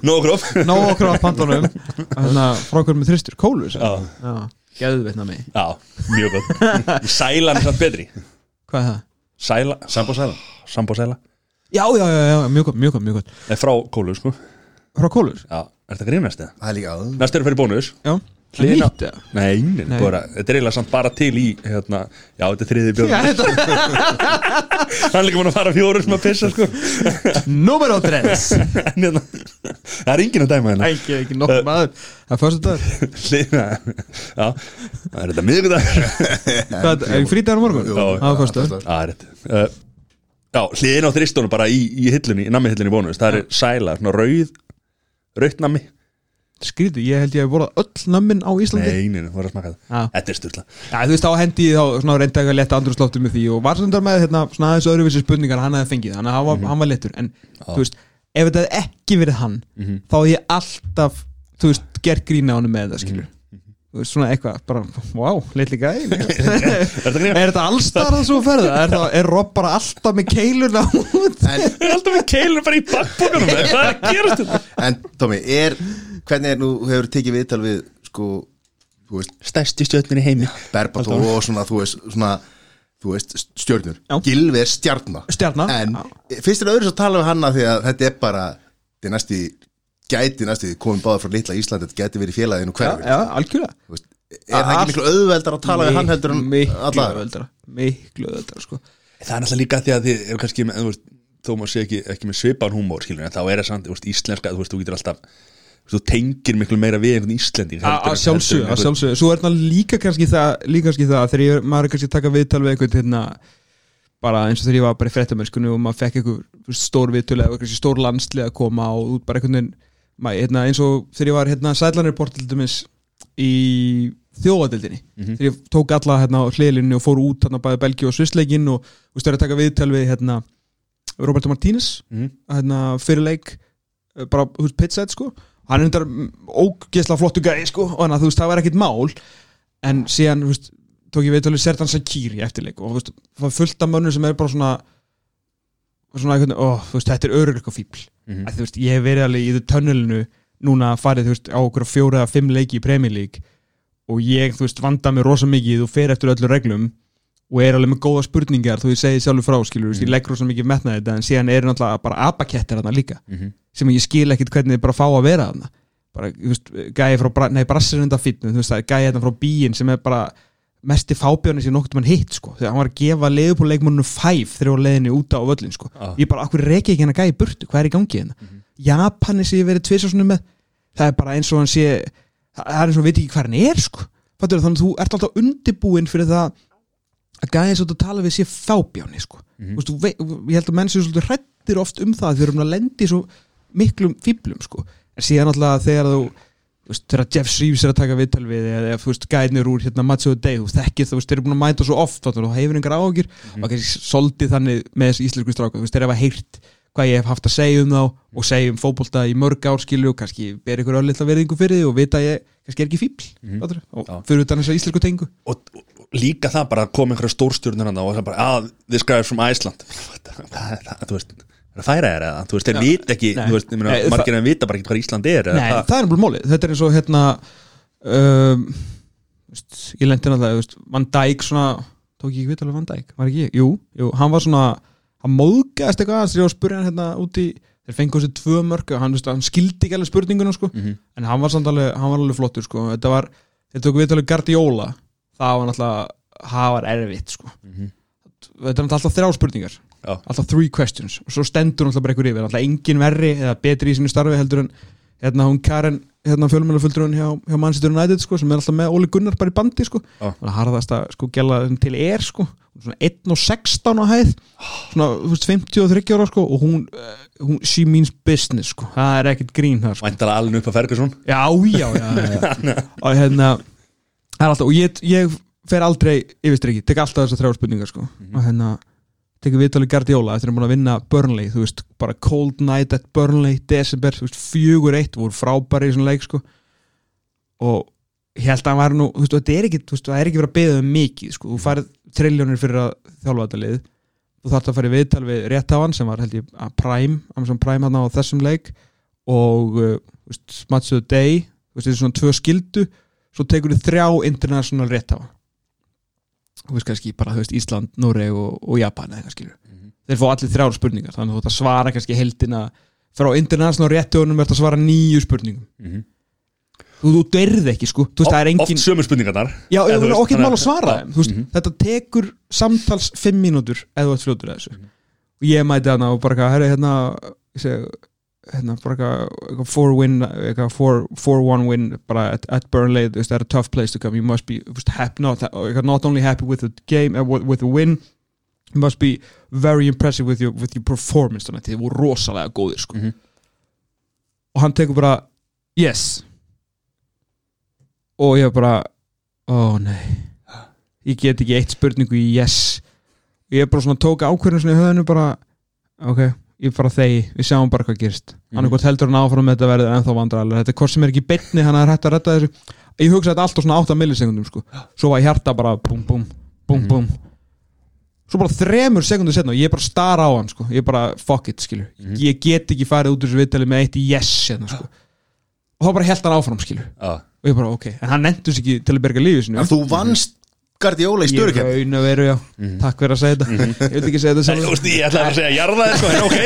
Nógróf nóg okkur á pandunum Þannig að frá okkur með þristur? Kólur Já, Já, geðveitna mig. Já, mjög gott. Sælan er samt betri. Hvað er það? Sæla, sambó sæla Sambó sæla Já, já, já, já, mjög gott, mjög gott, mjög gott Nei, frá kólu, sko Frá kólur? Já, er þetta grínast eða? Það er líka áður Næst eru fyrir bónus Já Það er Hliðina- nýtt, eða? Nei, nei, Nei. Bara, þetta er eiginlega samt bara til í hérna, Já, þetta er þriði björn Já, þetta Hann er líka múin að fara fjóru sem að pissa sko. Númer á drens En hérna, Það er enginn að dæma hérna Ekki, ekki nokkuð maður Það er fyrstu dag Hliðina Já, það er þetta miðvikudagur Hvað, er frítagur á morgun? Jú, Það var fyrstu. Já, það er rétt uh, Já, hliðin á þristónu bara í, í hillunni Í nammi hillunni bónus Það er sæla, svona rauð Rautt nammi. Skrítið, ég held ég að borða öll nammin á Íslandi. Nei, nei, nei, var að smaka það. Já. Þetta er styrla Já, þú veist, þá hendi ég þá svona reynda eitthvað letta andrúsloftur með því og var svona með hérna, svona aðeins öðruvísi spurningar hann hefði fengið, þannig að hann var, hann var lettur en, þú veist, ef þetta hefði ekki verið hann þá hefði ég alltaf þú veist, gert grína á hann með það, skilur þú veist, svona eitthvað, bara, wow, litli gæ Er þetta grínast? Þetta allstar það svo ferða? Er, það, er Rob bara alltaf með keiluna út? En, Það er alltaf með keilur bara í bakbókanum Það er að gerast þetta en Tómi, er Hvernig er nú hefur tekið viðtal við sko, þú veist, Stærsti stjörnir í heimi Berbató og svona, þú veist, svona þú veist, stjörnur Já. Gilvi er stjarna Stjarna En Já. fyrst er öðru svo að tala við hanna því að þetta er bara, þetta er næsti gæti næsti, komið báður frá litla Ísland þetta gæti verið félaginu Já, hverfi já, algjörlega. Þú veist, Er það ekki miklu auðveldar að tala við hann heldur en Miklu alla öðvöldara Miklu öðvöldara, sko. Það er náttúrulega líka því að þið eru kannski með, þú veist, þó maður sé ekki, ekki með svipan húmór skilur, en þá er það samt, þú veist, íslenska þú veist, þú getur alltaf þú tengir miklu meira við einhvern Íslending að að sjálfsög, að sjálfsög svo er það líka kannski það, líka kannski það þegar ég, maður er kannski að taka viðtal við einhvern hérna, bara eins og þegar ég var bara í fréttamennskunni og maður fekk einhver stór viðtölu eða kannski stór landslið að koma og út bara einhvern veginn maður, hérna, eins og þegar ég var hérna sætlanirport til dæmis í þjóðadildinni þegar ég tók alla hérna á hliðlinni og fór út hérna bæði Belgi og Svissleikin og þú er að taka viðtal við hérna Roberto Martínez Mhm. hérna, fyrir leik eh, bara, veist, pitsætt sko. Hann er undar ógeðslega flottu gæði sko og hann að þú veist, það var ekkit mál. En síðan, veist, tók ég viðtalið Sertan Sakiri eftir leik og veist, það var fullt af mönnum sem er bara svona svona einhvern veginn, þú veist, þetta er öryrka fíbl Mhm. að þú veist, ég hef verið alveg í þau tönnelinu núna farið, þú veist, á okkur fjóra eða fimm leiki í Premier League og ég, vanda mig rosa mikið og fer eftir öllu reglum og er alveg með góða spurningar þú ég segi sjálfur frá, skilur, mm. ég legg rosa mikið metna þetta en síðan er náttúrulega bara abakettir þarna líka Mhm. sem ég skil ekkit hvernig þið bara fá að vera þarna bara, þú veist, gæði frá, nei, brassir enda fitnum, þú veist, gæði hérna frá bíin sem er bara mesti fábjóni sem nokkuð mann hitt, sko, þegar hann var að gefa leifupúleikmanninu fæf þegar hann var leiðinni úta á völlin, sko, Ah. ég bara, akkur reki ekki hann að gæði burtu, hvað er í gangi hérna? Japani sem ég verið tvisarsunum með það er bara eins og hann sé það er eins og hann veit ekki hvað hann er, sko. Fattur, þannig að þú ert alltaf undibúinn fyrir það að gæði svo að tala við sé fábjáni, sko. Þú veist, þú vei, ég held að menn séu svolítið hrættir oft um það þegar við erum að lendi svo miklum fíblum sko. Þegar Jeff Shreves er að taka viðtal við eða þú veist, gæðnir úr hérna the Day þú þekkir það, þeir eru búin að mæta svo oft og hefur engar ágjur og kannski soldið þannig með þessi íslensku veist, þeir hafa heyrt hvað ég hef haft að segja um þá og segja um fótbolta í mörg ár skilju og kannski ber ykkur öllitla verðingu fyrir því og vita að ég kannski er ekki fíbl Mhm. fattur, og fyrir utan þess að íslensku tengu. Og, og líka það bara að koma einhverja stórstjórnir og það bara, að this guy is from Er færa er eða, þú veist, þeir vita ekki veist, meina, Nei, margir en vita bara ekki hvað Ísland er Nei, það er náttúrulega málið, þetta er eins og hérna um, veist, ég lendi náttúrulega, veist, Van Dijk svona, tók ég ekki vitalið Van Dijk? Var ekki ég? Jú, jú, hann var svona hann móðgæðast eitthvað var að spurja hann hérna úti, þeir fengu þessi tvö mörg og hann, hann skildi ekki alveg spurningunum sko, Mhm. en hann var samt alveg, hann var alveg flottur sko, þetta var, þeir tóku vitalið Guardiola, það var náttúrulega það var erfitt sko. Mhm. þetta er náttúrulega alltaf þrjá spurningar Já. alltaf three questions og svo stendur náttúrulega bara einhver yfir alltaf engin verri eða betri í sínu starfi heldur en hérna hún Karen hérna fjölmjölufulltrúin hjá, hjá Manchester United sko, sem er alltaf með Óli Gunnar bara í bandi sko. Já. og harðast að sko gæla til er sko, svona 1 og 16 á hæð svona veist, 53 ára sko, og hún, uh, hún she means business sko. það er ekkert grín þar sko. Væntanlega alveg upp að Ferguson já, já, já, já. og hérna það er alltaf, og ég, ég fer aldrei yfir strikki, tek alltaf þessar þrjá spurningar sko. og hérna tekur viðtalið Guardiola eftir að hann búin að vinna Burnley, þú veist, bara cold night at Burnley, December, þú veist, fjögur eitt voru frábæri í svona leik, sko. Og ég held að hann var nú, þú veist, þetta er ekki, þú veist, það er ekki verið að beða um mikið, sko, þú farið triljónir fyrir að þjálfa þetta lið. Þú þarft að fara í viðtal við réttávan sem var held ég að Prime, Amazon Prime hann á þessum leik. Og uh, þú veist, Match of the Day, þú veist, þetta er svona tvö skildu, svo tekur þið þrjá international réttáva þú veist kannski bara, þú veist, Ísland, Noreg og, og Japan eða eitthvað skilur þeir fá allir þrjár spurningar, þannig að þú ert að svara kannski heldina, frá international réttónum ert að svara nýju spurningum Mhm. þú, þú derði ekki, sko veist, er engin Oft sömu spurningarnar Já, Eða veist, þannig mál að- svara þeim veist, Mhm. Þetta tekur samtals fimm mínútur eða þú ert fljótur að þessu Mhm. og ég mæti hana og bara hérna segi, hérna, bara eitthvað eitthvað four win, eitthvað four, four win bara at, at Burnley, þú veist, það er a tough place to come. You must be, happy, not, not only happy with the game, uh, with the win you must be very impressive with your, with your performance, þannig að þið voru rosalega góðir, sko. Mhm. og hann tekur bara yes. Og ég bara ó nei. Ég get ekki eitt spurningu í yes. Ég bara svona tók ákvörðin svona í höfðinu bara ok, ég bara þegi við sjáum bara hvað gerist Mhm. hann er hvort heldur hann áfram með þetta verður ennþá vandrarlega þetta er hvort sem er ekki betni, hann er hægt að redda þessu ég hugsa þetta alltaf svona 8 millisekundum sko. svo var hjarta bara búm búm búm Mhm. búm svo bara þremur sekundur setna og ég bara stara á hann sko. ég bara fuck it skilur Mhm. ég get ekki farið út úr þessu viðtali með eitt yes hérna, sko. og þá bara held hann áfram skilur Já. og ég bara ok, en hann nefndur sig ekki til að berga lífið sinu En þú vannst Guardiola í ég störukefni raun að veru já, Mhm. takk fyrir að segja þetta. Ég vil ekki segja þetta Nei, veist, Ég ætlaði að segja jarðaði sko, en ok,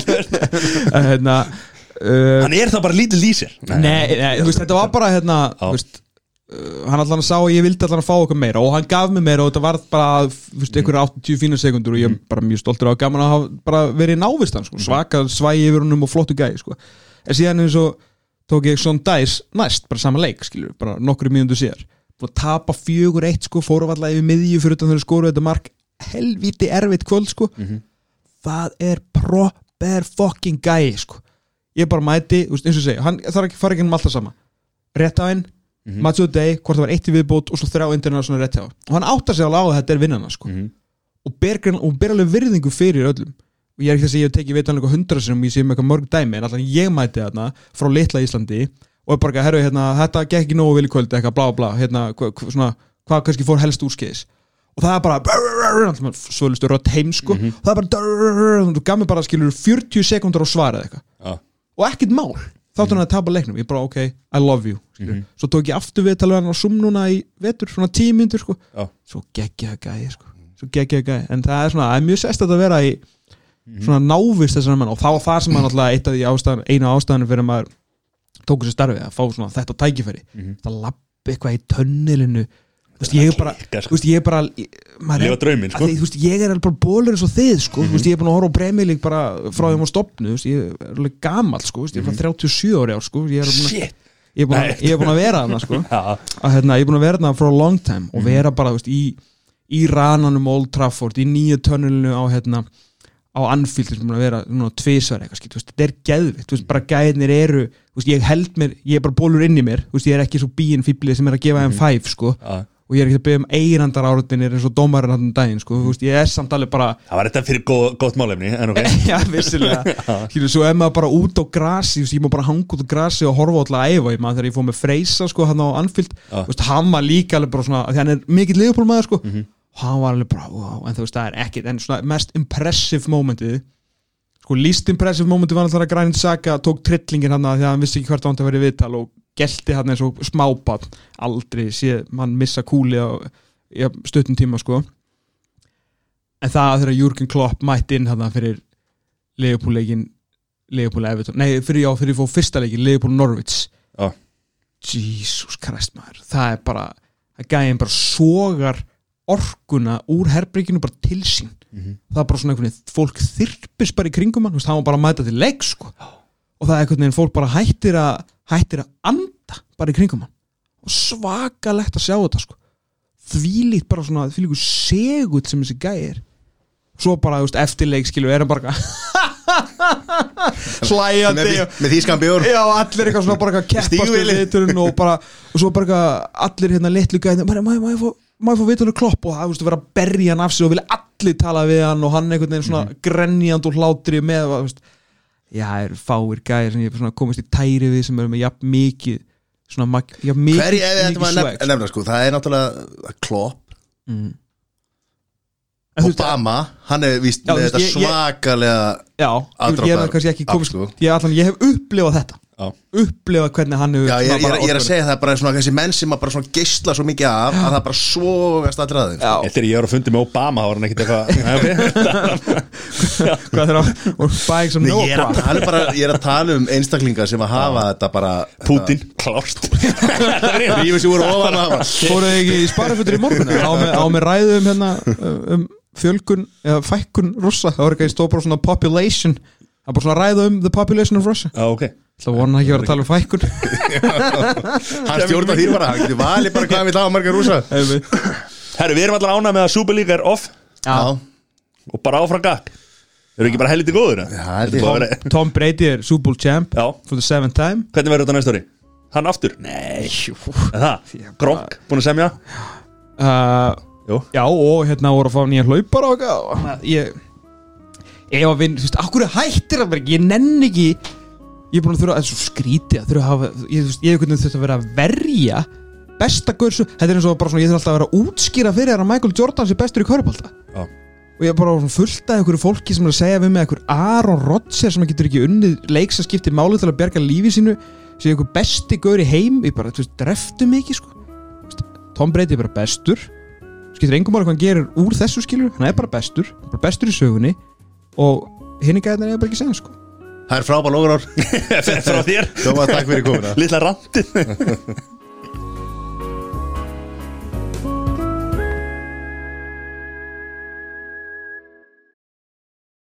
hérna uh, Hann er það bara lítill í sér nei, nei, þú veist, þetta var bara hérna, veist uh, hann allan sá að ég vildi allan að fá okkur meira og hann gaf mér meira og þetta var bara einhverja 80 fína sekundur og ég er bara mjög stoltur á gaman að hafa bara verið návistan sko, svaka svægi yfir honum og flottu gæði sko. en síðan eins og tók ég Son Dice næst, bara sama leik skilur, bara nokkru mínútu síðar að tapa fjögur eitt sko, fóru allavega yfir miðju fyrir utan þegar skoru þetta mark. Helviti erfitt kvöld sko. Það er proper fucking gæi sko. Ég bara mæti, eins og segi hann þarf ekki fara ekki um alltaf sama. Rétt á henn, mm -hmm. match of the day, hvort það var eitt í viðbót og svo þrjá international rétt á og hann áttar sig alveg á að þetta er vinnana sko. Og ber, grein- og ber alveg virðingu fyrir öllum. Og ég er ekki þess að ég hef tekið vitanlega hundra sinum ég sé með mörg dæmi en alltaf ég mæti þarna frá litla Íslandi og er bara ekki, herru, hérna, þetta gekk ekki nógu vel í kvöld eitthvað blá blá, hérna, hva, svona hvað kannski fór helst úrskeiðis? Og það er bara svölustu rödd heim sko, það er bara þú gaf mér bara skilur 40 sekundur á svarið eitthvað. Já. og ekkert mál. Þáttur hann að tapa leiknum, ég bara ok, I love you mm svo tók ég aftur við tala við hann á sum núna í vetur, svona tíu myndur sko. Já. svo geggjaða gæði sko. Svo geggjaða gæði, en það er svona, það er mjög sest að vera í svona návist þessar menn og það var það sem hann alltaf eitt af því ástæðan, fyrir maður tóku sér starfið að fá svona þetta tækifæri. Það lappi eitthvað í tönnilinu. Þú veist, ég er bara, sko. þú veist, ég er bara sko. þú veist, ég er bara bólur eins og þið sko, þú veist, ég er búin að horfa á bremilík bara frá því að maður stopnu, þú veist, ég er alveg gamall sko, þú veist, ég er bara 37 ári ár sko, er Shit. ég er búin að, er vera þarna sko. Hérna, ég er búin að vera þarna for a long time og vera bara, þú veist, í, í rananum Old Trafford, í nýju tönnulinu á hérna, á Anfield sem er að vera núna tvisvar eitthvað, skil, þetta er veist, bara gæðinir eru þú veist, ég held mér, ég er bara bólur inn í mér þú veist, ég er ekki svo bíin fýblið sem er að gefa þeim five, sko, já. og ég er ekki að byggja um eirandar áraðinir eins og dómarinn hann um daginn, sko, þú veist, ég er samt alveg bara Það var þetta fyrir góð, gott málefni En ok. Já, vissilega Skilur, svo er maður bara út á grasi ég má bara hanga út á grasi og horfa alltaf að æfa ég maður þegar ég fór með Freysa sko hann á Anfield Já. Og hann var alveg bara, wow, en þú veist, það er ekkit en svona mest impressive momentið sko, least impressive momentið var alltaf að Granit Saka tók trillingin hann því að hann vissi ekki hvert ánd að vera í viðtal og gelti hann eins og smápat aldrei sé mann missa kúli á stuttum tíma sko. En það þegar Jürgen Klopp mætti inn hann fyrir Leopold-leikin Leopold-Everton, nei fyrir já, fyrir fóð fyrsta leikin Leopold-Norwich. Já. Jesus Christ maður. Það er bara, það gæðin bara sogar orkuna úr herbríkinu bara til sín. Það er bara svona einhvern veginn, fólk þyrpist bara í kringum hann, hann var bara að mæta til leik sko. og það er einhvern veginn, fólk bara hættir að hættir að anda bara í kringum hann. Og svakalegt að sjá þetta sko. þvílít bara svona þvílíku segull sem þessi gæði er. Svo bara, veist, eftirleik skilur er hann bara hlæjandi með, með þýskan bjór. Já, allir eitthvað svona bara keppast og bara og svo bara allir hérna litlu gæði má ég fá- ég fá viturinn klopp og það, veist, vera að berja hann af sig og vilja allir tala við hann og hann einhvern veginn svona Mhm. grenjand og hlátri með, þú veist Já, það er fáir gæðir sem ég svona komist í tæri við sem eru með jafn mikið svona jafn mikið, við ættum að swag, nefna, nefna sko, það er náttúrulega Klopp, Mm. Veist, Obama hann er víst Já, með þú þetta veist, ég- ég- svakalega Já, ég Aðdráttar er kannski ekki komist sko. ég, allan, ég hef upplifað þetta Já. upplifað hvernig hann hefur Já, ég, ég, ég er að segja það er bara svona þessi menn sem bara svona geisla svo mikið af að það bara svogast að þeim Já, Þegar ég var að fundi með Obama þá var hann ekkit eitthvað hvað þeirra og bæk sem nóg ég, er að tala bara, ég er að tala um einstaklinga sem að hafa þetta bara Putin, klárt. Rífið sér úr ofan að hafa fóruð ekki í sparafutur í morgun? Á með, á með ræðu um hérna um fjölgun eða fækkun russa það var ekki bara svona population það er bara svona ræða um the population of Russia. Já, ok. Það vona ekki að vera að tala um fækkun. Hann stjórnar því bara, hann getur valið bara hvað við hafa margar rúsa Herru, við erum allar ánað með að Superliga er off. Já, og bara áfram gakk Eru ekki bara helviti góður? að vera- Tom Brady er Super Bowl champ Já, for the seventh time. Hvernig verður þetta næsta ári? Hann aftur? Nei, er það? Gronk, búin að semja? uh, já og hérna voru að fá nýja hlaupar og eitthvað. Ég ég var að vinna, þú veist, akkur hættir það bara ekki, ég nenn ekki ég er búin að þurfa, það svo skrítið að þurfa að hafa, ég, þú veist, ég hef hvernig þurft að vera að verja besta svo- þetta er eins og bara svona, ég þurf alltaf að vera að útskýra fyrir þér að Michael Jordan sé bestur í körpálta Já. og ég er bara svona fullt af einhverju fólki sem er að segja við mig einhver Aaron Rodgers sem getur ekki unnið leiks að skipti máli til að berga lífi sínu sem einhver besti gaur í heim ég bara, þú veist, dreftu mikið sko. Þú veist, Tom Brady er bara bestur. Skiptir engum máli hvað hann gerir úr þessu skilur hann er bara bestur, bara bestur í sögunni og hinni gæðin er bara ekki segja sko. Það er frábær lógur ár Frá þér. Lilla randið